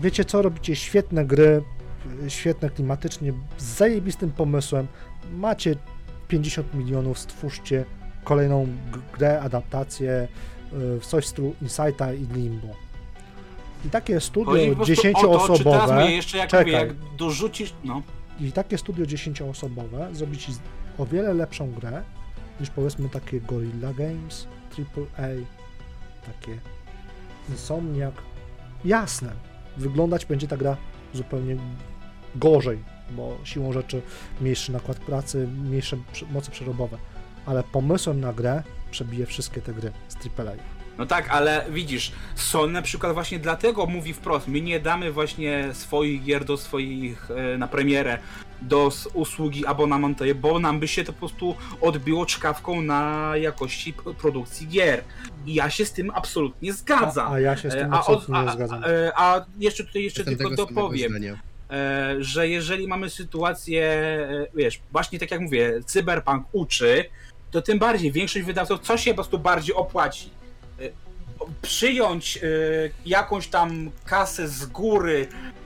Wiecie co, robicie świetne gry, świetne klimatycznie, z zajebistym pomysłem. Macie 50 milionów, stwórzcie kolejną grę, adaptację y, w coś w stylu Insighta i Limbo. I takie studio po prostu o to, czy teraz dziesięcioosobowe, mówię jeszcze jak Czekaj. mówię, jak dorzucisz, no. i takie studio dziesięcioosobowe zrobi ci o wiele lepszą grę niż powiedzmy takie Gorilla Games, AAA, takie Insomniac. Jasne, wyglądać będzie ta gra zupełnie gorzej, bo siłą rzeczy mniejszy nakład pracy, mniejsze moce przerobowe, ale pomysłem na grę przebije wszystkie te gry z AAA. No tak, ale widzisz, Sony na przykład właśnie dlatego mówi wprost, my nie damy właśnie swoich gier do swoich, e, na premierę, do usługi abonamentowej, bo nam by się to po prostu odbiło czkawką na jakości produkcji gier. I ja się z tym absolutnie zgadzam. A, a ja się z E, tym a, absolutnie a, nie a, zgadzam. e, a jeszcze tutaj jeszcze Jestem tylko dopowiem. zdania. e, że jeżeli mamy sytuację, e, wiesz, właśnie tak jak mówię, cyberpunk uczy, to tym bardziej większość wydawców, co się po prostu bardziej opłaci? E, Przyjąć e, jakąś tam kasę z góry e,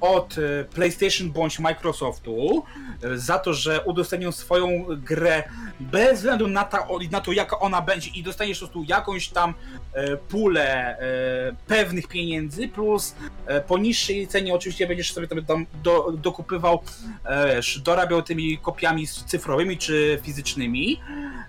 od e, PlayStation bądź Microsoftu e, za to, że udostępnią swoją grę bez względu na, ta, na to, jaka ona będzie i dostaniesz po prostu jakąś tam e, pulę e, pewnych pieniędzy, plus e, po niższej cenie oczywiście będziesz sobie tam, do, dokupywał, e, wiesz, dorabiał tymi kopiami cyfrowymi czy fizycznymi,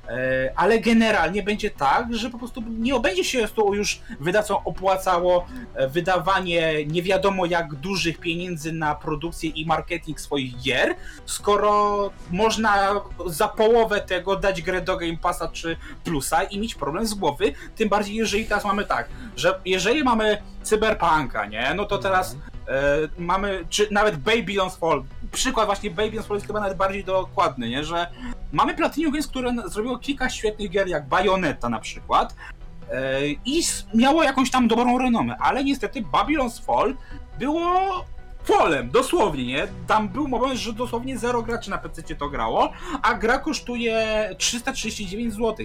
e, ale generalnie będzie tak, że po prostu nie będzie się to już wydawcom opłacało e, wydawanie nie wiadomo jak dużych pieniędzy na produkcję i marketing swoich gier, skoro można za połowę tego dać grę do Game Passa czy Plusa i mieć problem z głowy, tym bardziej jeżeli teraz mamy tak, że jeżeli mamy Cyberpunka, nie, no to teraz e, mamy, czy nawet Babylon's Fall, przykład właśnie Babylon's Fall jest chyba nawet bardziej dokładny, nie, że mamy Platinum Games, które zrobiło kilka świetnych gier, jak Bayonetta na przykład, e, i miało jakąś tam dobrą renomę, ale niestety Babylon's Fall było Fallem, dosłownie, nie? Tam był moment, że dosłownie zero graczy na PC to grało, a gra kosztuje 339 zł.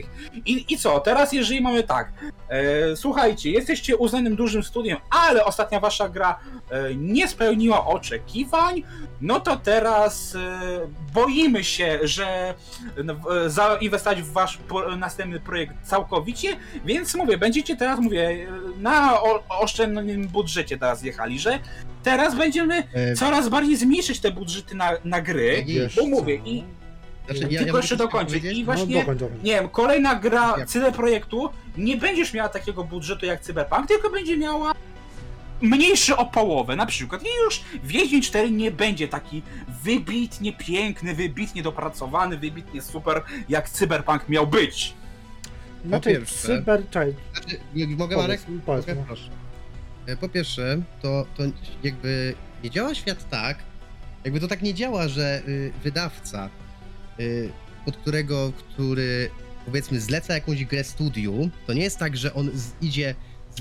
I, I co? Teraz jeżeli mamy tak, e, słuchajcie, jesteście uznanym dużym studiem, ale ostatnia wasza gra e, nie spełniła oczekiwań, no to teraz e, boimy się, że no, w- zainwestować w wasz następny projekt całkowicie, więc mówię, będziecie teraz, mówię, na oszczędnym budżecie teraz jechali, że teraz będziemy E, coraz bardziej zmniejszyć te budżety na, na gry, Nie, bo mówię, i Znaczy, tylko mogę jeszcze dokończę. I No, właśnie, dokończ, dokończ. nie wiem, kolejna gra Jak? CD Projektu nie będziesz miała takiego budżetu jak Cyberpunk, tylko będzie miała mniejszy o połowę, na przykład. I już Wiedźmin 4 nie będzie taki wybitnie piękny, wybitnie dopracowany, wybitnie super, jak Cyberpunk miał być. Znaczy, pierwsze- cyber... Znaczy, mogę Marek? powiedz, Mogę? no. Proszę. E, Po pierwsze, to, to jakby nie działa świat tak, jakby to tak nie działa, że y, wydawca, y, pod którego, który powiedzmy zleca jakąś grę studiu, to nie jest tak, że on z, idzie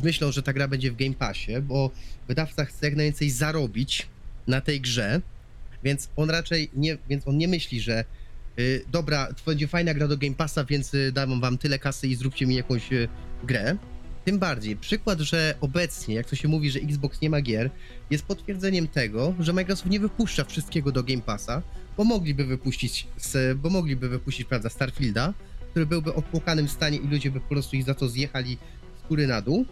myślą, że ta gra będzie w Game Passie, bo wydawca chce jak najwięcej zarobić na tej grze, więc on raczej nie, więc on nie myśli, że y, dobra, to będzie fajna gra do Game Passa, więc y, dam wam tyle kasy i zróbcie mi jakąś y, grę. Tym bardziej, przykład, że obecnie, jak to się mówi, że Xbox nie ma gier, jest potwierdzeniem tego, że Microsoft nie wypuszcza wszystkiego do Game Passa, bo mogliby wypuścić, z, bo mogliby wypuścić, prawda, Starfielda, który byłby w opłukanym stanie i ludzie by po prostu ich za to zjechali z góry na dół,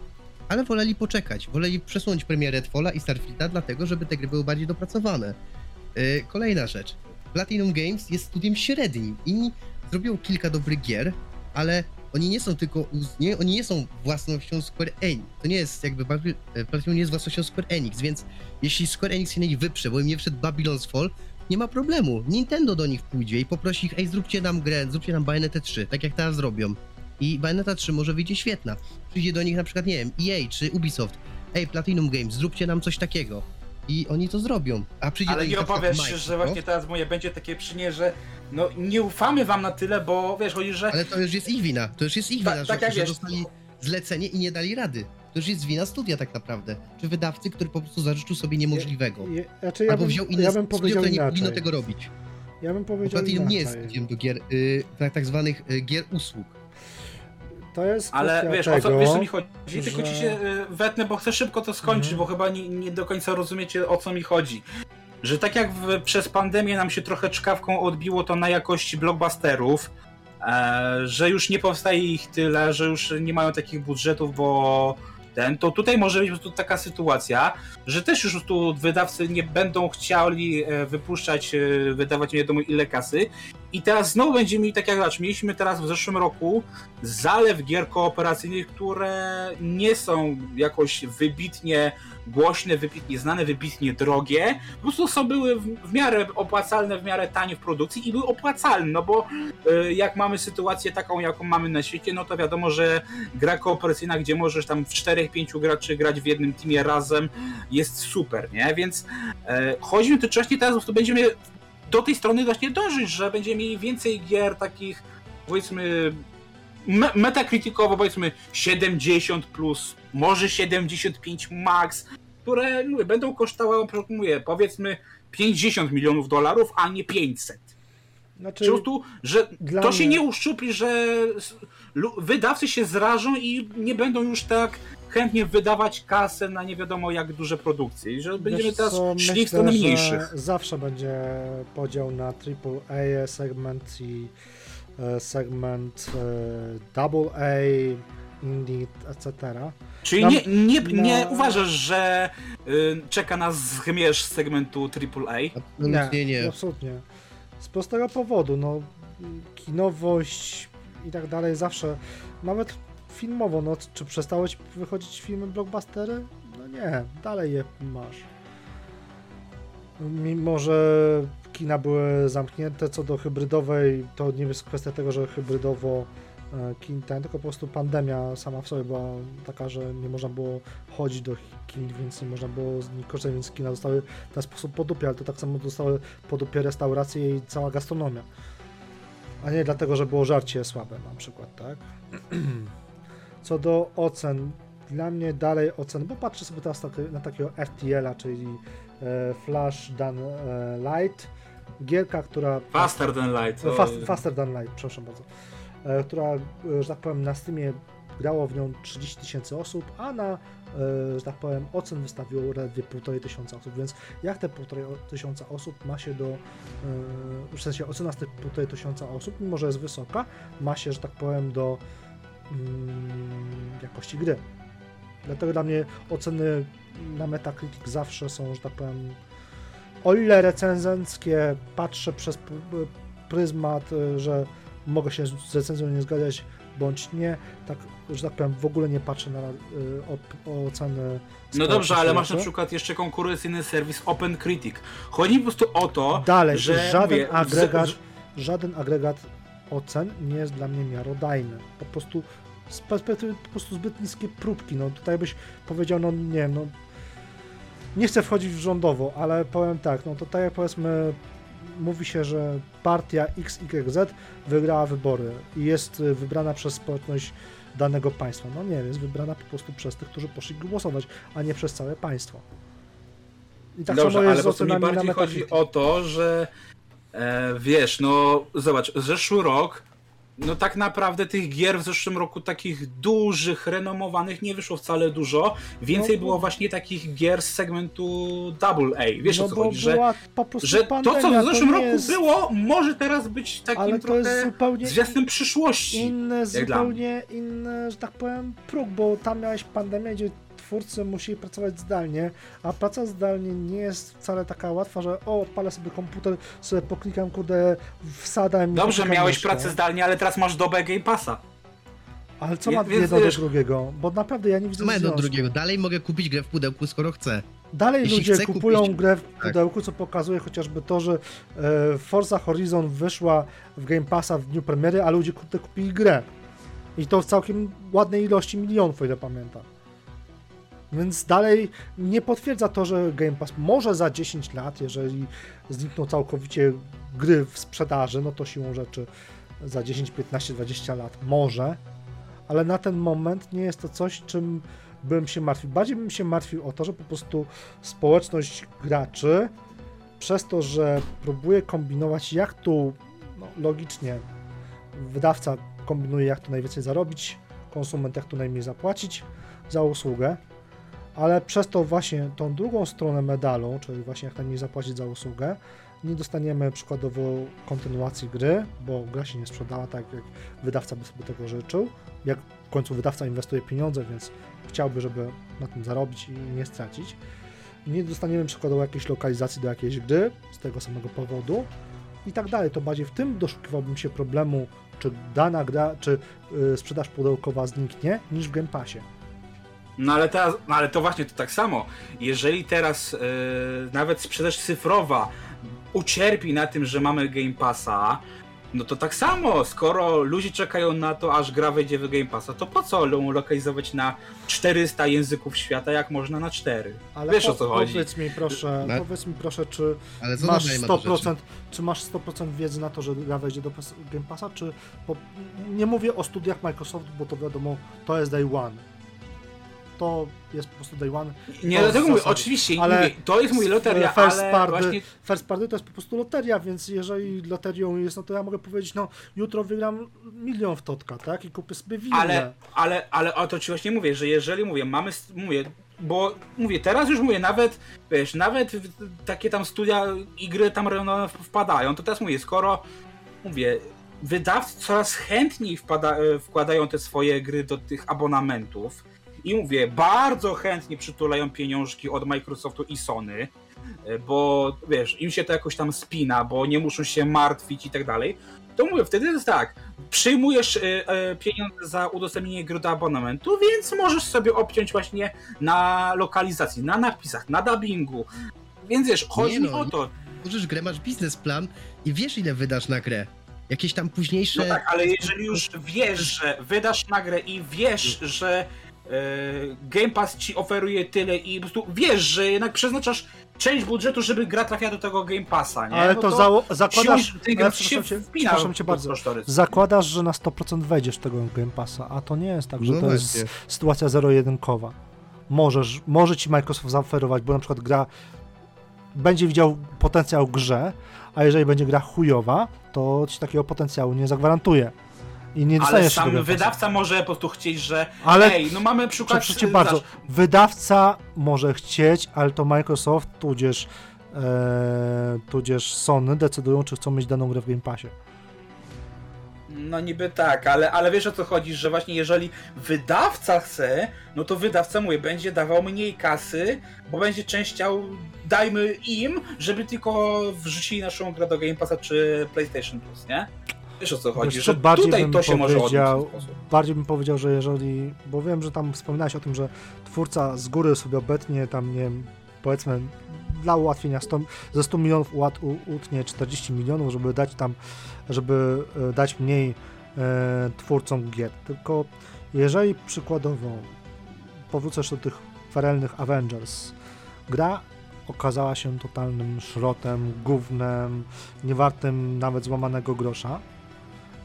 ale woleli poczekać, woleli przesunąć premierę Redfalla i Starfielda, dlatego, żeby te gry były bardziej dopracowane. Yy, kolejna rzecz. Platinum Games jest studiem średnim. Inni zrobią kilka dobrych gier, ale oni nie są tylko, nie, oni nie są własnością Square Enix. To nie jest jakby, Babi- e, Platinum nie jest własnością Square Enix, więc jeśli Square Enix się wyprze, bo im nie wszedł Babylon's Fall, nie ma problemu. Nintendo do nich pójdzie i poprosi ich, ej, zróbcie nam grę, zróbcie nam Bayonetta 3, tak jak teraz zrobią. I Bayonetta 3 może wyjdzie świetna. Przyjdzie do nich na przykład, nie wiem, EA czy Ubisoft, ej, Platinum Games, zróbcie nam coś takiego. I oni to zrobią. A przyjdzie do Ale nich nie na przykład obawiasz się, Microsoft, że właśnie teraz moje będzie takie przynie, że no nie ufamy wam na tyle, bo wiesz, chodzi, że Ale to już jest ich wina. To już jest ich Ta- wina, tak że, jak że wiesz. dostali zlecenie i nie dali rady. To już jest wina studia tak naprawdę. Czy wydawcy, który po prostu zażyczył sobie niemożliwego. Je, znaczy ja Albo bym, wziął inne ja bym studio, powiedział które nie inaczej. powinno tego robić. Ja bym Bo powiedział Platinum nie jest studiem do gier, y, tak, tak zwanych y, gier usług. To jest Ale wiesz, tego, o co wiesz, co mi chodzi? Tylko ci że- się y, wetnę, bo chcę szybko to skończyć, Mhm. bo chyba nie, nie do końca rozumiecie o co mi chodzi. Że tak jak w, przez pandemię nam się trochę czkawką odbiło to na jakości blockbusterów, e, że już nie powstaje ich tyle, że już nie mają takich budżetów, bo ten, to tutaj może być po prostu taka sytuacja, że też już tu wydawcy nie będą chcieli e, wypuszczać, e, wydawać nie wiadomo ile kasy. I teraz znowu będziemy mieli tak jak znaczy, mieliśmy teraz w zeszłym roku zalew gier kooperacyjnych, które nie są jakoś wybitnie głośne, wybitnie znane, wybitnie drogie. Po prostu są były w, w miarę opłacalne, w miarę tanie w produkcji i były opłacalne, no bo y, jak mamy sytuację taką, jaką mamy na świecie, no to wiadomo, że gra kooperacyjna, gdzie możesz tam w 4-5 graczy grać w jednym teamie razem, jest super, nie? Więc e, chodzi mi to wcześniej teraz po prostu będziemy do tej strony właśnie dążyć, że będziemy mieli więcej gier takich powiedzmy me metacriticowo powiedzmy 70 plus, może 75 max, które mówię, będą kosztowały, mówię, powiedzmy 50 milionów dolarów, a nie 500. Znaczy, Czy po prostu, że to się mnie- nie uszczupli, że wydawcy się zrażą i nie będą już tak chętnie wydawać kasę na nie wiadomo jak duże produkcje i że będziemy Wiesz teraz co, szli w stronę mniejszych. Zawsze będzie podział na AAA segment i segment e, AA, indie, etc. Czyli nam- nie, nie, nie uważasz, że y, czeka nas zmierzch z segmentu AAA? Absolutnie nie. Absolutnie. Z prostego powodu, no kinowość i tak dalej zawsze, nawet filmowo, no czy przestały ci wychodzić filmy blockbustery? No nie, dalej je masz. Mimo, że kina były zamknięte co do hybrydowej, to nie jest kwestia tego, że hybrydowo e, kin ten, tylko po prostu pandemia sama w sobie była taka, że nie można było chodzić do kin, więc nie można było z nich korzystać, więc kina zostały w ten sposób po dupie, ale to tak samo zostały po dupie restauracje i cała gastronomia. A nie dlatego, że było żarcie słabe na przykład, tak? [clears throat] Co do ocen, dla mnie dalej ocen, bo patrzę sobie teraz na takiego FTL-a, czyli e, Flash Done Light, gierka, która... Faster than light. To- Fast, faster Than Light, przepraszam bardzo. E, która, e, że tak powiem, na Steamie grało w nią 30 tysięcy osób, a na, e, że tak powiem, ocen wystawiło ledwie 1,5 tysiąca osób, więc jak te 1,5 tysiąca osób ma się do, w sensie ocena z tych 1,5 tysiąca osób, mimo że jest wysoka, ma się, że tak powiem, do mm, jakości gry. Dlatego dla mnie oceny na Metacritic zawsze są, że tak powiem, o ile recenzenckie patrzę przez pryzmat, y, że mogę się z recenzją nie zgadzać bądź nie, tak, że tak powiem, w ogóle nie patrzę na y, o, o oceny. No dobrze, ale masz na przykład jeszcze konkurencyjny serwis Open Critic. Chodzi po prostu o to, Dalej, że żaden mówię, agregat, żaden agregat ocen nie jest dla mnie miarodajny. Po prostu z perspektywy po prostu zbyt niskie próbki. No tutaj byś powiedział, no nie wiem, no nie chcę wchodzić w rządowo, ale powiem tak, no to tak jak powiedzmy mówi się, że partia XYZ wygrała wybory i jest y, wybrana przez społeczność danego państwa. No nie, jest wybrana po prostu przez tych, którzy poszli głosować, a nie przez całe państwo. I tak Dobrze, samo jest ale z mi bardziej chodzi o to, że e, wiesz, no zobacz, zeszły rok, no tak naprawdę tych gier w zeszłym roku takich dużych, renomowanych nie wyszło wcale dużo. Więcej No było właśnie takich gier z segmentu AA. Wiesz no o co chodzi, że, że to pandemia, co w zeszłym roku jest, było, może teraz być takim ale to trochę jest zupełnie zwiastem przyszłości. inny, zupełnie inny, że tak powiem, próg, bo tam miałeś pandemię, gdzie twórcy musieli pracować zdalnie, a praca zdalnie nie jest wcale taka łatwa, że o, odpalę sobie komputer, sobie poklikam, kurde, wsadam i Dobrze, miałeś pracę zdalnie, ale teraz masz dobę Game Passa. Ale co ma jedno do drugiego? Bo naprawdę ja nie widzę Co do drugiego? Dalej mogę kupić grę w pudełku, skoro chcę. Dalej Jeśli ludzie chcę kupują kupić- grę w tak. pudełku, co pokazuje chociażby to, że e, Forza Horizon wyszła w Game Passa w dniu premiery, a ludzie kupili grę. I to w całkiem ładnej ilości milionów, o ile pamiętam. Więc dalej nie potwierdza to, że Game Pass może za 10 lat, jeżeli znikną całkowicie gry w sprzedaży, no to siłą rzeczy za 10, 15, 20 lat może, ale na ten moment nie jest to coś, czym bym się martwił. Bardziej bym się martwił o to, że po prostu społeczność graczy przez to, że próbuje kombinować, jak tu no, logicznie wydawca kombinuje, jak tu najwięcej zarobić, konsument jak tu najmniej zapłacić za usługę, ale przez to właśnie tą drugą stronę medalu, czyli właśnie jak najmniej zapłacić za usługę, nie dostaniemy przykładowo kontynuacji gry, bo gra się nie sprzedała tak, jak wydawca by sobie tego życzył. Jak w końcu wydawca inwestuje pieniądze, więc chciałby, żeby na tym zarobić i nie stracić. Nie dostaniemy przykładowo jakiejś lokalizacji do jakiejś gry z tego samego powodu i tak dalej. To bardziej w tym doszukiwałbym się problemu, czy dana gra, czy y, sprzedaż pudełkowa zniknie, niż w Game Passie. No ale, teraz, no ale to właśnie to tak samo. Jeżeli teraz e, nawet sprzedaż cyfrowa ucierpi na tym, że mamy Game Passa, no to tak samo, skoro ludzie czekają na to, aż gra wejdzie w Game Passa, to po co ją lokalizować na 400 języków świata, jak można na 4? Ale Wiesz, po, o co chodzi. Powiedz mi proszę, Na- powiedz mi proszę, czy masz dalej ma do rzeczy? 100%, czy masz 100% wiedzy na to, że gra wejdzie do Game Passa, czy po, nie mówię o studiach Microsoft, bo to wiadomo, to jest day one. To jest po prostu day one. Nie, dlatego mówię, oczywiście, Ale mówię, to jest mój loteria, first ale party, właśnie first party to jest po prostu loteria, więc jeżeli loterią jest, no to ja mogę powiedzieć, no jutro wygram milion w Totka, tak? I kupię sobie willę. Ale, ale, ale o to ci właśnie mówię, że jeżeli mówię, mamy, mówię, bo mówię, teraz już mówię, nawet, wiesz, nawet takie tam studia i gry tam renowane wpadają, to teraz mówię, skoro, mówię, wydawcy coraz chętniej wpada, e, wkładają te swoje gry do tych abonamentów i mówię, bardzo chętnie przytulają pieniążki od Microsoftu i Sony, e, bo wiesz, im się to jakoś tam spina, bo nie muszą się martwić i tak dalej, to mówię, wtedy jest tak, przyjmujesz e, e, pieniądze za udostępnienie gry do abonamentu, więc możesz sobie obciąć właśnie na lokalizacji, na napisach, na dubbingu. Więc wiesz, chodzi no, o to. Tworzysz grę, masz biznesplan i wiesz ile wydasz na grę. Jakieś tam późniejsze... No tak, ale jeżeli już wiesz, że wydasz nagrę i wiesz, że e, Game Pass ci oferuje tyle i po prostu wiesz, że jednak przeznaczasz część budżetu, żeby gra trafiła do tego Game Passa, nie? Ale No to, zało- zakładasz, siłą ale się cię, przepraszam cię bardzo, zakładasz, że na 100% wejdziesz tego Game Passa, a to nie jest tak, że No to jest sytuacja zero-jedynkowa. Możesz, może ci Microsoft zaoferować, bo na przykład gra będzie widział potencjał grze, a jeżeli będzie gra chujowa, to ci takiego potencjału nie zagwarantuje. I nie Ale sam tego wydawca może po prostu chcieć, że Ale ej, no mamy przykład... Przepraszam bardzo. Wydawca może chcieć, ale to Microsoft tudzież, e, tudzież Sony decydują, czy chcą mieć daną grę w Game Passie. No niby tak, ale, ale wiesz o co chodzi, że właśnie jeżeli wydawca chce, no to wydawca mówi, będzie dawał mniej kasy, bo będzie część chciał, dajmy im, żeby tylko wrzucili naszą grę do Game Passa czy PlayStation Plus, nie? Wiesz o co chodzi, Wiesz że bardziej tutaj bym to się może odbyć. Bardziej bym powiedział, że jeżeli, bo wiem, że tam wspominałeś o tym, że twórca z góry sobie obetnie tam, nie wiem, powiedzmy dla ułatwienia 100, ze 100 milionów ułat, u, utnie 40 milionów, żeby dać tam, żeby e, dać mniej e, twórcom gier. Tylko jeżeli przykładowo powrócę do tych ferelnych Avengers, gra okazała się totalnym szrotem, gównem, niewartym nawet złamanego grosza,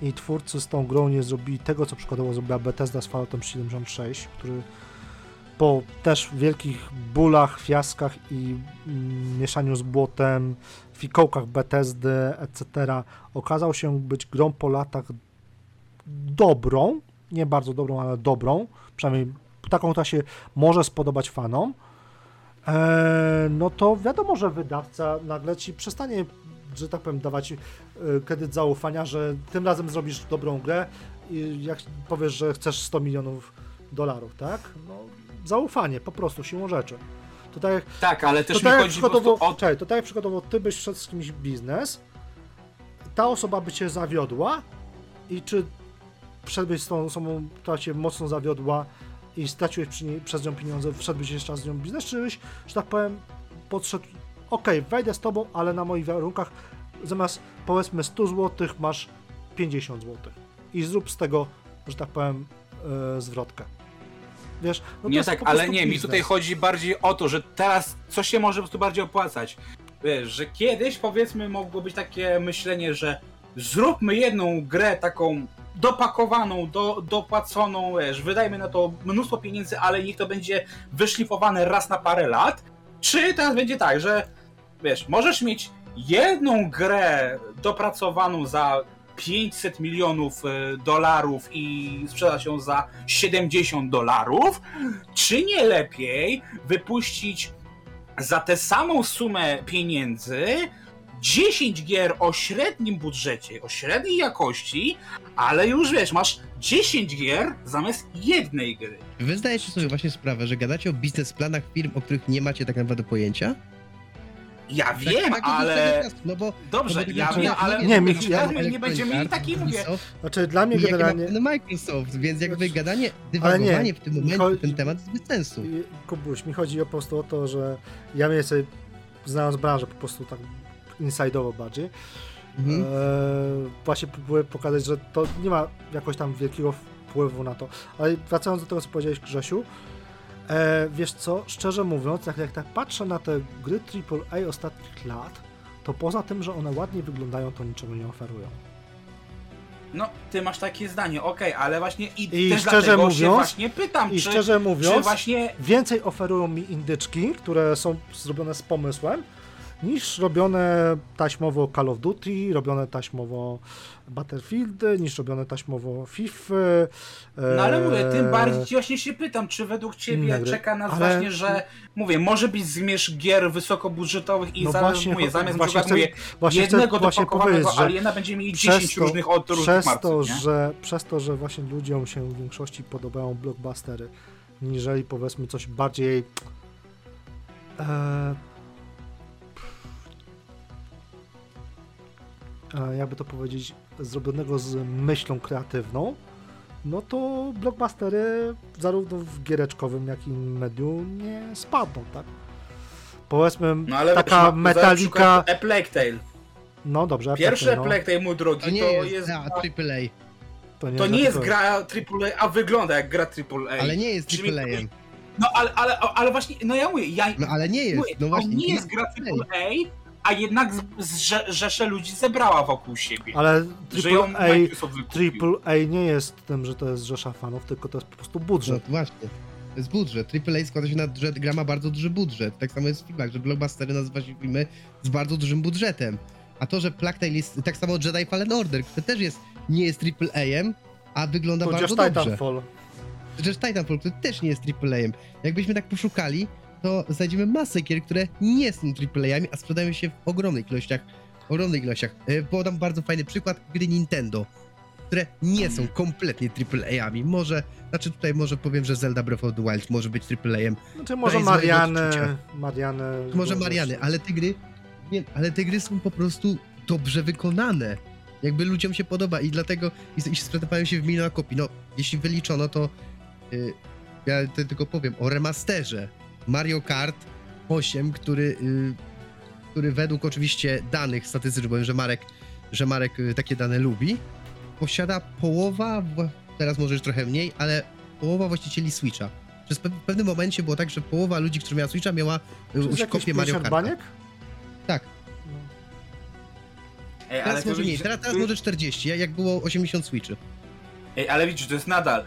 i twórcy z tą grą nie zrobili tego, co przykładowo zrobiła Bethesda z Falloutem 76, który po też wielkich bólach, fiaskach i mm, mieszaniu z błotem, fikołkach Bethesdy, etc. okazał się być grą po latach dobrą, nie bardzo dobrą, ale dobrą, przynajmniej taką, która się może spodobać fanom, Eee, no to wiadomo, że wydawca nagle ci przestanie, że tak powiem, dawać e, kredyt zaufania, że tym razem zrobisz dobrą grę i jak powiesz, że chcesz 100 milionów dolarów, tak? No, zaufanie, po prostu, siłą rzeczy. To tak jak, Tak, ale też to mi tak jak chodzi przykładowo, o czekaj, to tak jak przykładowo ty byś szedł z kimś w biznes, ta osoba by cię zawiodła i czy wszedłbyś z tą osobą, która cię mocno zawiodła i straciłeś przy niej, przez nią pieniądze, wszedłbyś jeszcze raz z nią w biznes, czy byś, że tak powiem, podszedł, okej, wejdę z tobą, ale na moich warunkach zamiast powiedzmy 100 zł masz 50 zł i zrób z tego, że tak powiem, e, zwrotkę. Wiesz, no nie tak, ale nie, mi biznes. tutaj chodzi bardziej o to, że teraz coś się może po prostu bardziej opłacać. Wiesz, że kiedyś powiedzmy mogło być takie myślenie, że zróbmy jedną grę taką dopakowaną, do, dopłaconą, wiesz, wydajmy na to mnóstwo pieniędzy, ale niech to będzie wyszlifowane raz na parę lat. Czy teraz będzie tak, że wiesz, możesz mieć jedną grę dopracowaną za 500 milionów e, dolarów i sprzedać ją za 70 dolarów, czy nie lepiej wypuścić za tę samą sumę pieniędzy 10 gier o średnim budżecie, o średniej jakości, ale już wiesz, masz 10 gier zamiast jednej gry. Wy zdajecie sobie właśnie sprawę, że gadacie o biznesplanach firm, o których nie macie tak naprawdę pojęcia? Ja Tak- wiem, tak jest ale... teraz, No bo Dobrze, no bo ja tak wiem, ale... nie, my, ja- nie będziemy mieli takiej, mówię... Znaczy dla mnie generalnie... plany Microsoft, więc jakby Znaczy, gadanie, dywagowanie nie, w tym momencie chodzi- ten temat jest bez sensu. Kubuś, mi chodzi po prostu o to, że ja mniej więcej znając branżę po prostu tak inside'owo bardziej, Mhm. e, właśnie próbuję pokazać, że to nie ma jakoś tam wielkiego wpływu na to. Ale wracając do tego, co powiedziałeś Grzesiu, e, wiesz co, szczerze mówiąc, jak, jak tak patrzę na te gry AAA ostatnich lat, to poza tym, że one ładnie wyglądają, to niczego nie oferują. No, ty masz takie zdanie, okej, ale właśnie i, I też szczerze mówiąc- właśnie pytam, I czy, szczerze czy mówiąc, właśnie więcej oferują mi indyczki, które są zrobione z pomysłem, niż robione taśmowo Call of Duty, robione taśmowo Battlefield, niż robione taśmowo FIFA. No ale mówię, tym e, bardziej ci właśnie się pytam, czy według ciebie czeka nas Ale- właśnie, że mówię, może być zmierz gier wysokobudżetowych i No zamiast, właśnie, mówię, zamiast właśnie przykład, chcę- mówię, właśnie jednego właśnie dopakowanego że aliena będziemy mieli 10 przez to, różnych od różnych przez marców, to, nie? że przez to, że właśnie ludziom się w większości podobają blockbustery, niżeli powiedzmy coś bardziej e, jakby to powiedzieć, zrobionego z myślą kreatywną, no to blockbustery zarówno w giereczkowym, jak i medium nie spadną, tak? Powiedzmy, No ale taka no, metalika. A Plague Tale. No dobrze, Pierwszy Plague A Tale, Plague Tale, mój drogi, To nie jest, gra- a, AAA, to nie jest AAA. gra AAA, a wygląda jak gra AAA. ale nie jest AAA. No ale, ale, ale właśnie, no ja mówię, ja No ale nie jest, mówię, no to właśnie. nie jest gra AAA, a jednak z, z, że- rzesze ludzi zebrała wokół siebie. Ale AAA, A nie jest tym, że to jest rzesza fanów, tylko to jest po prostu No budżet. właśnie. To jest budżet. AAA składa się na to, że gra ma bardzo duży budżet. Tak samo jest w filmach, że blockbustery nazywa się filmy z bardzo dużym budżetem. A to, że Plague Tale jest tak samo Jedi Fallen Order, który też jest, nie jest AAA-em, a wygląda Chociaż bardzo dobrze. Titanfall. Chociaż Titanfall, który też nie jest AAA-em. Jakbyśmy tak poszukali, to znajdziemy masę gier, które nie są AAA-ami, a sprzedają się w ogromnych ilościach. Ogromnych ilościach. E, Podam bardzo fajny przykład gry Nintendo, które nie są kompletnie AAA-ami. Może, znaczy tutaj może powiem, że Zelda Breath of the Wild może być AAA-em, Znaczy może Mariany. Mariany... może Mariany, ale te gry, nie, ale te gry są po prostu dobrze wykonane. Jakby ludziom się podoba i dlatego i, i sprzedawają się w milionach kopii. No, jeśli wyliczono, to y, ja tylko powiem o remasterze Mario Kart 8, który, y, który według oczywiście danych statystycznych, powiem, że Marek, że Marek y, takie dane lubi, posiada połowa, teraz może już trochę mniej, ale połowa właścicieli Switcha. Przez pe- w pewnym momencie było tak, że połowa ludzi, którzy miała Switcha, miała jest już kopię Mario 50 Karta. baniek? Tak, No. Ej, ale teraz może mniej, teraz, teraz może 40, jak było 80 Switchy. Ej, ale widzisz, to jest nadal.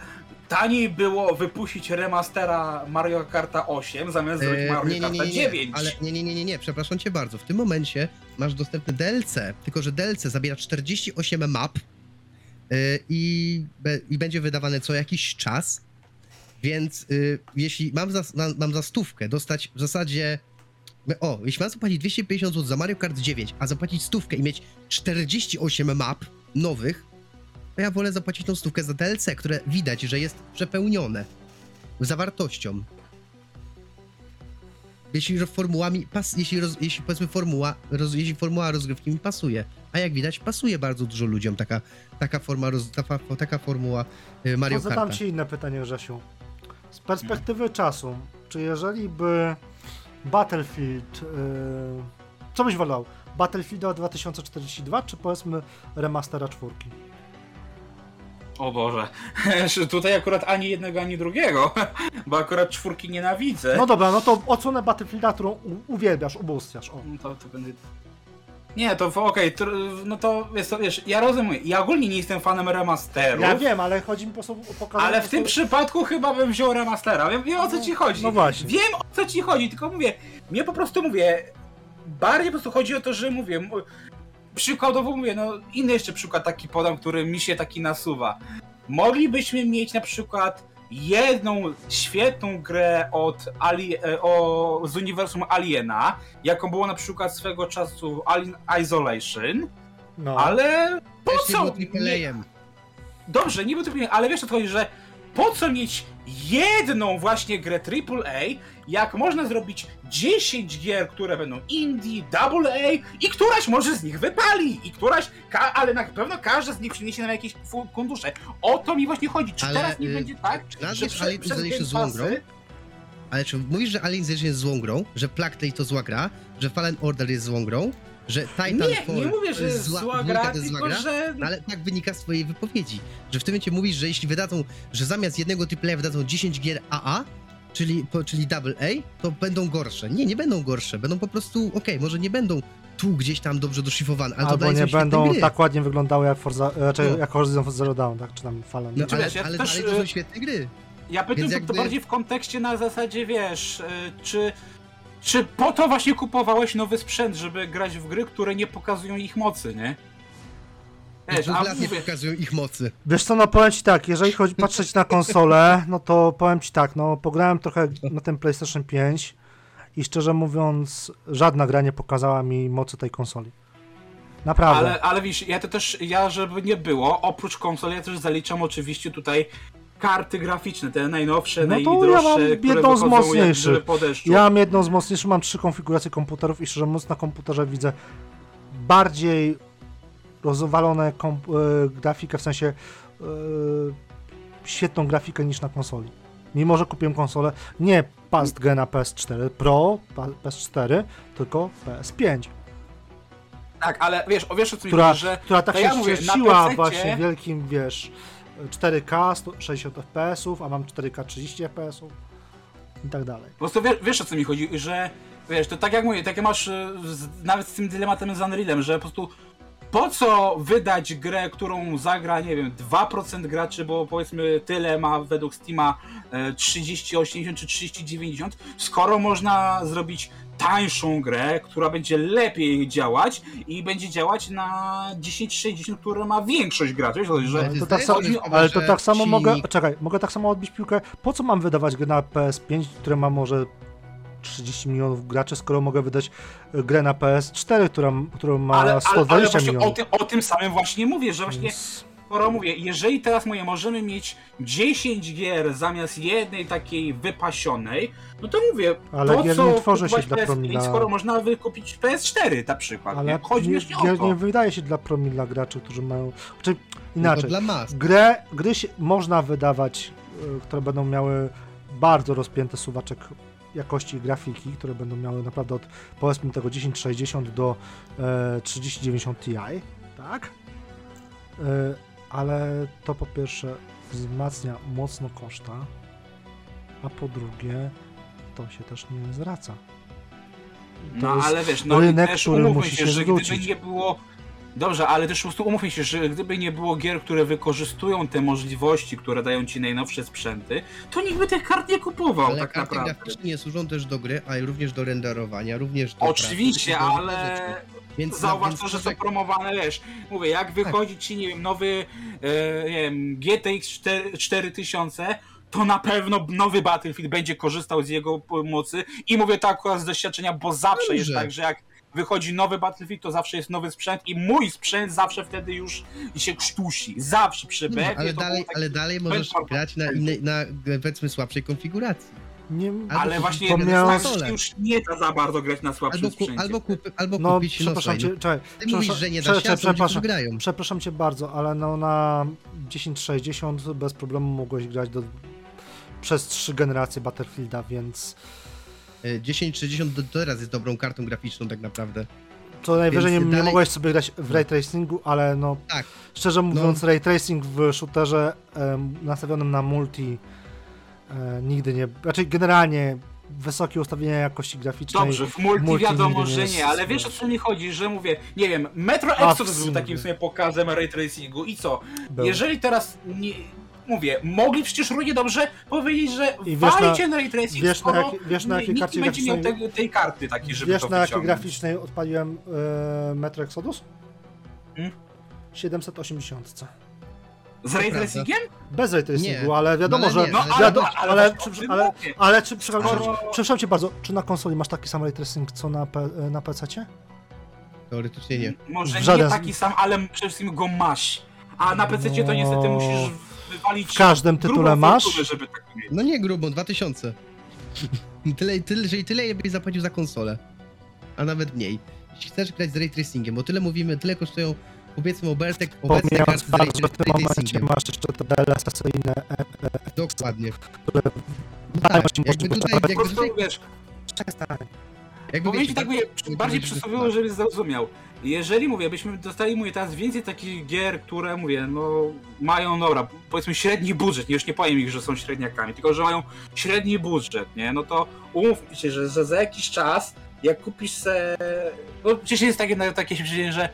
Taniej było wypuścić remastera Mario Karta 8 zamiast zrobić E, Mario nie, nie, Karta nie, nie, 9. nie, ale nie, nie, nie, nie, nie, przepraszam cię bardzo. W tym momencie masz dostępny DLC, tylko że DLC zabiera 48 map yy, i, be, i będzie wydawane co jakiś czas, więc yy, jeśli mam za, mam, mam za stówkę dostać w zasadzie o, jeśli mam zapłacić 250 zł za Mario Kart 9, a zapłacić stówkę i mieć 48 map nowych, to ja wolę zapłacić tą stówkę za DLC, które widać, że jest przepełnione zawartością. Jeśli formułami, pas, jeśli, roz, jeśli powiedzmy formuła, roz, jeśli formuła rozgrywki mi pasuje, a jak widać pasuje bardzo dużo ludziom taka, taka forma, roz, taka, taka formuła y, Mario To zadam ci inne pytanie, Grzesiu. Z perspektywy czasu, czy jeżeli by Battlefield... Yy, co byś wolał? Battlefielda 2042, czy powiedzmy remastera czwórki? O Boże. [laughs] Że Tutaj akurat ani jednego, ani drugiego. [laughs] Bo akurat czwórki nienawidzę. No dobra, no to odsłonę Battlefielda, którą uwielbiasz, ubóstwiasz. O. No to, to będę... Nie, to okej, tr- no to jest to, wiesz, ja rozumiem, ja ogólnie nie jestem fanem remasterów, Ja wiem, ale chodzi mi po prostu o pokazanie... ale w tym przypadku chyba bym wziął remastera, wiem, wiem o co ci chodzi. No właśnie. Wiem o co ci chodzi, tylko mówię, mnie po prostu mówię, bardziej po prostu chodzi o to, że mówię, przykładowo mówię, no inny jeszcze przykład taki podam, który mi się taki nasuwa. Moglibyśmy mieć na przykład jedną świetną grę od Ali- e, o, z uniwersum Aliena, jaką było na przykład swego czasu Alien Isolation, No. ale po Też nie co? było AAA-em. Dobrze, nie był to ale wiesz o co chodzi, że po co mieć jedną właśnie grę AAA, jak można zrobić 10 gier, które będą indie, double A i któraś może z nich wypali i któraś, ka- ale na pewno każda z nich przyniesie nam jakieś fu- fundusze. O to mi właśnie chodzi. Czy Ale, teraz nie y, będzie tak, Czy nazwiesz prze- Alien przez Isolation złą grą? Ale czy mówisz, że Alien Isolation jest złą grą? Że Plague Tale to zła gra? Że Fallen Order jest złą grą? Że Titanfall Nie, nie mówię, że jest zła, dwójka gra, to jest zła tylko gra? że... No ale tak wynika z twojej wypowiedzi, że w tym momencie mówisz, że jeśli wydadzą, że zamiast jednego AAA wydadzą 10 gier AA, czyli, po, czyli double A, to będą gorsze. Nie, nie będą gorsze, będą po prostu, okej, może nie będą tu gdzieś tam dobrze doszlifowane, ale to Albo nie będą gry. tak ładnie wyglądały jak Forza, raczej No. jak Horizon Zero Dawn, tak? Czy tam Fallen. No, Czy ale, wiesz, ale też, dalej to są y, świetne gry. Ja pytam Więc to, jakby- to bardziej w kontekście na zasadzie, wiesz, y, czy, czy po to właśnie kupowałeś nowy sprzęt, żeby grać w gry, które nie pokazują ich mocy, nie? Wiesz, Dwóch a lat nie mówię, pokazują ich mocy. Wiesz co, no powiem ci tak, jeżeli chodzi patrzeć na konsolę, no to powiem ci tak, no pograłem trochę na tym PlayStation 5 i szczerze mówiąc, żadna gra nie pokazała mi mocy tej konsoli. Naprawdę. ale, ale wiesz, ja to też, ja żeby nie było, oprócz konsol, ja też zaliczam oczywiście tutaj karty graficzne, te najnowsze, No to najdroższe, ja mam które jedną z wychodzą jak mocniejszych. grzyby po deszczu. Ja mam jedną z mocniejszych, mam trzy konfiguracje komputerów i szczerze mówiąc na komputerze widzę bardziej rozwalone e, grafikę, w sensie e, świetną grafikę niż na konsoli. Mimo, że kupiłem konsolę nie past gen na PS4 Pro, pa- PS4, tylko PS5, Tak, ale wiesz, o wiesz o co mi która, chodzi, że która tak się ja mówię, PC-cie właśnie wielkim, wiesz, 4K, 100 60 FPS-ów, a mam 4K 30 FPS-ów i tak dalej. Po prostu wiesz, wiesz o co mi chodzi, że wiesz, to tak jak mówię, tak jak masz e, nawet z tym dylematem z Unrealem, że po prostu po co wydać grę, którą zagra, nie wiem, 2% graczy, bo powiedzmy tyle ma według Steama e, 3080 czy 3090, skoro można zrobić tańszą grę, która będzie lepiej działać i będzie działać na 1060, które ma większość graczy, wiesz, że Ale to tak samo- Ale to tak samo mogę. Czekaj, mogę tak samo odbić piłkę. Po co mam wydawać grę na PS5, które ma może 30 milionów graczy, skoro mogę wydać e, grę na PS4, która, którą ma ale, ale, ale 120 właśnie o milionów. tym, o tym samym właśnie mówię, że właśnie Więc- skoro mówię, jeżeli teraz mówię, możemy mieć 10 gier zamiast jednej takiej wypasionej, no to mówię, Ale po gier co nie tworzy się dla PS5, promila. skoro można wykupić PS4 na przykład, Ale nie? Chodzi nie, nie o gier to. nie wydaje się dla promila graczy, którzy mają. Czy No to inaczej. dla mas. Grę, gry się, można wydawać, e, które będą miały bardzo rozpięty suwaczek jakości grafiki, które będą miały naprawdę od powiedzmy tego 1060 do e, 3090 Ti, tak? E, ale to po pierwsze wzmacnia mocno koszta, a po drugie to się też nie zwraca. To No jest ale wiesz, no rynek, też który musi się, się że gdyby nie było... Dobrze, ale też po prostu umówmy się, że gdyby nie było gier, które wykorzystują te możliwości, które dają ci najnowsze sprzęty, to nikt by tych kart nie kupował Ale tak karty naprawdę. graficzne nie służą też do gry, ale również do renderowania, również do Oczywiście, pracy, ale. Więc Zauważ to, że są tak- promowane, wiesz, mówię, jak wychodzi ci, nie wiem, nowy, e, nie wiem, GTX 4, 4000, to na pewno nowy Battlefield będzie korzystał z jego mocy i mówię to akurat z doświadczenia, bo zawsze jest Dobrze. tak, że jak wychodzi nowy Battlefield, to zawsze jest nowy sprzęt i mój sprzęt zawsze wtedy już się krztusi. Zawsze przy Dobrze, BF. ale, dalej, ale dalej możesz grać na innej, na powiedzmy słabszej konfiguracji. Nie, Ale właśnie znaczy, już nie da za bardzo grać na słabszym Albo, ku, sprzęcie. albo, kup, albo no, kupić no, przepraszam słuchaj, cię, czekaj, no, Ty mówisz, że nie da się, przepraszam, grają. przepraszam cię bardzo, ale no na 1060 bez problemu mogłeś grać do, przez trzy generacje Battlefielda, więc 1060 do teraz jest dobrą kartą graficzną tak naprawdę. co najwyżej nie, Więc nie dalej- mogłeś sobie grać w ray tracingu, ale no Tak. szczerze mówiąc ray tracing w shooterze nastawionym na multi e, nigdy nie, raczej generalnie wysokie ustawienia jakości graficznej. Dobrze, w multi, multi wiadomo, że nie, ale wiesz o co mi chodzi, że mówię, nie wiem, Metro Exodus był takim sobie pokazem ray tracingu i co? Był. Jeżeli teraz nie, mówię, mogli przecież równie dobrze powiedzieć, że I wiesz walcie na- na ray tracing, wiesz na jak- wiesz na nie- jakiej nikt karcie nie będzie miał tej, tej karty takiej, żeby Wiesz to na jakiej graficznej odpaliłem e, Metro Exodus? Hmm? 780. Z ray tracingiem? Bez ray tracingu, ale wiadomo, No że. nie, No ale ale, wiadomo, ale, ale, ale, przy- ale, mówię. ale czy, przepraszam, cię bardzo, czy na konsoli masz taki sam ray tracing co na, na PC-cie? Teoretycznie nie. Może nie taki sam, ale przede wszystkim go masz. A na PC to niestety No. musisz wywalić W każdym grubą tytule masz? fortunę, żeby tak mieć. No nie grubą, 2000. tyle, tyle, jeżeli tyle byś zapłacił za konsolę. A nawet mniej. Jeśli chcesz grać z ray tracingiem, bo tyle mówimy, tyle kosztują powiedzmy obecne, obecne Pomijając karty z ray, fakt, że w tym ray momencie tracingiem. masz jeszcze te DLSS-yne e, Dokładnie. dają Tak, ci jakby możliwość tutaj, Po jakby prostu, tutaj wiesz, Przestań. Jakby wiecie, ci tak, mówię, bardziej bardzo- przysłowiowo, żebyś zrozumiał. Jeżeli, mówię, byśmy dostali, mówię, teraz więcej takich gier, które, mówię, no, mają, dobra, powiedzmy średni budżet, już nie powiem ich, że są średniakami, tylko, że mają średni budżet, nie, no to umówmy się, że, że za jakiś czas, jak kupisz se, no przecież jest takie, takie się że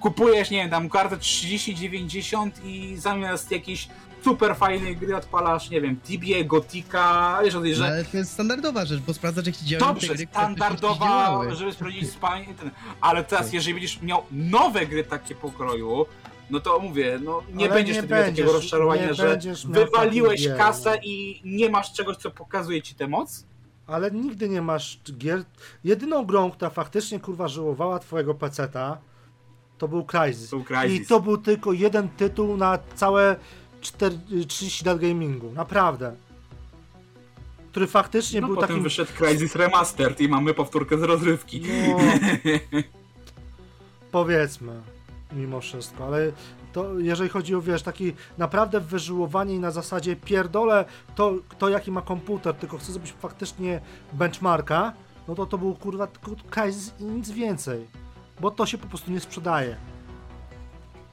kupujesz, nie wiem, tam kartę 30-90 i zamiast jakiejś super fajnej gry odpalasz, nie wiem, Tibie, Gotika, wiesz, o tej, No, że ale to jest standardowa rzecz, bo sprawdzasz, jak ci działają Dobrze, gry, standardowa, żeby sprawdzić spanie, ten, ale teraz Tak. jeżeli będziesz miał nowe gry takie pokroju, no to mówię, no nie Ale będziesz nie wtedy miał takiego będziesz- rozczarowania, że będziesz miał wywaliłeś kasę i nie masz czegoś, co pokazuje ci tę moc? Ale nigdy nie masz gier. Jedyną grą, która faktycznie kurwa żyłowała twojego peceta, to był Crysis. To był Crysis. I to był tylko jeden tytuł na całe 4, 30 lat gamingu. Naprawdę. Który faktycznie No był potem takim. wyszedł Crysis Remastered i mamy powtórkę z rozrywki. No, [laughs] powiedzmy, mimo wszystko, ale to jeżeli chodzi o wiesz, taki naprawdę wyżyłowanie i na zasadzie pierdolę to, kto jaki ma komputer, tylko chcę zrobić faktycznie benchmarka, no to to był kurwa tylko Crysis i nic więcej. Bo to się po prostu nie sprzedaje.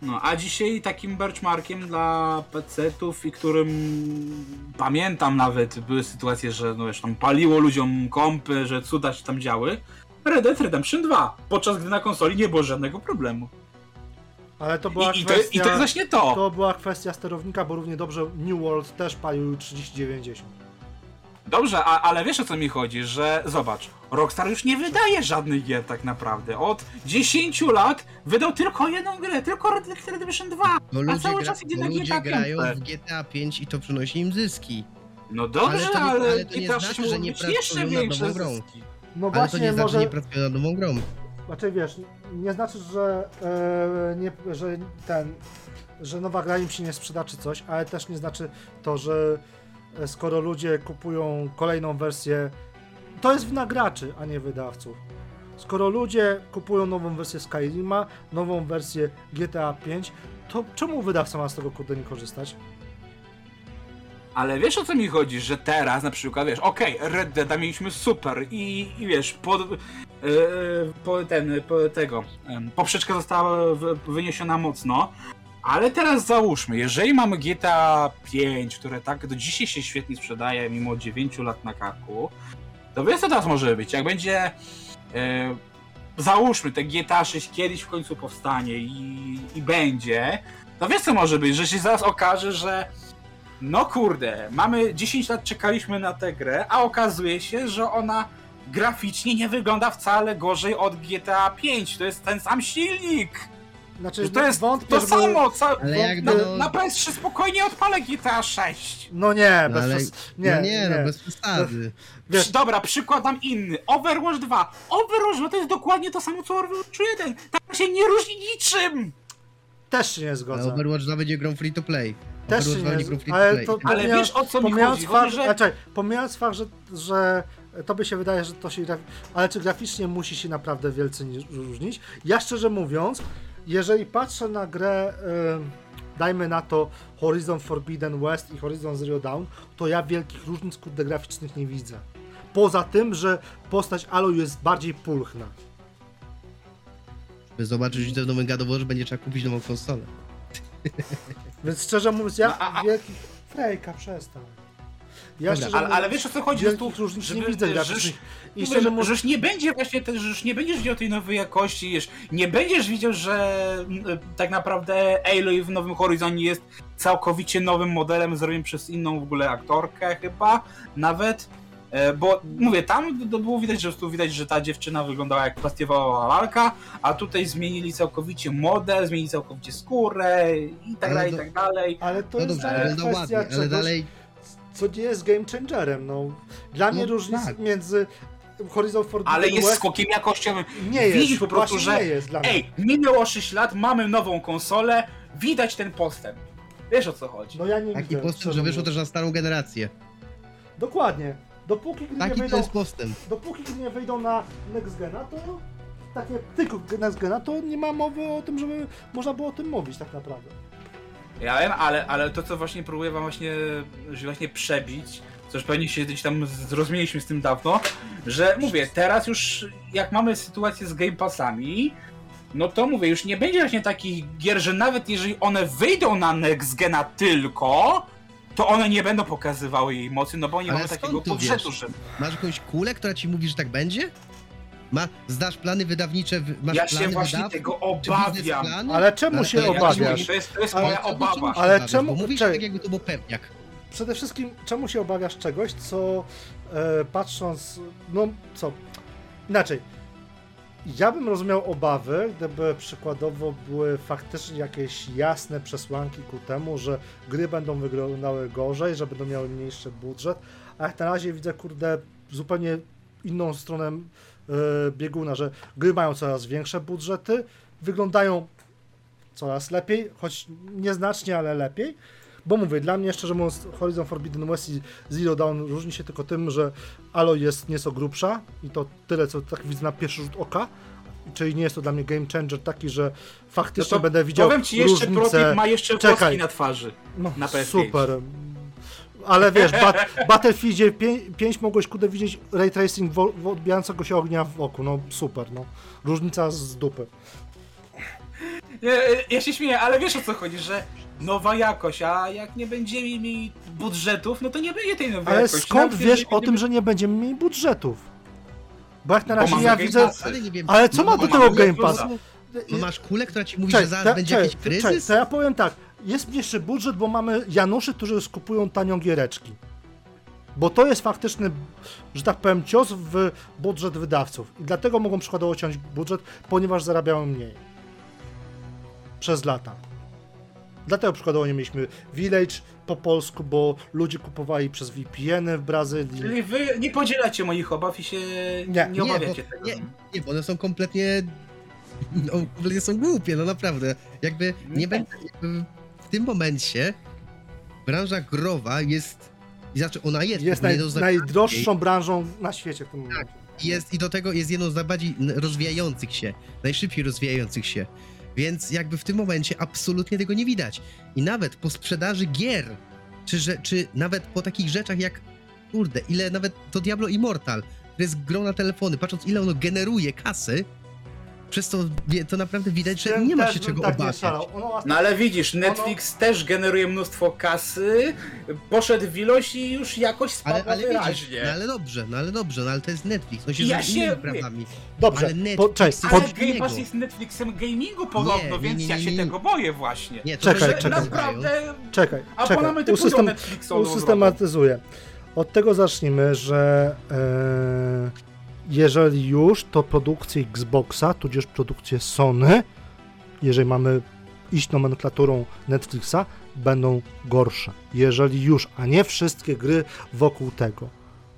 No, a dzisiaj takim benchmarkiem dla PC-ów i którym pamiętam nawet, były sytuacje, że no wiesz, tam paliło ludziom kompy, że cuda się tam działy. Red Dead Redemption 2, podczas gdy na konsoli nie było żadnego problemu. Ale to była I, i, to, kwestia... I to jest właśnie to. To była kwestia sterownika, bo równie dobrze New World też palił 3090. Dobrze, a, ale wiesz o co mi chodzi, że zobacz, Rockstar już nie wydaje żadnych gier tak naprawdę. Od 10 lat wydał tylko jedną grę, tylko Red Dead Redemption 2. Bo a ludzie, cały gra, czas idzie na ludzie GTA grają 5. w GTA 5 i to przynosi im zyski. No dobrze, Ale ale, to nie- ale to nie GTA znaczy, 6 że nie mogą być jeszcze pracują nad większe nową grą. zyski. No Ale to właśnie, nie znaczy, może... że nie pracują nad nową grą. Znaczy wiesz, nie znaczy, że, e, nie, że ten, że nowa gra im się nie sprzeda czy coś, ale też nie znaczy to, że e, skoro ludzie kupują kolejną wersję, to jest wina graczy, a nie wydawców. Skoro ludzie kupują nową wersję Skyrima, nową wersję GTA 5, to czemu wydawca ma z tego kurde nie korzystać? Ale wiesz o co mi chodzi, że teraz na przykład, wiesz, okej, Red Dead mieliśmy super i, i wiesz, po, e, po ten, po tego, em, poprzeczka została w- wyniesiona mocno, ale teraz załóżmy, jeżeli mamy GTA 5, które tak do dzisiaj się świetnie sprzedaje mimo 9 lat na karku, to wiesz co teraz może być, jak będzie, e, załóżmy, te GTA 6 kiedyś w końcu powstanie i, i będzie, to wiesz co może być, że się zaraz okaże, że no kurde, mamy 10 lat czekaliśmy na tę grę, a okazuje się, że ona graficznie nie wygląda wcale gorzej od GTA 5. To jest ten sam silnik. Znaczy, Że to jest wątpię, to żeby- samo. Ca... Ale na, jakby no- na PS3 spokojnie odpalę GTA 6. No nie, No bez ale- przes- nie, no nie, no bez przesady. [laughs] Wiesz, Dobra, przykładam inny. Overwatch 2. Overwatch 2 to jest dokładnie to samo co Overwatch 1. Tam się nie różni niczym. też się nie Ale zgodzę. Overwatch 2 będzie grą free to play. Też się Overwatch 2 nie będzie grą z- free to ale play. to- Ale Pomijając- wiesz o co mi Pomijając chodzi? fakt, że... znaczy, pomijając fakt, że, że tobie się wydaje, że to się ale czy graficznie musi się naprawdę wielce nie różnić? Ja szczerze mówiąc, jeżeli patrzę na grę, y, dajmy na to Horizon Forbidden West i Horizon Zero Dawn, to ja wielkich różnic kurde graficznych nie widzę. Poza tym, że postać Aloy jest bardziej pulchna. By zobaczyć w nowym God że będzie trzeba kupić nową konsolę. Więc szczerze mówiąc, ja No, a- a- wielkich... Frejka, przestań. Ja Dobra, szczerze Ale, ale wiesz o co chodzi? że tu- wielkich różnic nie widzę że- graficznych. I szczerze że, że już nie będzie właśnie, że już nie będziesz widział tej nowej jakości, wiesz, nie będziesz widział, że mm, tak naprawdę Aloy w Nowym Horizonie jest całkowicie nowym modelem, zrobionym przez inną w ogóle aktorkę chyba, nawet, e, bo mówię, tam było widać, że tu widać, że ta dziewczyna wyglądała jak plastikowa lalka, a tutaj zmienili całkowicie model, zmienili całkowicie skórę i tak Ale dalej, i to- tak dalej. ale to No jest dobrze, wygląda kwestia ładnie, ale dalej co nie jest game changerem. No. Dla mnie No różnica tak. między Horizon Forbidden Ale jest West skokiem jakościowym. nie jest. Widzisz po prostu, że nie jest dla mnie. Ej, minęło 6 lat, mamy nową konsolę, widać ten postęp. Wiesz o co chodzi. No ja nie taki widzę, postęp, że wyszło też na starą generację. Dokładnie. Dopóki gry nie Taki to wyjdą, jest postęp. dopóki nie wyjdą na Next Gena, to takie tylko Next Gena, to nie ma mowy o tym, żeby można było o tym mówić tak naprawdę. Ja wiem, ale, ale to co właśnie próbuję wam właśnie, że właśnie przebić, Też pewnie się gdzieś tam zrozumieliśmy z tym dawno, że mówię, teraz już jak mamy sytuację z Game Passami, no to mówię, już nie będzie właśnie takich gier, że nawet jeżeli one wyjdą na Next Gena tylko, to one nie będą pokazywały jej mocy, no bo nie Ale mamy skąd takiego tu budżetu, wiesz? że Masz jakąś kulę, która ci mówi, że tak będzie? Ma, znasz plany wydawnicze, masz ja plany się właśnie wydawców? tego obawiam. Ale czemu Ale się to ja- obawiasz? To jest, to jest Ale moja obawa. czemu się Ale obawiasz? czemu- Bo mówisz tak, jakby to był pewniak. Przede wszystkim, czemu się obawiasz czegoś, co e, patrząc, no co, inaczej. Ja bym rozumiał obawy, gdyby przykładowo były faktycznie jakieś jasne przesłanki ku temu, że gry będą wyglądały gorzej, że będą miały mniejszy budżet, a jak na razie widzę, kurde, zupełnie inną stronę bieguna, że gry mają coraz większe budżety, wyglądają coraz lepiej, choć nieznacznie, ale lepiej. Bo mówię, dla mnie szczerze mówiąc Horizon Forbidden West i Zero Dawn różni się tylko tym, że Aloy jest nieco grubsza i to tyle, co tak widzę na pierwszy rzut oka. Czyli nie jest to dla mnie game changer taki, że faktycznie No to będę widział Powiem ci jeszcze, różnicę. Protip ma jeszcze Czekaj. włoski na twarzy. No, na PS5. super. Ale wiesz, bat, Battlefieldzie 5, 5 mogłeś kudę widzieć ray tracing wo, wo, odbijającego się ognia w oku. No super, no. Różnica z dupy. Ja, ja się śmieję, ale wiesz o co chodzi, że nowa jakość, a jak nie będziemy mieli budżetów, no to nie będzie tej nowej Ale jakości. skąd Nawet wiesz o tym, że nie będziemy mieli budżetów? Bo jak na razie ja widzę... Ale nie wiem. Ale co no, ma do tego Game no, Passa? No masz kulę, która ci mówi, Cześć, że zaraz te- będzie cześć, jakiś cześć, kryzys? to ja powiem tak, jest mniejszy budżet, bo mamy Januszy, którzy skupują tanią giereczki. Bo to jest faktyczny, że tak powiem, cios w budżet wydawców. I dlatego mogą przykładowo ciąć budżet, ponieważ zarabiają mniej. Przez lata. Dlatego przykładowo nie mieliśmy Village po polsku, bo ludzie kupowali przez VPN-y w Brazylii. Czyli wy nie podzielacie moich obaw i się Nie, nie, nie, obawiacie bo- tego. nie. Nie, bo one są kompletnie... No, kompletnie są głupie, no naprawdę. Jakby nie Nie. będzie... jakby tym momencie branża growa jest... Znaczy ona jest... Jest naj, najdroższą branżą na świecie w tym momencie. jest i do tego jest jedną z najbardziej rozwijających się, najszybciej rozwijających się. Więc jakby w tym momencie absolutnie tego nie widać. I nawet po sprzedaży gier, czy, że, czy nawet po takich rzeczach jak, kurde, ile nawet to Diablo Immortal, które jest grą na telefony, patrząc ile ono generuje kasy, przez to to naprawdę widać, że nie ma się czego tak obawiać. No ale widzisz, Netflix też generuje mnóstwo kasy, poszedł w ilość i już jakoś spadła Ale, ale widzisz, wyraźnie. no ale dobrze, no ale dobrze, no ale to jest Netflix, no się Ja się- prawami. Dobrze, Ale Netflix po, cześć, jest pod, Ale pod- Game Pass jest Netflixem gamingu podobno, Nie, nie, więc nie, ja się tego boję właśnie. Nie, to Czekaj, czekaj. naprawdę czekaj, czekaj. Usystem, usystematyzuję. Od tego zacznijmy, że e, jeżeli już, to produkcje Xboxa, tudzież produkcje Sony, jeżeli mamy iść nomenklaturą Netflixa, będą gorsze. Jeżeli już, a nie wszystkie gry wokół tego.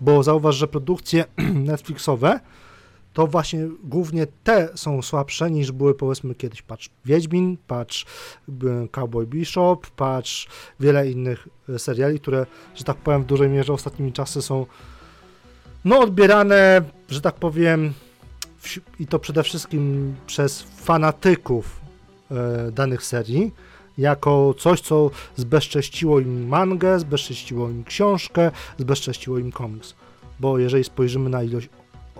Bo zauważ, że produkcje [clears throat] Netflixowe to właśnie głównie te są słabsze niż były powiedzmy kiedyś. Patrz Wiedźmin, patrz y, Cowboy Bishop, patrz wiele innych y, seriali, które, że tak powiem, w dużej mierze ostatnimi czasy są no odbierane, że tak powiem, wsi- i to przede wszystkim przez fanatyków e, danych serii, jako coś, co zbezcześciło im mangę, zbezcześciło im książkę, zbezcześciło im komiks. Bo jeżeli spojrzymy na ilość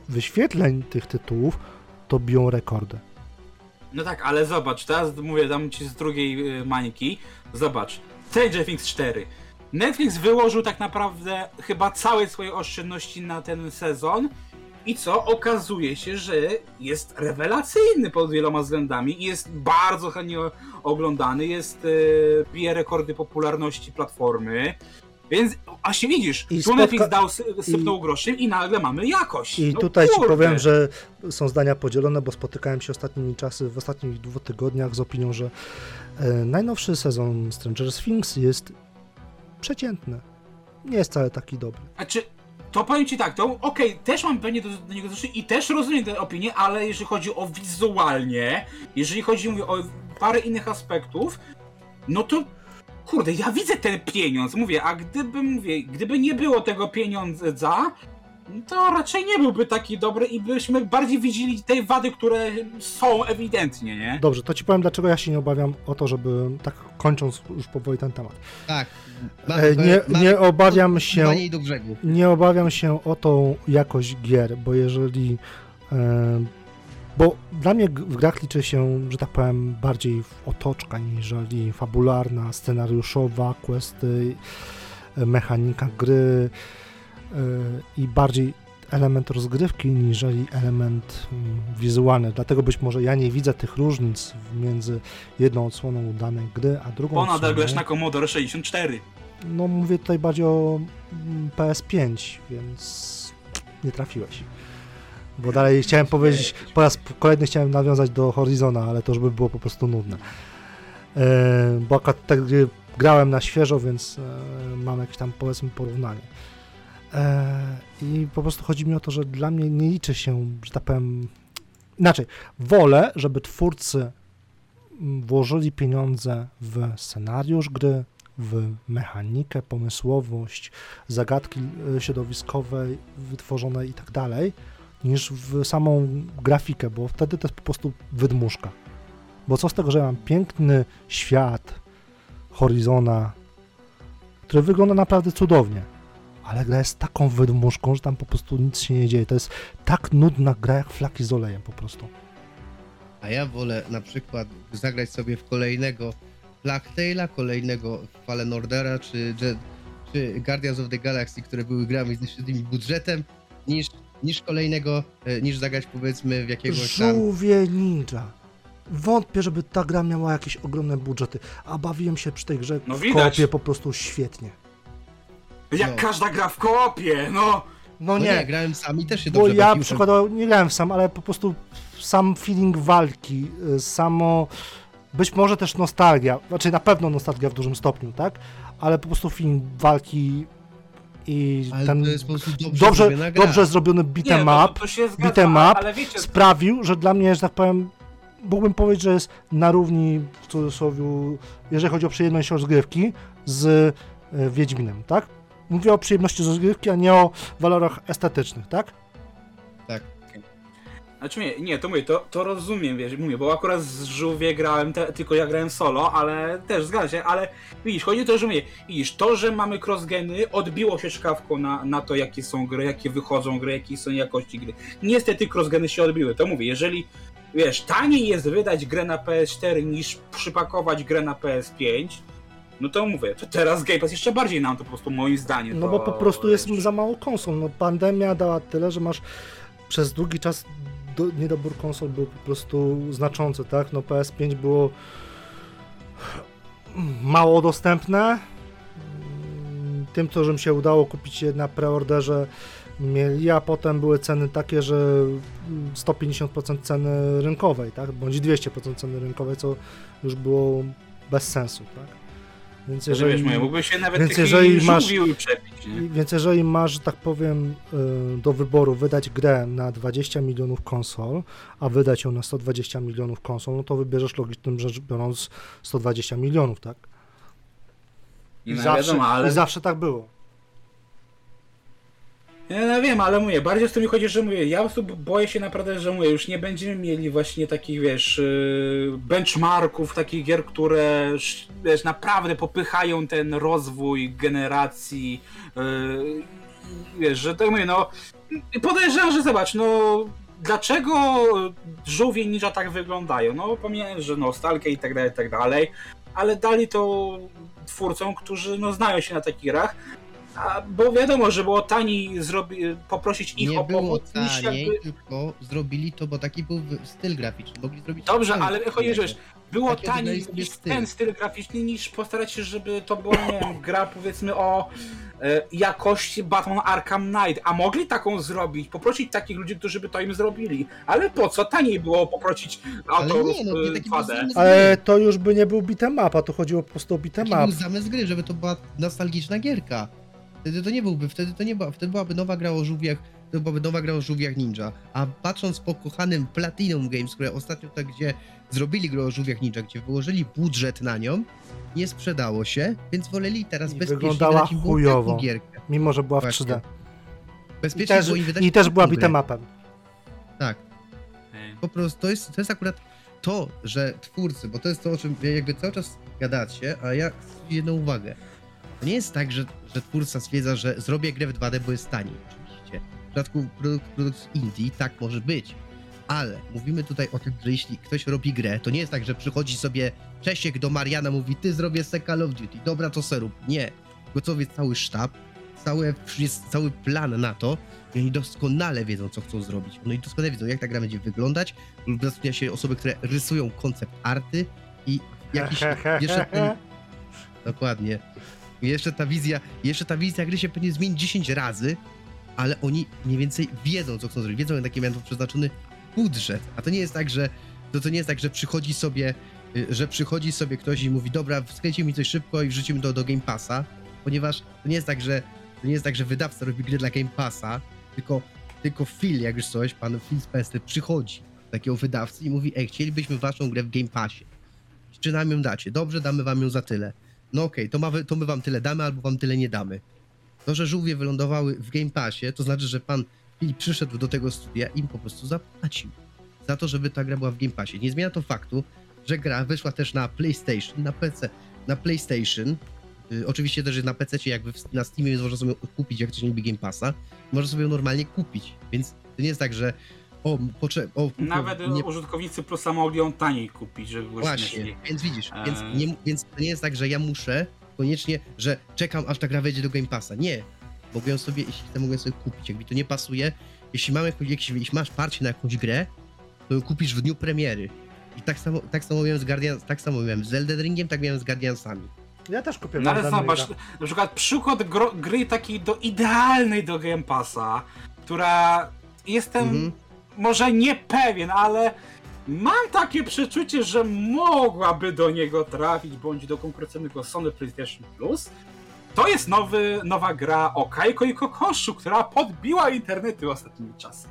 wyświetleń tych tytułów, to biją rekordy. No tak, ale zobacz, teraz mówię, dam ci z drugiej y, mańki. Zobacz, Stranger Things 4. Netflix wyłożył tak naprawdę chyba całe swoje oszczędności na ten sezon. I co? Okazuje się, że jest rewelacyjny pod wieloma względami i jest bardzo chętnie oglądany, jest, y, bije rekordy popularności platformy. Więc, a się widzisz, I tu spotka- Netflix dał, sy- sypnął groszem i nagle mamy jakość. I No tutaj ci kurde. powiem, że są zdania podzielone, bo spotykałem się ostatnimi czasy, w ostatnich dwóch tygodniach z opinią, że e, najnowszy sezon Stranger Things jest przeciętny. Nie jest wcale taki dobry. Znaczy, to powiem ci tak, to okej, też mam pewnie do, do niego dosyć i też rozumiem tę opinię, ale jeżeli chodzi o wizualnie, jeżeli chodzi mówię, o parę innych aspektów, no to kurde, ja widzę ten pieniądz, mówię, a gdyby, mówię, gdyby nie było tego pieniądza, to raczej nie byłby taki dobry i byśmy bardziej widzieli te wady, które są ewidentnie, nie? Dobrze, to ci powiem, dlaczego ja się nie obawiam o to, żeby, tak kończąc już powoli ten temat. Tak. Ma, E, nie, ma- nie obawiam się... Pływanie do brzegu. Nie obawiam się o tą jakość gier, bo jeżeli. E, bo dla mnie w grach liczy się, że tak powiem, bardziej otoczka niżeli fabularna, scenariuszowa, questy, e, mechanika gry i bardziej element rozgrywki niżeli element mm, wizualny. Dlatego być może ja nie widzę tych różnic między jedną odsłoną danej gry, a drugą Bo nadal grasz na Commodore 64. No mówię tutaj bardziej o mm, PS5, więc nie trafiłeś. Bo dalej chciałem powiedzieć, po raz kolejny chciałem nawiązać do Horizona, ale to już by było po prostu nudne. E, bo akurat gry grałem na świeżo, więc e, mam jakieś tam powiedzmy porównanie. E, I po prostu chodzi mi o to, że dla mnie nie liczy się, że tak powiem, inaczej, wolę, żeby twórcy mm, włożyli pieniądze w scenariusz gry, w mechanikę, pomysłowość, zagadki e, środowiskowe wytworzone i tak dalej, niż w samą grafikę, bo wtedy to jest po prostu wydmuszka. Bo co z tego, że mam piękny świat Horizona, który wygląda naprawdę cudownie, ale gra jest taką wydmuszką, że tam po prostu nic się nie dzieje. To jest tak nudna gra jak flaki z olejem po prostu. A ja wolę na przykład zagrać sobie w kolejnego Black Taila, kolejnego Fallen Ordera, czy, czy Guardians of the Galaxy, które były grami z średnim budżetem, niż, niż kolejnego, e, niż zagrać powiedzmy w jakiegoś tam... Żółwie Ninja. Wątpię, żeby ta gra miała jakieś ogromne budżety, a bawiłem się przy tej grze No w widać. koopie po prostu świetnie. Jak No. każda gra w koopie, no! No No nie, nie, grałem sam i też się bo dobrze ja bawiłem. przykładowo nie grałem sam, ale po prostu sam feeling walki, y, samo być może też nostalgia, znaczy na pewno nostalgia w dużym stopniu, tak? Ale po prostu feeling walki i Ale ten to jest po prostu dobrze, dobrze, dobrze zrobiony beat'em no, up beat'em up ale wiecie, sprawił, że dla mnie, że tak powiem, mógłbym powiedzieć, że jest na równi w cudzysłowie, jeżeli chodzi o przyjemność rozgrywki z e, Wiedźminem, tak? Mówię o przyjemności z rozgrywki, a nie o walorach estetycznych, tak? Znaczy nie, nie, to mówię, to, to rozumiem, wiesz, mówię, bo akurat z żółwie grałem, te, tylko ja grałem solo, ale też zgadza się, ale widzisz, chodzi o to, że mówię, widzisz, to, że mamy crossgeny odbiło się szkawką na, na to, jakie są gry, jakie wychodzą gry, jakie są jakości gry. Niestety crossgeny się odbiły, to mówię, jeżeli, wiesz, taniej jest wydać grę na PS4 niż przypakować grę na PS5, no to mówię, to teraz Game Pass jeszcze bardziej nam to po prostu moim zdaniem. No bo po prostu jest za mało konsol. No, pandemia dała tyle, że masz przez długi czas do, niedobór konsol był po prostu znaczący, tak? No PS5 było mało dostępne. Tym, którym się udało kupić je na preorderze mieli, a potem były ceny takie, że 150% ceny rynkowej, tak? Bądź 200% ceny rynkowej, co już było bez sensu, tak? Więc Że wiesz, mówię, mógłby się nawet więc jeżeli masz- żółwił przepić, nie? i- Więc jeżeli masz, że tak powiem, y, do wyboru wydać grę na 20 milionów konsol, a wydać ją na 120 milionów konsol, no to wybierzesz logicznym rzecz biorąc 120 milionów, tak? I no zawsze, wiadomo, ale I zawsze tak było. Ja no wiem, ale mówię, bardziej z tym mi chodzi, że mówię, ja po prostu boję się naprawdę, że mówię, już nie będziemy mieli właśnie takich, wiesz, yy, benchmarków, takich gier, które, sz- wiesz, naprawdę popychają ten rozwój generacji, yy, wiesz, że tak mówię, no, podejrzewam, że zobacz, no, dlaczego żółwie ninja tak wyglądają? No, pomijając, że nostalgia i tak dalej, i tak dalej, ale dali to twórcom, którzy, no, znają się na takich grach, a, bo wiadomo, że było taniej zrobi, poprosić ich Nie o było pomoc niż taniej, jakby... tylko zrobili to, bo taki był styl graficzny. Mogli zrobić Dobrze, ale chodzi, że wiesz, było Taki taniej niż styl. ten styl graficzny, niż postarać się, żeby to była, nie wiem, gra powiedzmy o e, jakości Batman Arkham Knight, a mogli taką zrobić, poprosić takich ludzi, którzy by to im zrobili, ale po co? Taniej było poprosić Ale autorów nie, no, nie e, taki 2D. był zamysł Ale to już by nie był beat'em up, a tu chodziło po prostu o był up. zamysł gry, żeby to była nostalgiczna gierka. Wtedy to nie byłby, wtedy to nie była, wtedy byłaby nowa gra o żółwiach, to byłaby nowa gra o żółwiach ninja. A patrząc po kochanym Platinum Games, które ostatnio tak gdzie zrobili grę o żółwiach ninja, gdzie wyłożyli budżet na nią, nie sprzedało się, więc woleli teraz I bezpiecznie wyglądała chujowo. taką gierkę. Mimo, że była w Właśnie. 3D. I Bezpiecznie też, było im wydać i też była grę. bitemapem. Tak, po prostu to jest, to jest akurat to, że twórcy, bo to jest to, o czym jakby cały czas gadacie, a ja jedną uwagę. To nie jest tak, że, że twórca stwierdza, że zrobię grę w 2D, bo jest taniej. Oczywiście. W przypadku produkt, produkt indie tak może być. Ale mówimy tutaj o tym, że jeśli ktoś robi grę, to nie jest tak, że przychodzi sobie Czesiek do Mariana, mówi, ty zrobię se Call of Duty, dobra, to se rób. Nie. Gotowy jest cały sztab, całe, jest cały plan na to i oni doskonale wiedzą, co chcą zrobić. No i doskonale wiedzą, jak ta gra będzie wyglądać, lub zatrudnia się osoby, które rysują koncept arty i jakiś [laughs] jeszcze ten, Dokładnie. Jeszcze ta wizja, jeszcze ta wizja gry się pewnie zmieni 10 razy, ale oni mniej więcej wiedzą, co chcą zrobić. Wiedzą, jaki mają przeznaczony budżet. A to nie jest tak, że to, to nie jest tak, że przychodzi sobie, y, że przychodzi sobie ktoś i mówi, dobra, skręcimy mi coś szybko i wrzucimy to do Game Passa, ponieważ to nie jest tak, że to nie jest tak, że wydawca robi grę dla Game Passa, tylko, tylko Phil, jak już coś, pan Phil Spencer przychodzi do takiego wydawcy i mówi, ej, chcielibyśmy waszą grę w Game Passie. Czy nam ją dacie? Dobrze, damy wam ją za tyle. No okej, to, to my wam tyle damy, albo wam tyle nie damy. To, że żółwie wylądowały w Game Passie, to znaczy, że pan Phil przyszedł do tego studia i im po prostu zapłacił za to, żeby ta gra była w Game Passie. Nie zmienia to faktu, że gra wyszła też na PlayStation, na PC, na PlayStation. Y, oczywiście też jest na PC, jakby w, na Steamie, więc można sobie kupić, jak ktoś nie lubi Game Passa. Można sobie ją normalnie kupić, więc to nie jest tak, że o, potrze- o Nawet nie, użytkownicy Plusa mogli ją taniej kupić, żeby było Właśnie, śmieszniej. więc widzisz, Eee. więc, nie, więc to nie jest tak, że ja muszę koniecznie, że czekam aż ta gra wejdzie do Game Passa. Nie. Mogę ją sobie, jeśli chcę, mogę sobie kupić. Jak mi to nie pasuje, jeśli, mam jakąś, jeśli, jeśli masz parcie na jakąś grę, to ją kupisz w dniu premiery. I tak samo, tak samo miałem z Guardian, tak samo miałem z Elden Ringiem, tak miałem z Guardiansami. Ja też kupię No ale zobacz, na przykład przykład gro, gry takiej do idealnej do Game Passa, która jestem Mhm. Może nie pewien, ale mam takie przeczucie, że mogłaby do niego trafić, bądź do konkurencyjnego Sony PlayStation Plus. To jest nowy, nowa gra o Kajko i Kokoszu, która podbiła internety ostatnimi czasy.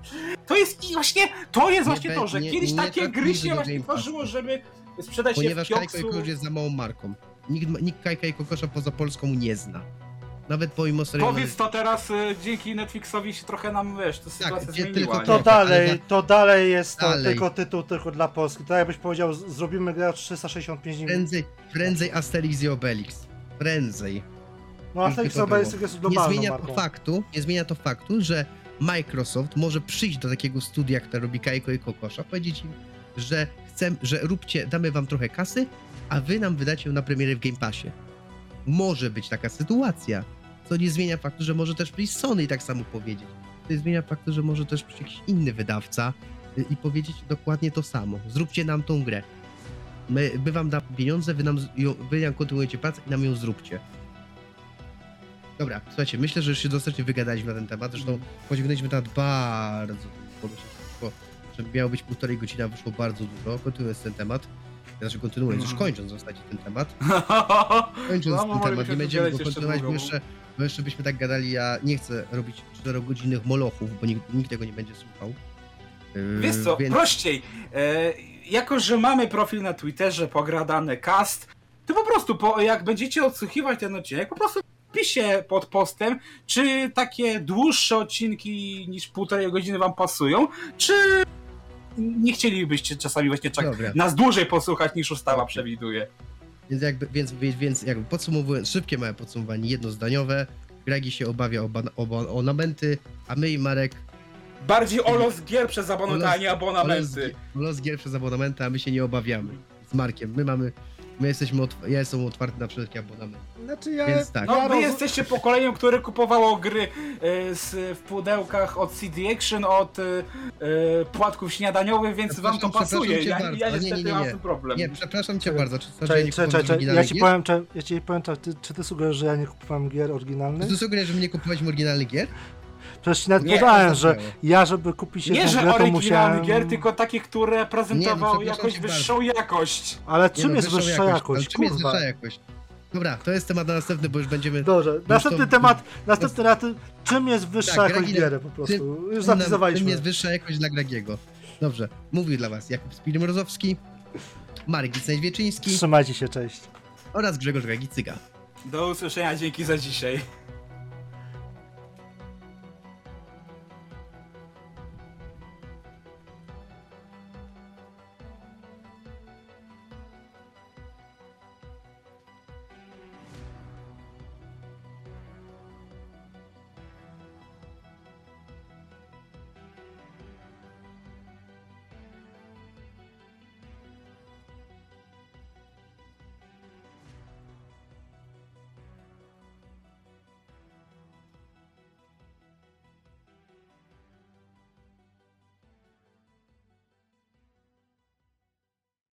To jest i właśnie, to jest Nie właśnie be- to, że nie- kiedyś nie takie gry się właśnie tworzyło, żeby sprzedać Ponieważ je w Kajko i kiosku. Kokos jest za małą marką. Nikt, nikt Kajka i Kokosza poza Polską nie zna. Nawet pomimo serialu... Powiedz to teraz y, dzięki Netflixowi się trochę nam, wiesz, to sytuacja gdzie zmieniła. tylko nie? To trochę, ale dalej, to dalej jest to Dalej. tylko tytuł tylko dla Polski. To jakbyś powiedział, z- zrobimy grę o 365 dni. Prędzej, prędzej Asterix i Obelix. Prędzej. No a Już by Felix to Obelix było. jest nie globalną zmienia marką. to faktu, nie zmienia to faktu, że Microsoft może przyjść do takiego studia, które robi Kajko i Kokosza, powiedzieć im, że chcę, że róbcie, damy wam trochę kasy, a wy nam wydacie ją na premierę w Game Passie. Może być taka sytuacja, co nie zmienia faktu, że może też przyjść Sony i tak samo powiedzieć. To nie zmienia faktu, że może też przyjść jakiś inny wydawca y, i powiedzieć dokładnie to samo. Zróbcie nam tą grę. My, my wam damy pieniądze, wy nam, wy nam kontynuujecie pracę i nam ją zróbcie. Dobra, słuchajcie, myślę, że już się dostatecznie wygadaliśmy na ten temat. Zresztą pociągnęliśmy temat bardzo długo, wyszło, że miało być półtorej godziny, a wyszło bardzo dużo. Kontynuując ten temat, znaczy kontynuując, już Mhm. kończąc w zasadzie ten temat. [laughs] Kończąc ten temat, nie będziemy go kontynuować, bo jeszcze, bo jeszcze byśmy tak gadali, ja nie chcę robić 4-godzinnych molochów, bo nikt, nikt tego nie będzie słuchał. Yy, Wiesz co, więc- prościej. E, jako, że mamy profil na Twitterze pogradany cast, to po prostu, po, jak będziecie odsłuchiwać ten odcinek, po prostu piszcie pod postem, czy takie dłuższe odcinki niż półtorej godziny wam pasują, czy nie chcielibyście czasami właśnie czak- Dobra. nas dłużej posłuchać niż ustawa Dobra. przewiduje. Więc jakby, więc, więc, jakby podsumowując, szybkie małe podsumowanie, jednozdaniowe. Gragi się obawia o, ban- o, ban- o abonamenty, a my i Marek Bardziej o los gier przez abonamenty, a nie o los, abonamenty. o los gier przez abonamenty, a my się nie obawiamy. Z Markiem. My mamy, my jesteśmy, otw- ja jestem otwarty na wszelkie abonamenty. Znaczy ja, Więc tak. No, ja wy roz- jesteście pokoleniem, które kupowało gry e, z, w pudełkach od CD Action, od e, e, płatków śniadaniowych, więc wam to Przepraszam, pasuje. przepraszam cię Ja, bardzo. ja Ale nie, niestety nie, nie, mam nie. tym problem. Nie, przepraszam cię bardzo. Czy to, że nie czekaj, ja oryginalnych ci gier? powiem, czy, ja ci powiem tak, ty, czy ty sugerujesz, że ja nie kupowałem gier oryginalnych? Czy ty sugerujesz, że my nie kupowaliśmy oryginalnych gier? Przecież ci nawet Nie, podałem, że ja, żeby kupić Nie, jedną że grę, to musiałem... gier, tylko takie, które prezentowały przepraszam jakoś wyższą jakość. Ale Nie czym no, jest wyższa jakość? czym jest wyższa jakość? Dobra, to jest temat na następny, bo już będziemy... Dobrze, następny to- temat, następny temat, czym jest wyższa Tak, jakość gier po prostu. Już Czym zapisywaliśmy. jest wyższa jakość dla Gragiego. Dobrze, mówił dla was Jakub Spilimrozowski, Marek Gicnaj-Wieczyński Trzymajcie się, cześć. oraz Grzegorz Gagicyga. Do usłyszenia, dzięki za dzisiaj.